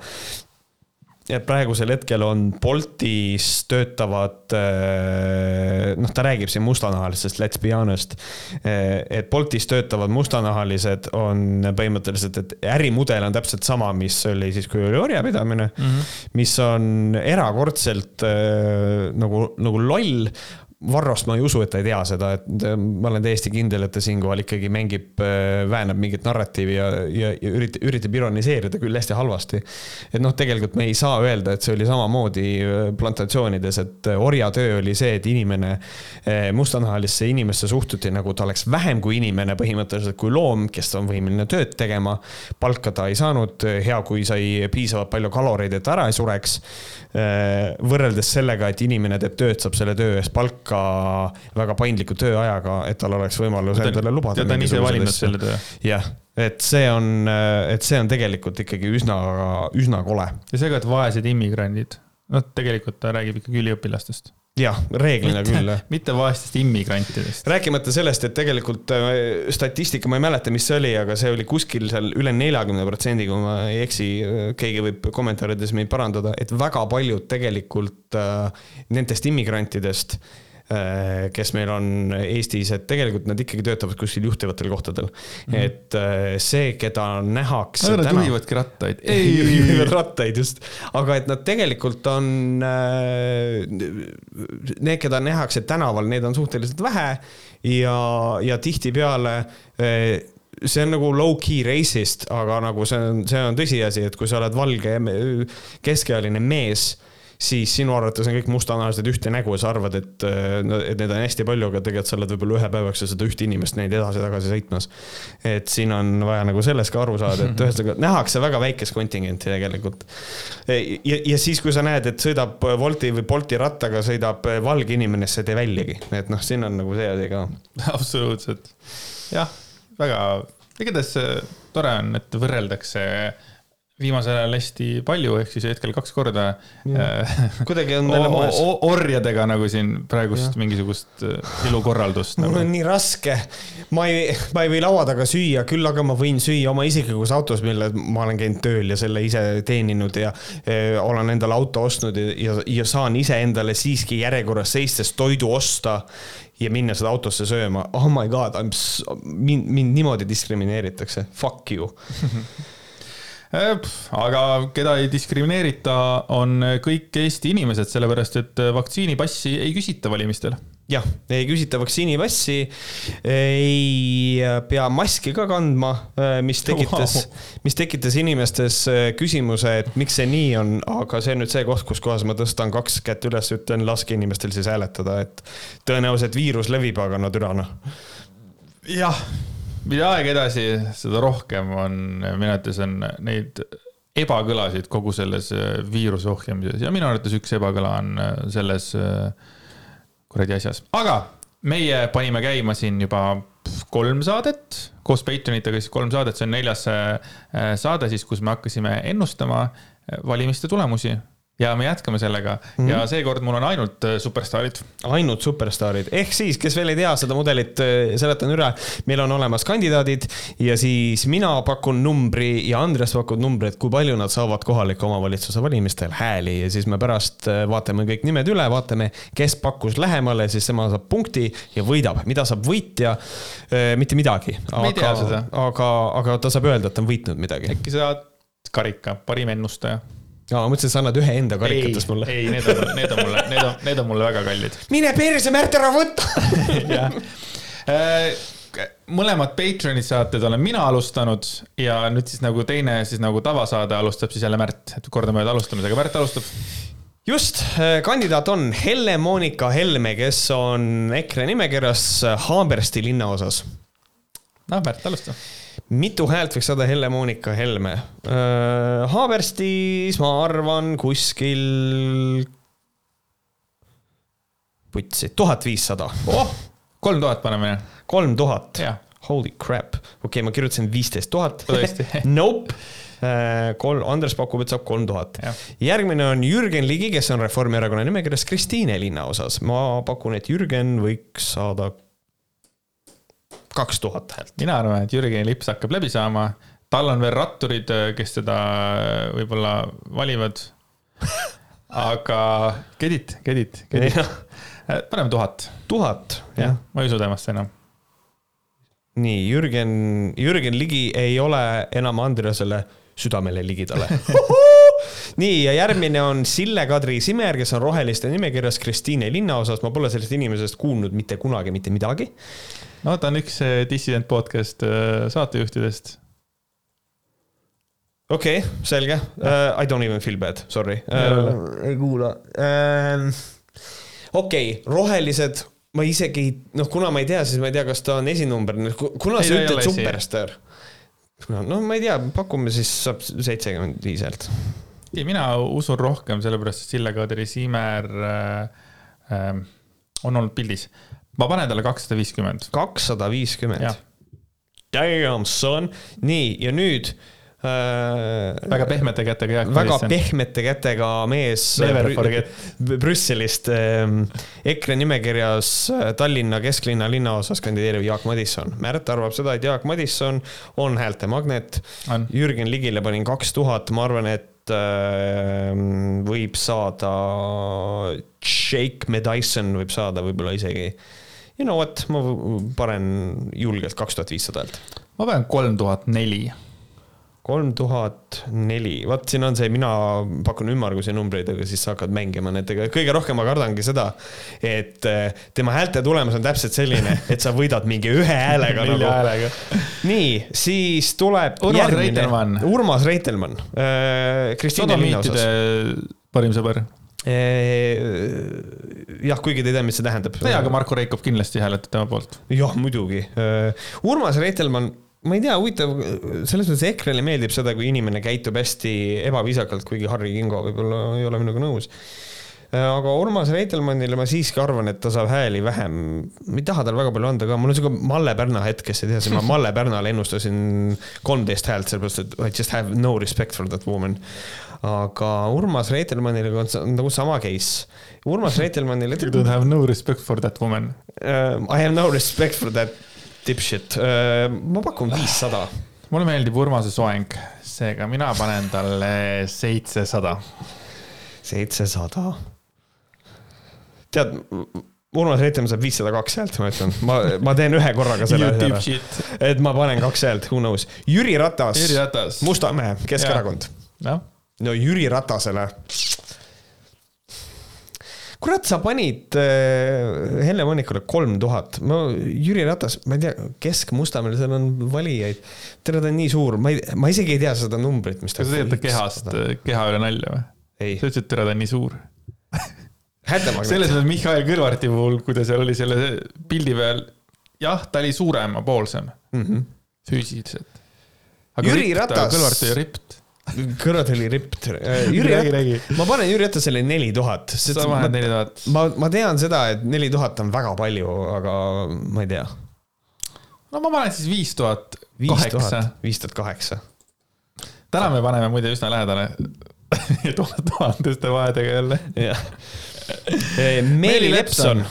praegusel hetkel on Boltis töötavad, äh, noh, ta räägib siin mustanahalistest, let's be honest. Äh, et Boltis töötavad mustanahalised on põhimõtteliselt, et ärimudel on täpselt sama, mis oli siis, kui oli orjapidamine mm, -hmm. mis on erakordselt äh, nagu, nagu loll Varrost ma ei usu, et ta ei tea seda, et ma olen täiesti kindel, et ta siinkohal ikkagi mängib, äh, väänab mingit narratiivi ja, ja, ja üritab, üritab ironiseerida küll hästi halvasti. et noh, tegelikult me ei saa öelda, et see oli samamoodi äh, plantatsioonides, et äh, orjatöö oli see, et inimene, mustanahalisse inimesse suhtuti nagu ta oleks vähem kui inimene põhimõtteliselt kui loom, kes on võimeline tööd tegema. palka ta ei saanud, hea, kui sai piisavalt palju kaloreid, et ära ei sureks. võrreldes sellega, et inimene teeb tööd, saab selle töö eest palka väga, väga paindliku tööajaga, et tal oleks võimalus ta, endale lubada. ja ta on ise valinud selle töö. jah, et see on, et see on tegelikult ikkagi üsna, üsna kole. ja see ka, et vaesed immigrandid, noh, tegelikult ta räägib ikkagi üliõpilastest jah, reeglina mitte, küll. mitte vaestest immigrantidest. rääkimata sellest, et tegelikult äh, statistika, ma ei mäleta, mis see oli, aga see oli kuskil seal üle neljakümne protsendi, kui ma ei eksi, keegi võib kommentaarides meid parandada, et väga paljud tegelikult äh, nendest immigrantidest äh, Äh, kes meil on Eestis, et tegelikult nad ikkagi töötavad kuskil juhtivatel kohtadel mm. -hmm. et äh, see, keda nähakse. Nad juhivadki rattaid. juhivad rattaid just, aga et nad tegelikult on, äh, need, keda nähakse tänaval, neid on suhteliselt vähe ja, ja tihtipeale see on nagu low-key racist, aga nagu see on, see on tõsiasi, et kui sa oled valge keskealine mees siis sinu arvates on kõik mustanahalised ühte nägu ja sa arvad, et, äh, et neid on hästi palju, aga tegelikult sa oled võib-olla ühe päeva jooksul seda ühte inimest näinud edasi-tagasi sõitmas. et siin on vaja nagu sellest ka aru saada, et ühesõnaga nähakse väga väikest kontingenti tegelikult. ja, ja siis, kui sa näed, et sõidab Wolti või Bolti rattaga, sõidab valge inimene, siis sa ei tee väljagi, et noh, siin on nagu see asi ka. absoluutselt, jah, väga, igatahes tore on, et võrreldakse viimasel ajal hästi palju, ehk siis hetkel kaks korda. kuidagi on jälle moes. orjadega nagu siin praegust ja. mingisugust äh, elukorraldust nagu.. mul on nii raske, ma ei, ma ei või laua taga süüa, küll aga ma võin süüa oma isiklikus autos, mille ma olen käinud tööl ja selle ise teeninud ja, ja olen endale auto ostnud ja, ja, ja saan iseendale siiski järjekorras seistes toidu osta ja minna seda autosse sööma. Oh my god, mind, mind niimoodi diskrimineeritakse, fuck you aga keda ei diskrimineerita, on kõik Eesti inimesed, sellepärast et vaktsiinipassi ei küsita valimistel jah, ei küsita vaktsiinipassi, ei pea maski ka kandma, äh, mis tekitas wow., mis tekitas inimestes äh, küsimuse, et miks see nii on, aga see on nüüd see koht, kus kohas ma tõstan kaks kätt üles, ütlen, laske inimestel siis hääletada, et tõenäoliselt viirus levib, aga no türa noh. jah mida aeg edasi, seda rohkem on, minu arvates on neid ebakõlasid kogu selles äh, viiruse ohjamises. Ja minu arvates üks ebakõla on äh, selles äh, kuradi asjas, aga meie panime käima siin juba kolm saadet koos Patreonitega, siis kolm saadet, see on neljas saade siis, kus me hakkasime ennustama valimiste tulemusi ja me jätkame sellega mm -hmm. ja seekord mul on ainult äh, superstaarid. ainult superstaarid, ehk siis, kes veel ei tea seda mudelit, äh, seletan üle. meil on olemas kandidaadid ja siis mina pakun numbri ja Andres pakub numbri, et kui palju nad saavad kohaliku omavalitsuse valimistel hääli ja siis me pärast äh, vaatame kõik nimed üle, vaatame, kes pakkus lähemale, siis tema saab punkti ja võidab, mida saab võitja? mitte midagi. aga, aga, aga ta saab öelda, et ta on võitnud midagi. äkki saad karika, parim ennustaja aa, ma mõtlesin, et sa annad ühe enda karikatest mulle. ei, need on, need on mulle, need on, need on mulle väga kallid. mine perse, Märt, ära võta jah äh, mõlemad Patreon'i saated olen mina alustanud ja nüüd siis nagu teine siis nagu tavasaade alustab siis jälle Märt, et kordamööda alustamisega, Märt alustab. just, äh, kandidaat on Helle-Moonika Helme, kes on EKRE nimekirjas Haabersti linnaosas. noh, Märt, alusta mitu häält võiks saada Helle-Moonika Helme? Haaberstis ma arvan kuskil. putsi, tuhat viissada. oh, kolm tuhat paneme. kolm tuhat, Holy crap, okei okay,, ma kirjutasin viisteist tuhat. Nope kolm, Andres pakub, et saab kolm tuhat. järgmine on Jürgen Ligi, kes on Reformierakonna nimekirjas Kristiine linnaosas. ma pakun, et Jürgen võiks saada kaks tuhat häält. mina arvan, et Jürgeni lips hakkab läbi saama. tal on veel ratturid, kes teda võib-olla valivad. aga Kedit, Kedit, Kedit. paneme tuhat. tuhat, jah. ma ei usu temasse enam nii, Jürgen, Jürgen Ligi ei ole enam Andreasele südamele ligidale nii, ja järgmine on Sille-Kadri Simer, kes on Roheliste nimekirjas Kristiine linnaosas. ma pole sellest inimesest kuulnud mitte kunagi mitte midagi. No ta on üks Dissident podcast äh, saatejuhtidest. okei okay,, selge uh,. I don't even feel bad, sorry uh,. ei kuula uh,. okei okay,, rohelised ma isegi ei, noh, kuna ma ei tea, siis ma ei tea, kas ta on esinumber, kuna ei, sa ütled superstaar? no ma ei tea, pakume siis saab seitsekümmend viis häält. ei, mina usun rohkem, sellepärast et Sille-Kadri Siimer äh, äh, on olnud pildis. Ma panen talle kakssada viiskümmend. kakssada viiskümmend? Damn son, nii ja nüüd äh, Äh, väga pehmete kätega Jaak väga pehmete kätega mees Brüsselist ähm, EKRE nimekirjas äh, Tallinna kesklinna linnaosas kandideeriv Jaak Madisson. Märt arvab seda, et Jaak Madisson on häälte magnet. Jürgen Ligile panin kaks tuhat, ma arvan, et äh, võib saada, Jake Madison võib saada võib-olla isegi. You know what, ma panen julgelt kaks tuhat viissada häält. ma panen kolm tuhat neli kolm tuhat neli, vot siin on see, mina pakun ümmargusi numbreid, aga siis sa hakkad mängima nendega, kõige rohkem ma kardangi seda, et eh, tema häälte tulemus on täpselt selline, et sa võidad mingi ühe häälega nagu. häälega. nii, siis tuleb Urmas järgmine. Reitelmann. Urmas Reitelmann äh,. Kristiine linnaosas. parim sõber eh, jah, kuigi te ei tea, mis see tähendab. jaa, aga Marko Reikov kindlasti hääletab tema poolt. jah, muidugi. Urmas Reitelmann ma ei tea, huvitav, selles mõttes EKRE-le meeldib seda, kui inimene käitub hästi ebaviisakalt, kuigi Harri Kingo võib-olla ei ole minuga nõus. aga Urmas Reitelmannile ma siiski arvan, et ta saab hääli vähem, ma ei taha talle väga palju anda ka, mul on siuke Malle Pärna hetk, kes ei tea, siis ma Malle Pärnale ennustasin kolmteist häält, sellepärast et I just have no respect for that woman. Aga Urmas Reitelmannile on nagu sama case. Urmas Reitelmannile. You don't have no respect for that woman uh,. I have no respect for that Dipshit, äh, ma pakun viissada. mulle meeldib Urmase soeng, seega mina panen talle seitsesada. seitsesada. tead, Urmas Reitelmann saab viissada kaks häält, ma ütlen, ma, ma teen ühe korraga selle asja ära. et ma panen kaks häält, who knows. Jüri Ratas, Ratas., Mustamäe, Keskerakond. No Jüri Ratasele kurat, sa panid äh, Helle-Moonikule kolm tuhat, ma, Jüri Ratas, ma ei tea, Kesk-Mustamäel, seal on valijaid. tere, ta on nii suur, ma ei, ma isegi ei tea seda numbrit, mis ta. kas sa teed ta kehast, keha üle nalja või? sa ütlesid, tere, ta on nii suur selles mõttes Mihhail Kõlvarti puhul, kui ta seal oli selle pildi peal, jah, ta oli suuremapoolsem mm -hmm. füüsiliselt. Jüri Ratas. Kõlvart oli ript kõrvad oli ript. Äh, Jüri ma panen Jüri Ratasele neli tuhat. sa paned neli tuhat? ma, ma tean seda, et neli tuhat on väga palju, aga ma ei tea. no ma panen siis viis tuhat kaheksa. viis tuhat kaheksa. täna me paneme muide üsna lähedale tuhandeste vahedega jälle. jah. Meeli Lepson.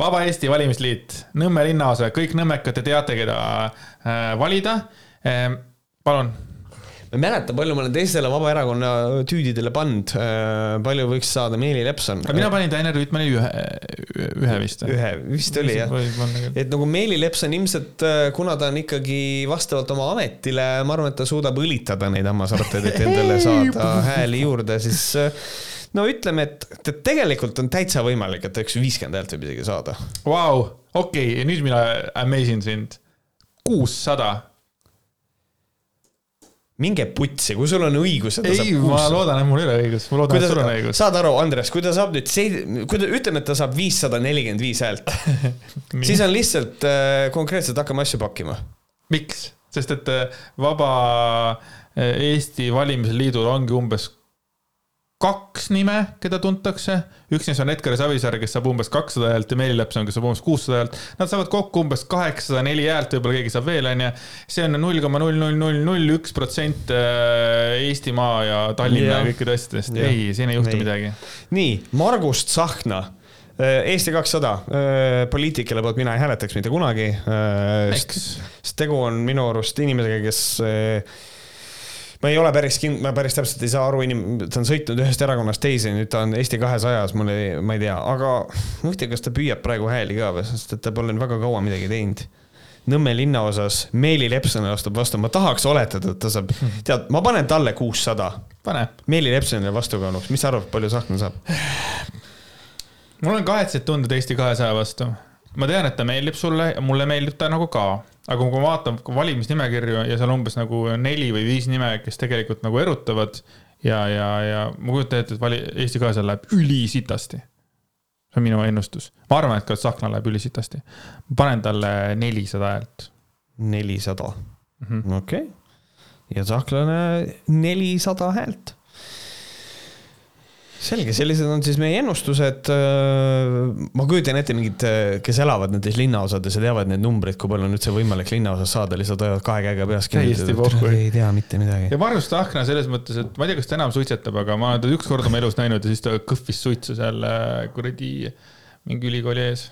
Vaba Eesti Valimisliit, Nõmme linnaosa, kõik nõmmekad, te teate, keda äh, valida. Palun ma ei mäleta, palju ma olen teistele Vabaerakonna tüüdidele pannud, äh, palju võiks saada Meeli Lepson. aga mina panin Tainer Rüütmanile ühe, ühe vist. ühe, vist oli jah. et nagu Meeli Lepson ilmselt, äh, kuna ta on ikkagi vastavalt oma ametile, ma arvan, et ta suudab õlitada neid hammasarteid, et endale saada hääli juurde, siis äh, no ütleme, et tegelikult on täitsa võimalik, et üks viiskümmend häält võib isegi saada. Vau, okei, nüüd mina amazing sind. kuussada minge putsi, kui sul on õigus, ei, ma loodan, et mul ei ole õigus, ma loodan, et sul on õigus. saad aru, Andres, kui ta saab nüüd see, kui ta, ütleme, et ta saab viissada nelikümmend viis häält siis on lihtsalt äh, konkreetselt hakkame asju pakkima. miks? sest et äh, Vaba äh, Eesti Valimisliidul ongi umbes kaks nime, keda tuntakse. üks neist on Edgar Savisaar, kes saab umbes kakssada häält ja Meeli Lepson, kes saab umbes kuussada häält. Nad saavad kokku umbes kaheksasada neli häält, võib-olla keegi saab veel, onju. see on null koma null null null null üks protsent äh, Eestimaa ja Tallinna ja kõikide asjadest. ei, siin ei juhtu ei. midagi. nii, Margust Tsahkna äh, Eesti kakssada, äh, poliitik, kelle poolt mina ei hääletaks mitte kunagi. sest tegu on minu arust inimesega, kes ma ei ole päris kind-, ma päris täpselt ei saa aru, inim-, ta on sõitnud ühest erakonnast teise, nüüd ta on Eesti kahesajas, mul ei, ma ei tea, aga ma ei tea, kas ta püüab praegu hääli ka või, sest et ta pole väga kaua midagi teinud. Nõmme linnaosas Meeli Lepsonile astub vastu, ma tahaks oletada, et ta saab, tead, ma panen talle kuussada. pane. Meeli Lepsonile vastukaaluks, mis sa arvad, palju Tsahkna saab? mul on kahetsed tunded Eesti kahesaja vastu. ma tean, et ta meeldib sulle ja mulle meeldib ta nagu ka aga kui ma vaatan valimisnimekirju ja seal umbes nagu neli või viis nime, kes tegelikult nagu erutavad ja, ja, ja ma kujutan ette, et vali-, Eesti kahesaja läheb ülisitasti. see on minu ennustus. ma arvan, et ka Tsahkna läheb ülisitasti. panen talle nelisada häält. nelisada, mhm. okei. ja Tsahklane nelisada häält selge, sellised on siis meie ennustused. ma kujutan ette mingid, kes elavad nendes linnaosades ja teavad neid numbreid, kui palju on üldse võimalik linnaosas saada, lihtsalt hoiavad kahe käega peas kinni. ei tea mitte midagi. ja Margus Tsahkna selles mõttes, et ma ei tea, kas ta enam suitsetab, aga ma olen teda ükskord oma elus näinud ja siis ta kõhvis suitsu seal äh, kuradi mingi ülikooli ees.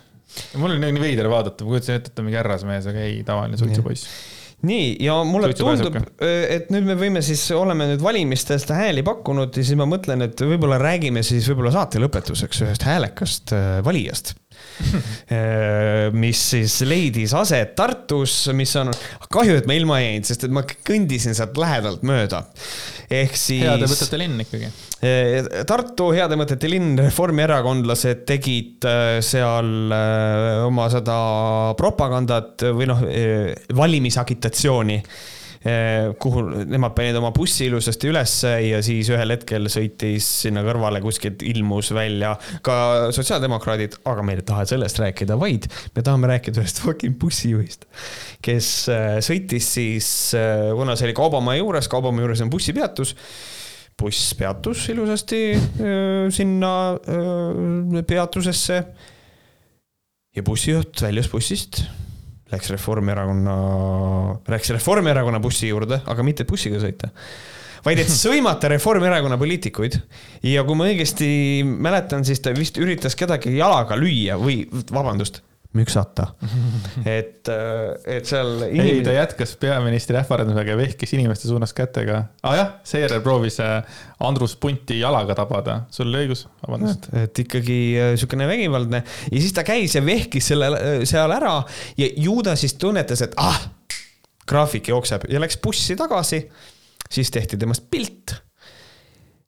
ja mul oli nii veider vaadata, ma kujutasin ette, et ta on mingi härrasmees, aga ei, tavaline suitsupoiss nii, ja mulle Suitsu tundub, et nüüd me võime siis, oleme nüüd valimistest hääli pakkunud ja siis ma mõtlen, et võib-olla räägime siis võib-olla saate lõpetuseks ühest häälekast äh, valijast. äh, mis siis leidis aset Tartus, mis on, kahju, et ma ilma jäin, sest et ma kõndisin sealt lähedalt mööda. ehk siis. heade mõtete linn ikkagi Tartu heade mõtete linn, reformierakondlased tegid seal oma seda propagandat või noh, valimisagitatsiooni kuhu nemad panid oma bussi ilusasti ülesse ja siis ühel hetkel sõitis sinna kõrvale kuskilt ilmus välja ka sotsiaaldemokraadid, aga me ei taha sellest rääkida, vaid me tahame rääkida ühest fucking bussijuhist, kes sõitis siis, kuna see oli Kaubamaja juures, Kaubamaja juures on bussipeatus buss peatus ilusasti sinna peatusesse. ja bussijuht väljus bussist, läks Reformierakonna, läks Reformierakonna bussi juurde, aga mitte bussiga sõita vaid et sõimata Reformierakonna poliitikuid. ja kui ma õigesti mäletan, siis ta vist üritas kedagi jalaga lüüa või vabandust, müksata. et, äh, et seal inimene.... ei, ta jätkas peaministri ähvardamisega ja vehkis inimeste suunas kätega. aa ah, jah, seejärel proovis äh, Andrus Punti jalaga tabada, sul oli õigus, vabandust. et ikkagi äh, sihukene vägivaldne ja siis ta käis ja vehkis selle seal ära ja ju ta siis tunnetas, et ah, graafik jookseb ja läks bussi tagasi. siis tehti temast pilt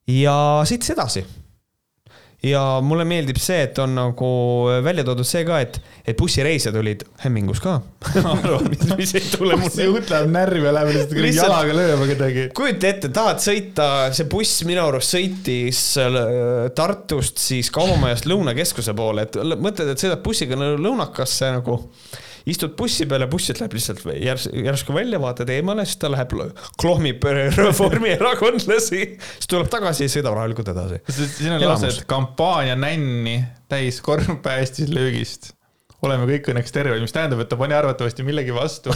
ja sõitis edasi ja mulle meeldib see, et on nagu välja toodud see ka, et, et bussireisijad olid hämmingus ka mis, mis ei tule mulle. läheb närvi ja läheb lihtsalt jalaga lööma kedagi. kujuta ette, tahad sõita, see buss minu arust sõitis äh, Tartust siis Kaubamajast Lõunakeskuse poole, et mõtled, et sõidad bussiga lõunakasse nagu istud bussi peale, bussilt läheb lihtsalt järs, järsku välja, vaatad eemale, siis ta läheb, klohmib reformierakondlasi, siis tuleb tagasi ja sõidab rahulikult edasi. siin on lause, et kampaania nänni täis korv päästis löögist oleme kõik õnneks terved, mis tähendab, et ta pani arvatavasti millegi vastu.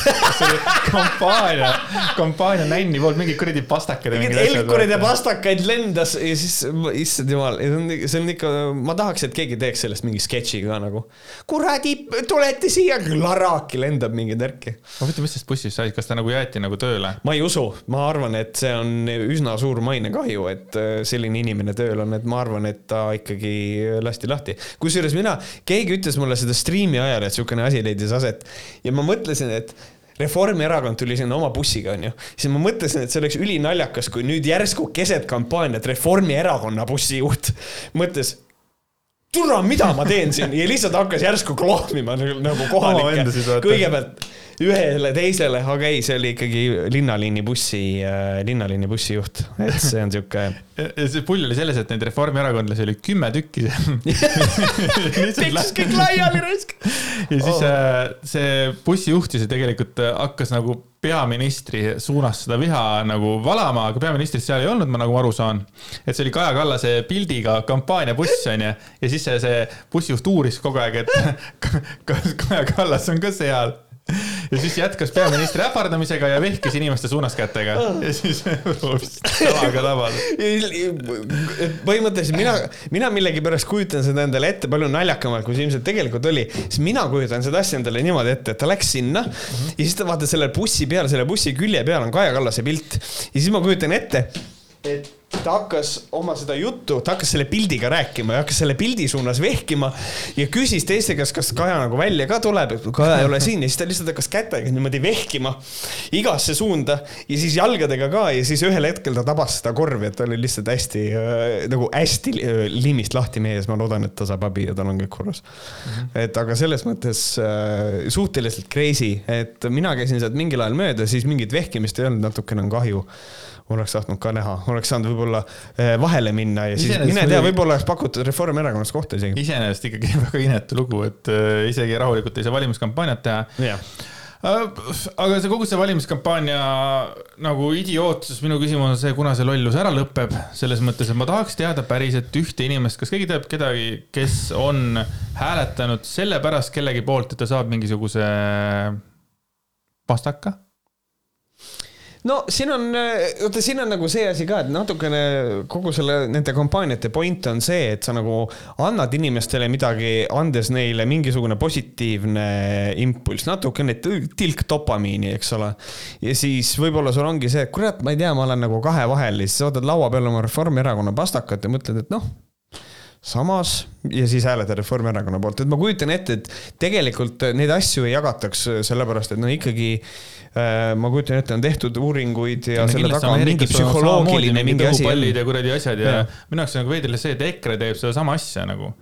kampaania, kampaania nänni poolt mingid kuradi pastakad. mingid elkurid ja pastakaid lendas ja siis, issand jumal, see on, ikka, ma tahaks, et keegi teeks sellest mingi sketši ka nagu. kuradi, tulete siia, laraki lendab mingi tärki. ma mõtlen, mis sellest bussist sai, kas ta nagu jäeti nagu tööle? ma ei usu, ma arvan, et see on üsna suur mainekahju, et äh, selline inimene tööl on, et ma arvan, et ta ikkagi lasti lahti. kusjuures mina, keegi ütles mulle seda striimi filmi ajal, et sihukene asi leidis aset. ja ma mõtlesin, et Reformierakond tuli sinna oma bussiga, onju. siis ma mõtlesin, et see oleks ülinaljakas, kui nüüd järsku keset kampaaniat Reformierakonna bussijuht mõtles türa, mida ma teen siin ja lihtsalt hakkas järsku klohmima nagu, nagu kohalikke. kõigepealt ühele teisele, aga ei, see oli ikkagi linnaliini bussi, linnaliini bussijuht, et see on sihuke. ja see pull oli selles, et neid reformierakondlasi oli kümme tükki tekkis kõik laiali raisk. ja siis oh. see bussijuht siis tegelikult hakkas nagu peaministri suunas seda viha nagu valama, aga peaministrist seal ei olnud, ma nagu aru saan. et see oli Kaja Kallase pildiga kampaaniabuss onju ja siis see, see bussijuht uuris kogu aeg, et kas Kaja Kallas on ka seal ja siis jätkas peaministri ähvardamisega ja vehkis inimeste suunas kätega ja siis proovis talaga tabada. põhimõtteliselt mina, mina millegipärast kujutan seda endale ette palju naljakamalt, kui see ilmselt tegelikult oli. siis mina kujutan seda asja endale niimoodi ette, et ta läks sinna ja siis ta vaata selle bussi peal, selle bussi külje peal on Kaja Kallase pilt ja siis ma kujutan ette, et ta hakkas oma seda juttu, ta hakkas selle pildiga rääkima ja hakkas selle pildi suunas vehkima ja küsis teiste käest, kas Kaja nagu välja ka tuleb, et Kaja ei ole siin ja siis ta lihtsalt hakkas kätega niimoodi vehkima igasse suunda ja siis jalgadega ka ja siis ühel hetkel ta tabas seda korvi, et ta oli lihtsalt hästi äh, nagu hästi äh, liimist lahti mees, ma loodan, et ta saab abi ja tal on kõik korras. -hmm. et aga selles mõttes äh, suhteliselt crazy, et mina käisin sealt mingil ajal mööda, siis mingit vehkimist ei olnud, natukene on kahju oleks tahtnud ka näha, oleks saanud võib-olla eh, vahele minna ja siis mine tea, võib-olla oleks pakutud Reformierakonnas kohta isegi. iseenesest ikkagi väga inetu lugu, et äh, isegi rahulikult ei saa valimiskampaaniat teha. Yeah aga see kogu see valimiskampaania nagu idiootsus, minu küsimus on see, kuna see lollus ära lõpeb, selles mõttes, et ma tahaks teada päriselt ühte inimest, kas keegi teab kedagi, kes on hääletanud sellepärast kellegi poolt, et ta saab mingisuguse pastaka no siin on, vaata siin on nagu see asi ka, et natukene kogu selle, nende kampaaniate point on see, et sa nagu annad inimestele midagi, andes neile mingisugune positiivne impulss, natukene tilk dopamiini, eks ole. ja siis võib-olla sul ongi see, et kurat, ma ei tea, ma olen nagu kahe vahel ja siis vaatad laua peal oma Reformierakonna pastakat ja mõtled, et noh samas ja siis hääletada Reformierakonna poolt, et ma kujutan ette, et tegelikult neid asju ei jagataks sellepärast, et no ikkagi äh, Äh, ma kujutan ette, on tehtud uuringuid ja, ja selle taga on mingi psühholoogiline mingi asi. pallid ja kuradi asjad ja, ja. minu jaoks on nagu veider see, et EKRE teeb sedasama asja nagu.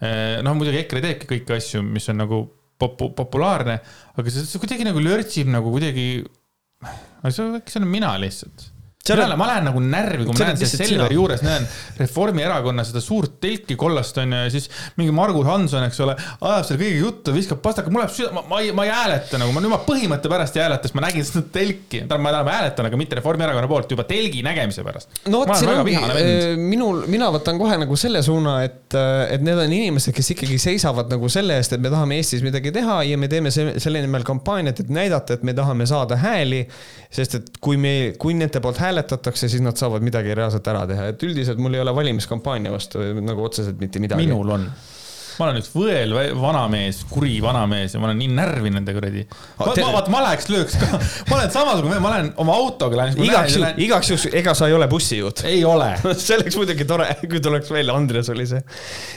Äh, noh, muidugi EKRE teebki kõiki asju, mis on nagu popu-, populaarne, aga see, see kuidagi nagu lörtsib nagu kuidagi. see, see olen mina lihtsalt peale, ma lähen nagu närvi, kui ma näen selle Selveri juures, näen Reformierakonna seda suurt telki kollast onju ja siis mingi Margus Hanson, eks ole, ajab seal kõigiga juttu, viskab pastaka, mul läheb süda, ma, ma ei, ma ei hääleta nagu, ma nüüd ma põhimõtte pärast ei hääleta, sest ma nägin seda telki. tähendab, ma täna hääletan, aga mitte Reformierakonna poolt, juba telgi nägemise pärast. no vot, siin ongi, äh, minul, mina võtan kohe nagu selle suuna, et, äh, et need on inimesed, kes ikkagi seisavad nagu selle eest, et me tahame Eestis midagi teha ja me teeme selle nimel kampaaniat, et näidata, et me tahame saada hääli. sest et kui me, kui nende poolt hääletatakse, hääletatakse, siis nad saavad midagi reaalselt ära teha, et üldiselt mul ei ole valimiskampaania vastu nagu otseselt mitte midagi. minul on ma olen üks võel vanamees, kuri vanamees ja ma olen nii närvi nende kuradi. ma, ma, vaata, ma läheks lööks ka, ma olen samasugune, ma lähen oma autoga lähen. igaks juhuks, igaks juhuks, ega sa ei ole bussijuht? ei ole see oleks muidugi tore, kui tuleks välja, Andres oli see.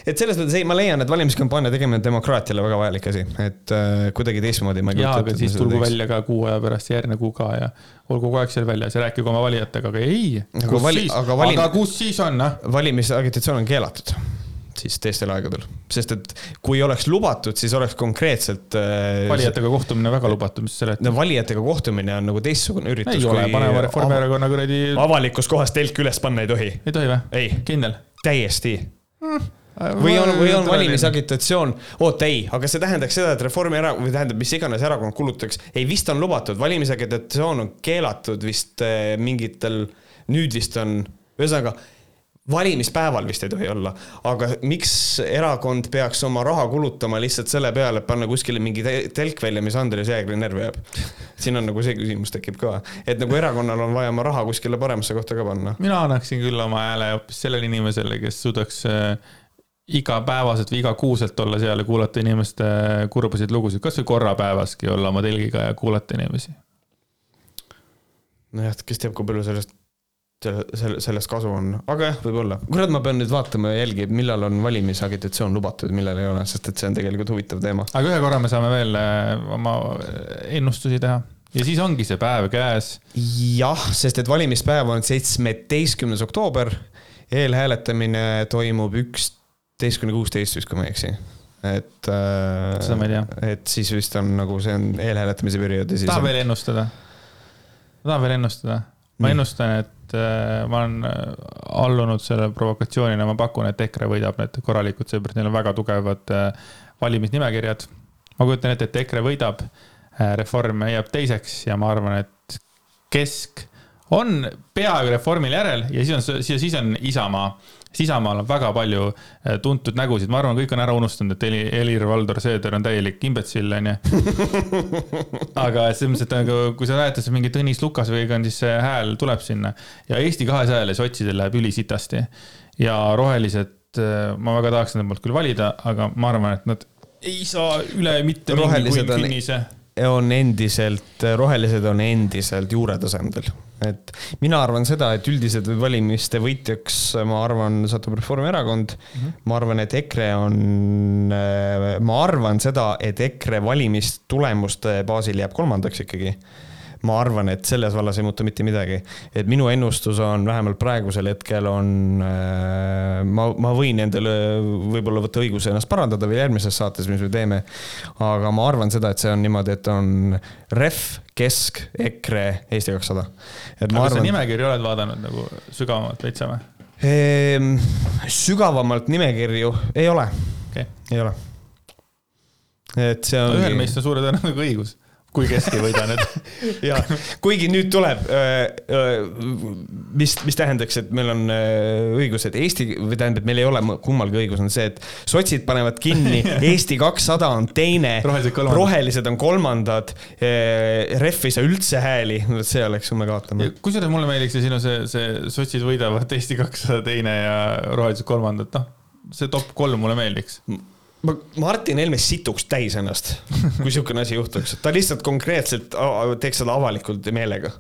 et selles mõttes ei, ma leian, et valimiskampaania tegemine on demokraatiale väga vajalik asi, et äh, kuidagi teistmoodi ma ei kujuta ette. siis tulgu välja ka kuu aja pärast, järgmine kuu ka ja olgu kogu aeg seal väljas ja rääkige oma valijatega, aga ei. aga, vali, aga, valim... aga kus siis on, noh? valimisagitatsioon on keelatud siis teistel aegadel, sest et kui oleks lubatud, siis oleks konkreetselt äh,. valijatega kohtumine väga lubatud, mis sa seletad? no valijatega kohtumine on nagu teistsugune üritus. ei ole, paneme Reformierakonna kuradi. avalikus kohas telki üles panna ei tohi. ei tohi või? kindel? täiesti mm või on, või on valimisagitatsioon, oota ei, aga see tähendaks seda, et Reformierakond või tähendab, mis iganes erakond kulutaks, ei vist on lubatud, valimisagitatsioon on keelatud vist äh, mingitel, nüüd vist on, ühesõnaga valimispäeval vist ei tohi olla, aga miks erakond peaks oma raha kulutama lihtsalt selle peale, et panna kuskile mingi telk välja, mis Andres Jäägri närvi jääb? siin on nagu see küsimus tekib ka, et nagu erakonnal on vaja oma raha kuskile paremasse kohta ka panna. mina annaksin küll oma hääle hoopis sellele inimesele, kes suudaks äh, igapäevaselt või igakuuselt olla seal ja kuulata inimeste kurbasid lugusid, kasvõi korra päevaski olla oma telgiga ja kuulata inimesi. nojah, kes teab, kui palju sellest selle, selle, sellest kasu on, aga jah, võib-olla. kurat, ma pean nüüd vaatama ja jälgima, millal on valimisagitatsioon lubatud, millal ei ole, sest et see on tegelikult huvitav teema. aga ühe korra me saame veel äh, oma ennustusi teha ja siis ongi see päev käes. jah, sest et valimispäev on seitsmeteistkümnes oktoober. eelhääletamine toimub üksteist kuni kuusteist vist, kui ma ei eksi. et äh, seda ma ei tea. et siis vist on nagu see on eelhääletamise periood ja siis tahan on... veel ennustada. ma tahan veel ennustada. ma Nii. ennustan, et äh, ma olen äh, allunud selle provokatsioonile, ma pakun, et EKRE võidab need korralikult, seepärast neil on väga tugevad äh, valimisnimekirjad. ma kujutan ette, et EKRE võidab, Reform jääb teiseks ja ma arvan, et Kesk on peaaegu Reformil järel ja siis on, siis on Isamaa. Siis Isamaal on väga palju äh, tuntud nägusid, ma arvan, kõik on ära unustanud, et Heli- Helir-Valdor Seeder on täielik imbetsill, onju. aga selles mõttes, et nagu, kui sa näed, et see mingi Tõnis Lukas või on, siis see hääl tuleb sinna ja Eesti kahesajale sotsidel läheb ülisitasti ja rohelised, ma väga tahaks nende poolt küll valida, aga ma arvan, et nad ei saa üle mitte mingi Rohelised on- finnise. on endiselt, rohelised on endiselt juuretasemel. Et mina arvan seda, et üldiselt valimiste võitjaks, ma arvan, satub Reformierakond mm. -hmm. ma arvan, et EKRE on, ma arvan seda, et EKRE valimistulemuste baasil jääb kolmandaks ikkagi ma arvan, et selles vallas ei muutu mitte midagi. et minu ennustus on vähemalt praegusel hetkel on, ma, ma võin endale võib-olla võtta õiguse ennast parandada veel järgmises saates, mis me teeme. aga ma arvan seda, et see on niimoodi, et on Ref, Kesk, EKRE, Eesti kakssada. aga kas sa arvan, nimekirja oled vaadanud nagu sügavamalt veitsa või? Ehm, sügavamalt nimekirju ei ole, okei, ei ole. et see on. ühel meist on suure tõenäosusega õigus, kui Kesk ei võida nüüd. ja kuigi nüüd tuleb, mis, mis tähendaks, et meil on öö, õigus, et Eesti või tähendab, meil ei ole kummalgi õigus, on see, et sotsid panevad kinni, Eesti kakssada on teine, rohelised on kolmandad, ref ei saa üldse hääli, see oleks, kui me kaotame. kusjuures mulle meeldiks see sinu see, see sotsid võidavad Eesti kakssada teine ja rohelised kolmandad, noh. see top kolm mulle meeldiks. ma, Martin Helme situks täis ennast, kui niisugune asi juhtuks, ta lihtsalt konkreetselt teeks seda avalikult meelega.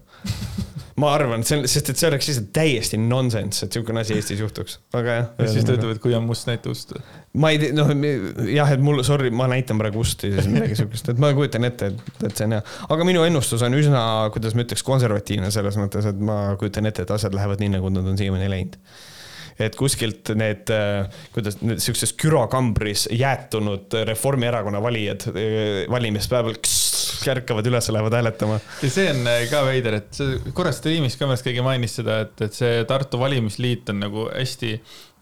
ma arvan, see on, sest et see oleks lihtsalt täiesti nonsense, et niisugune asi Eestis juhtuks, aga jah. ja siis ta ütleb, et kui on must, näita ust. ma ei tea, noh jah, et mul, sorry, ma näitan praegu ust ja siis midagi siukest, et ma kujutan ette, et, et see on hea. aga minu ennustus on üsna, kuidas ma ütleks, konservatiivne selles mõttes, et ma kujutan ette, et asjad lähevad nii, nagu nad on siiamaani läinud. Et kuskilt need, kuidas, siukses kürokambris jäätunud Reformierakonna valijad eh, valimispäeval ärkavad üles, lähevad hääletama. ja see on äh, ka veider, et see korra stream'is ka vist keegi mainis seda, et, et see Tartu valimisliit on nagu hästi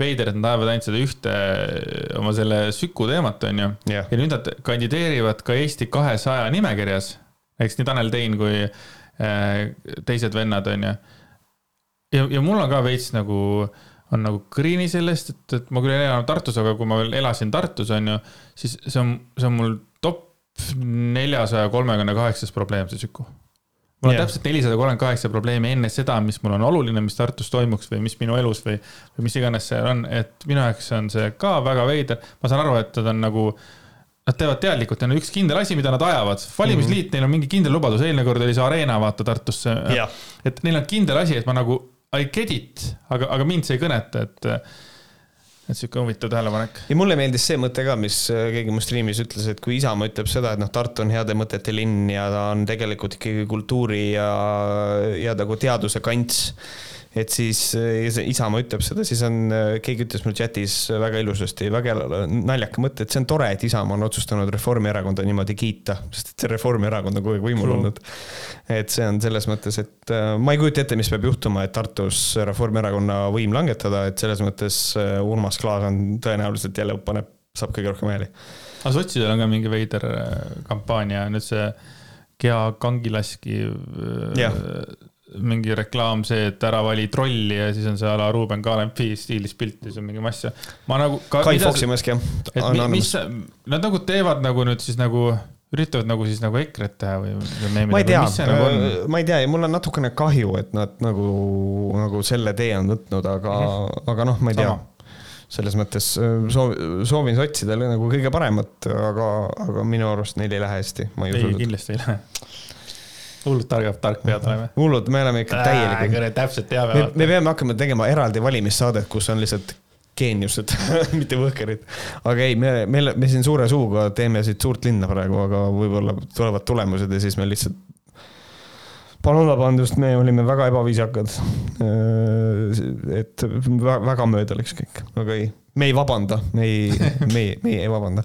veider, et nad ajavad ainult seda ühte äh, oma selle Süku teemat, onju. jah, ja nüüd nad kandideerivad ka Eesti kahesaja nimekirjas, eks nii Tanel Tein kui äh, teised vennad, onju. ja, ja mul on ka veits nagu, on nagu kõrini sellest, et, et ma küll ei elanud Tartus, aga kui ma veel elasin Tartus, onju, siis see on, see on mul top neljasaja kolmekümne kaheksas probleem, see Süku. mul on Jah. täpselt nelisada kolmkümmend kaheksa probleemi enne seda, mis mul on oluline, mis Tartus toimuks või mis minu elus või, või mis iganes see on, et minu jaoks on see ka väga veider. ma saan aru, et nad on nagu Nad teevad teadlikult, neil on üks kindel asi, mida nad ajavad. valimisliit mm, -hmm. neil on mingi kindel lubadus, eelmine kord oli see Arena, vaata Tartusse. jah, et neil on kindel asi, et ma nagu I get it, aga, aga mind see ei kõneta, et, et sihuke huvitav tähelepanek. ja mulle meeldis see mõte ka, mis äh, keegi mu striimis ütles, et kui Isamaa ütleb seda, et noh, Tartu on heade mõtete linn ja ta on tegelikult ikkagi kultuuri ja, ja nagu teaduse kants. Et siis see Isamaa ütleb seda, siis on, keegi ütles mul chatis väga ilusasti, väga naljaka mõtte, et see on tore, et Isamaa on otsustanud Reformierakonda niimoodi kiita, sest et see Reformierakond on kogu aeg võimul olnud. et see on selles mõttes, et äh, ma ei kujuta ette, mis peab juhtuma, et Tartus Reformierakonna võim langetada, et selles mõttes Urmas Klaas on tõenäoliselt jälle paneb, saab kõige rohkem hääli. aga sotsidel on ka mingi veider kampaania, nüüd see Gea Kangilaski Jah. Mingi reklaam, see, et ära vali trolli ja siis on see a la Ruuben Kaalepi stiilis pilt ja siis on mingi mass ja ma nagu. Kai Foxi mask jah. et mi, mis, nad nagu teevad nagu nüüd siis nagu, üritavad nagu siis nagu EKRE-t teha või, või meemida ma ei tea nagu on? ma ei tea ja mul on natukene kahju, et nad nagu, nagu selle tee on võtnud, aga mm, -hmm. aga noh, ma ei tea Sama.. selles mõttes äh, soov, soovin sotsidele nagu kõige paremat, aga, aga minu arust neil ei lähe hästi, ma ei ei, usu seda. kindlasti ei lähe. Hullult targad, tark pead oleme. hullud, me oleme ikka täielikult, täpselt teame me, me peame hakkama tegema eraldi valimissaadet, kus on lihtsalt geeniused, mitte võhkerid. aga ei, me, me, me siin suure suuga teeme siit suurt linna praegu, aga võib-olla tulevad tulemused ja siis me lihtsalt. palun vabandust, me olime väga ebaviisakad. et vä- väga mööda läks kõik, aga ei, me ei vabanda, me ei, me ei, me ei vabanda.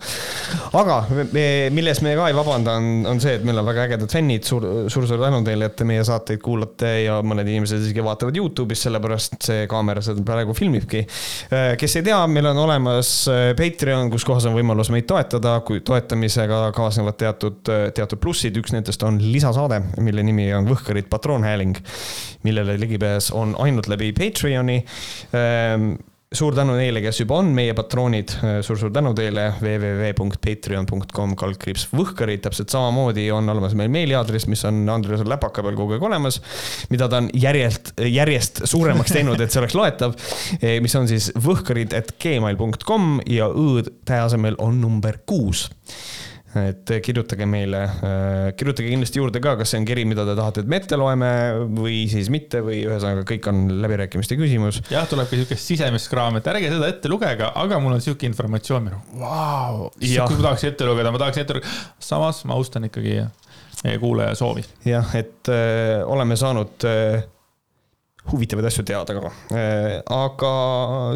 aga me, milles me ka ei vabanda, on, on see, et meil on väga ägedad fännid suur,, suur-suur tänu teile, et te meie saateid kuulate ja mõned inimesed isegi vaatavad Youtube'is, sellepärast see kaamera seda praegu filmibki. kes ei tea, meil on olemas Patreon, kus kohas on võimalus meid toetada, kui toetamisega kaasnevad teatud, teatud plussid, üks nendest on lisasaade, mille nimi on Võhkarid patroonhääling, millele ligipääs on ainult läbi Patreoni suur tänu neile, kes juba on meie patroonid. Suur,, suur-suur tänu teile, www.patreon.com kaldkriips võhkarid, täpselt samamoodi on olemas meil meiliaadress, mis on Andresel läpaka peal kogu aeg olemas, mida ta on järjest, järjest suuremaks teinud, et see oleks loetav, mis on siis võhkarid, et gmail.com ja õ-tähe asemel on number kuus et kirjutage meile, äh, kirjutage kindlasti juurde ka, kas see on kiri, mida te tahate, et me ette loeme või siis mitte või ühesõnaga, kõik on läbirääkimiste küsimus. jah, tuleb ka siukest sisemist kraami, et ärge seda ette lugege, aga mul on sihuke informatsioon, vau, kui ma tahaks ette lugeda, ma tahaks ette lugeda. samas ma austan ikkagi meie kuulaja soovi. jah, et öö, äh, oleme saanud öö, huvitavaid asju teada ka. Äh, aga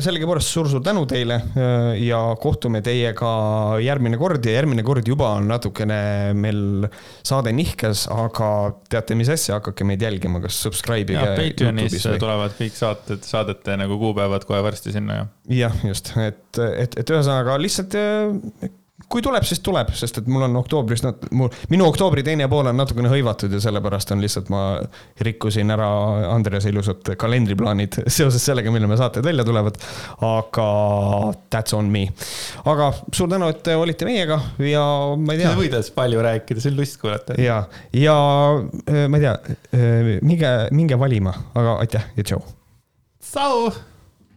sellegipoolest suur-suur tänu teile äh, ja kohtume teiega järgmine kord ja järgmine kord juba on natukene meil saade nihkes, aga teate, mis asja, hakake meid jälgima, kas subscribe ige. Patreonis tulevad kõik saated, saadete nagu kuupäevad kohe varsti sinna ja. jah, just, et, et, et ühesõnaga lihtsalt äh, kui tuleb, siis tuleb, sest et mul on oktoobris, mul, minu oktoobri teine pool on natukene hõivatud ja sellepärast on lihtsalt ma rikkusin ära Andrease ilusad kalendriplaanid seoses sellega, millal me saated välja tulevad. aga that's on me. aga suur tänu, et olite meiega ja ma ei tea. sa võid alles palju rääkida, see on lust kuulata. ja, ja äh, ma ei tea, äh, minge, minge valima, aga aitäh ja tšau. tšau.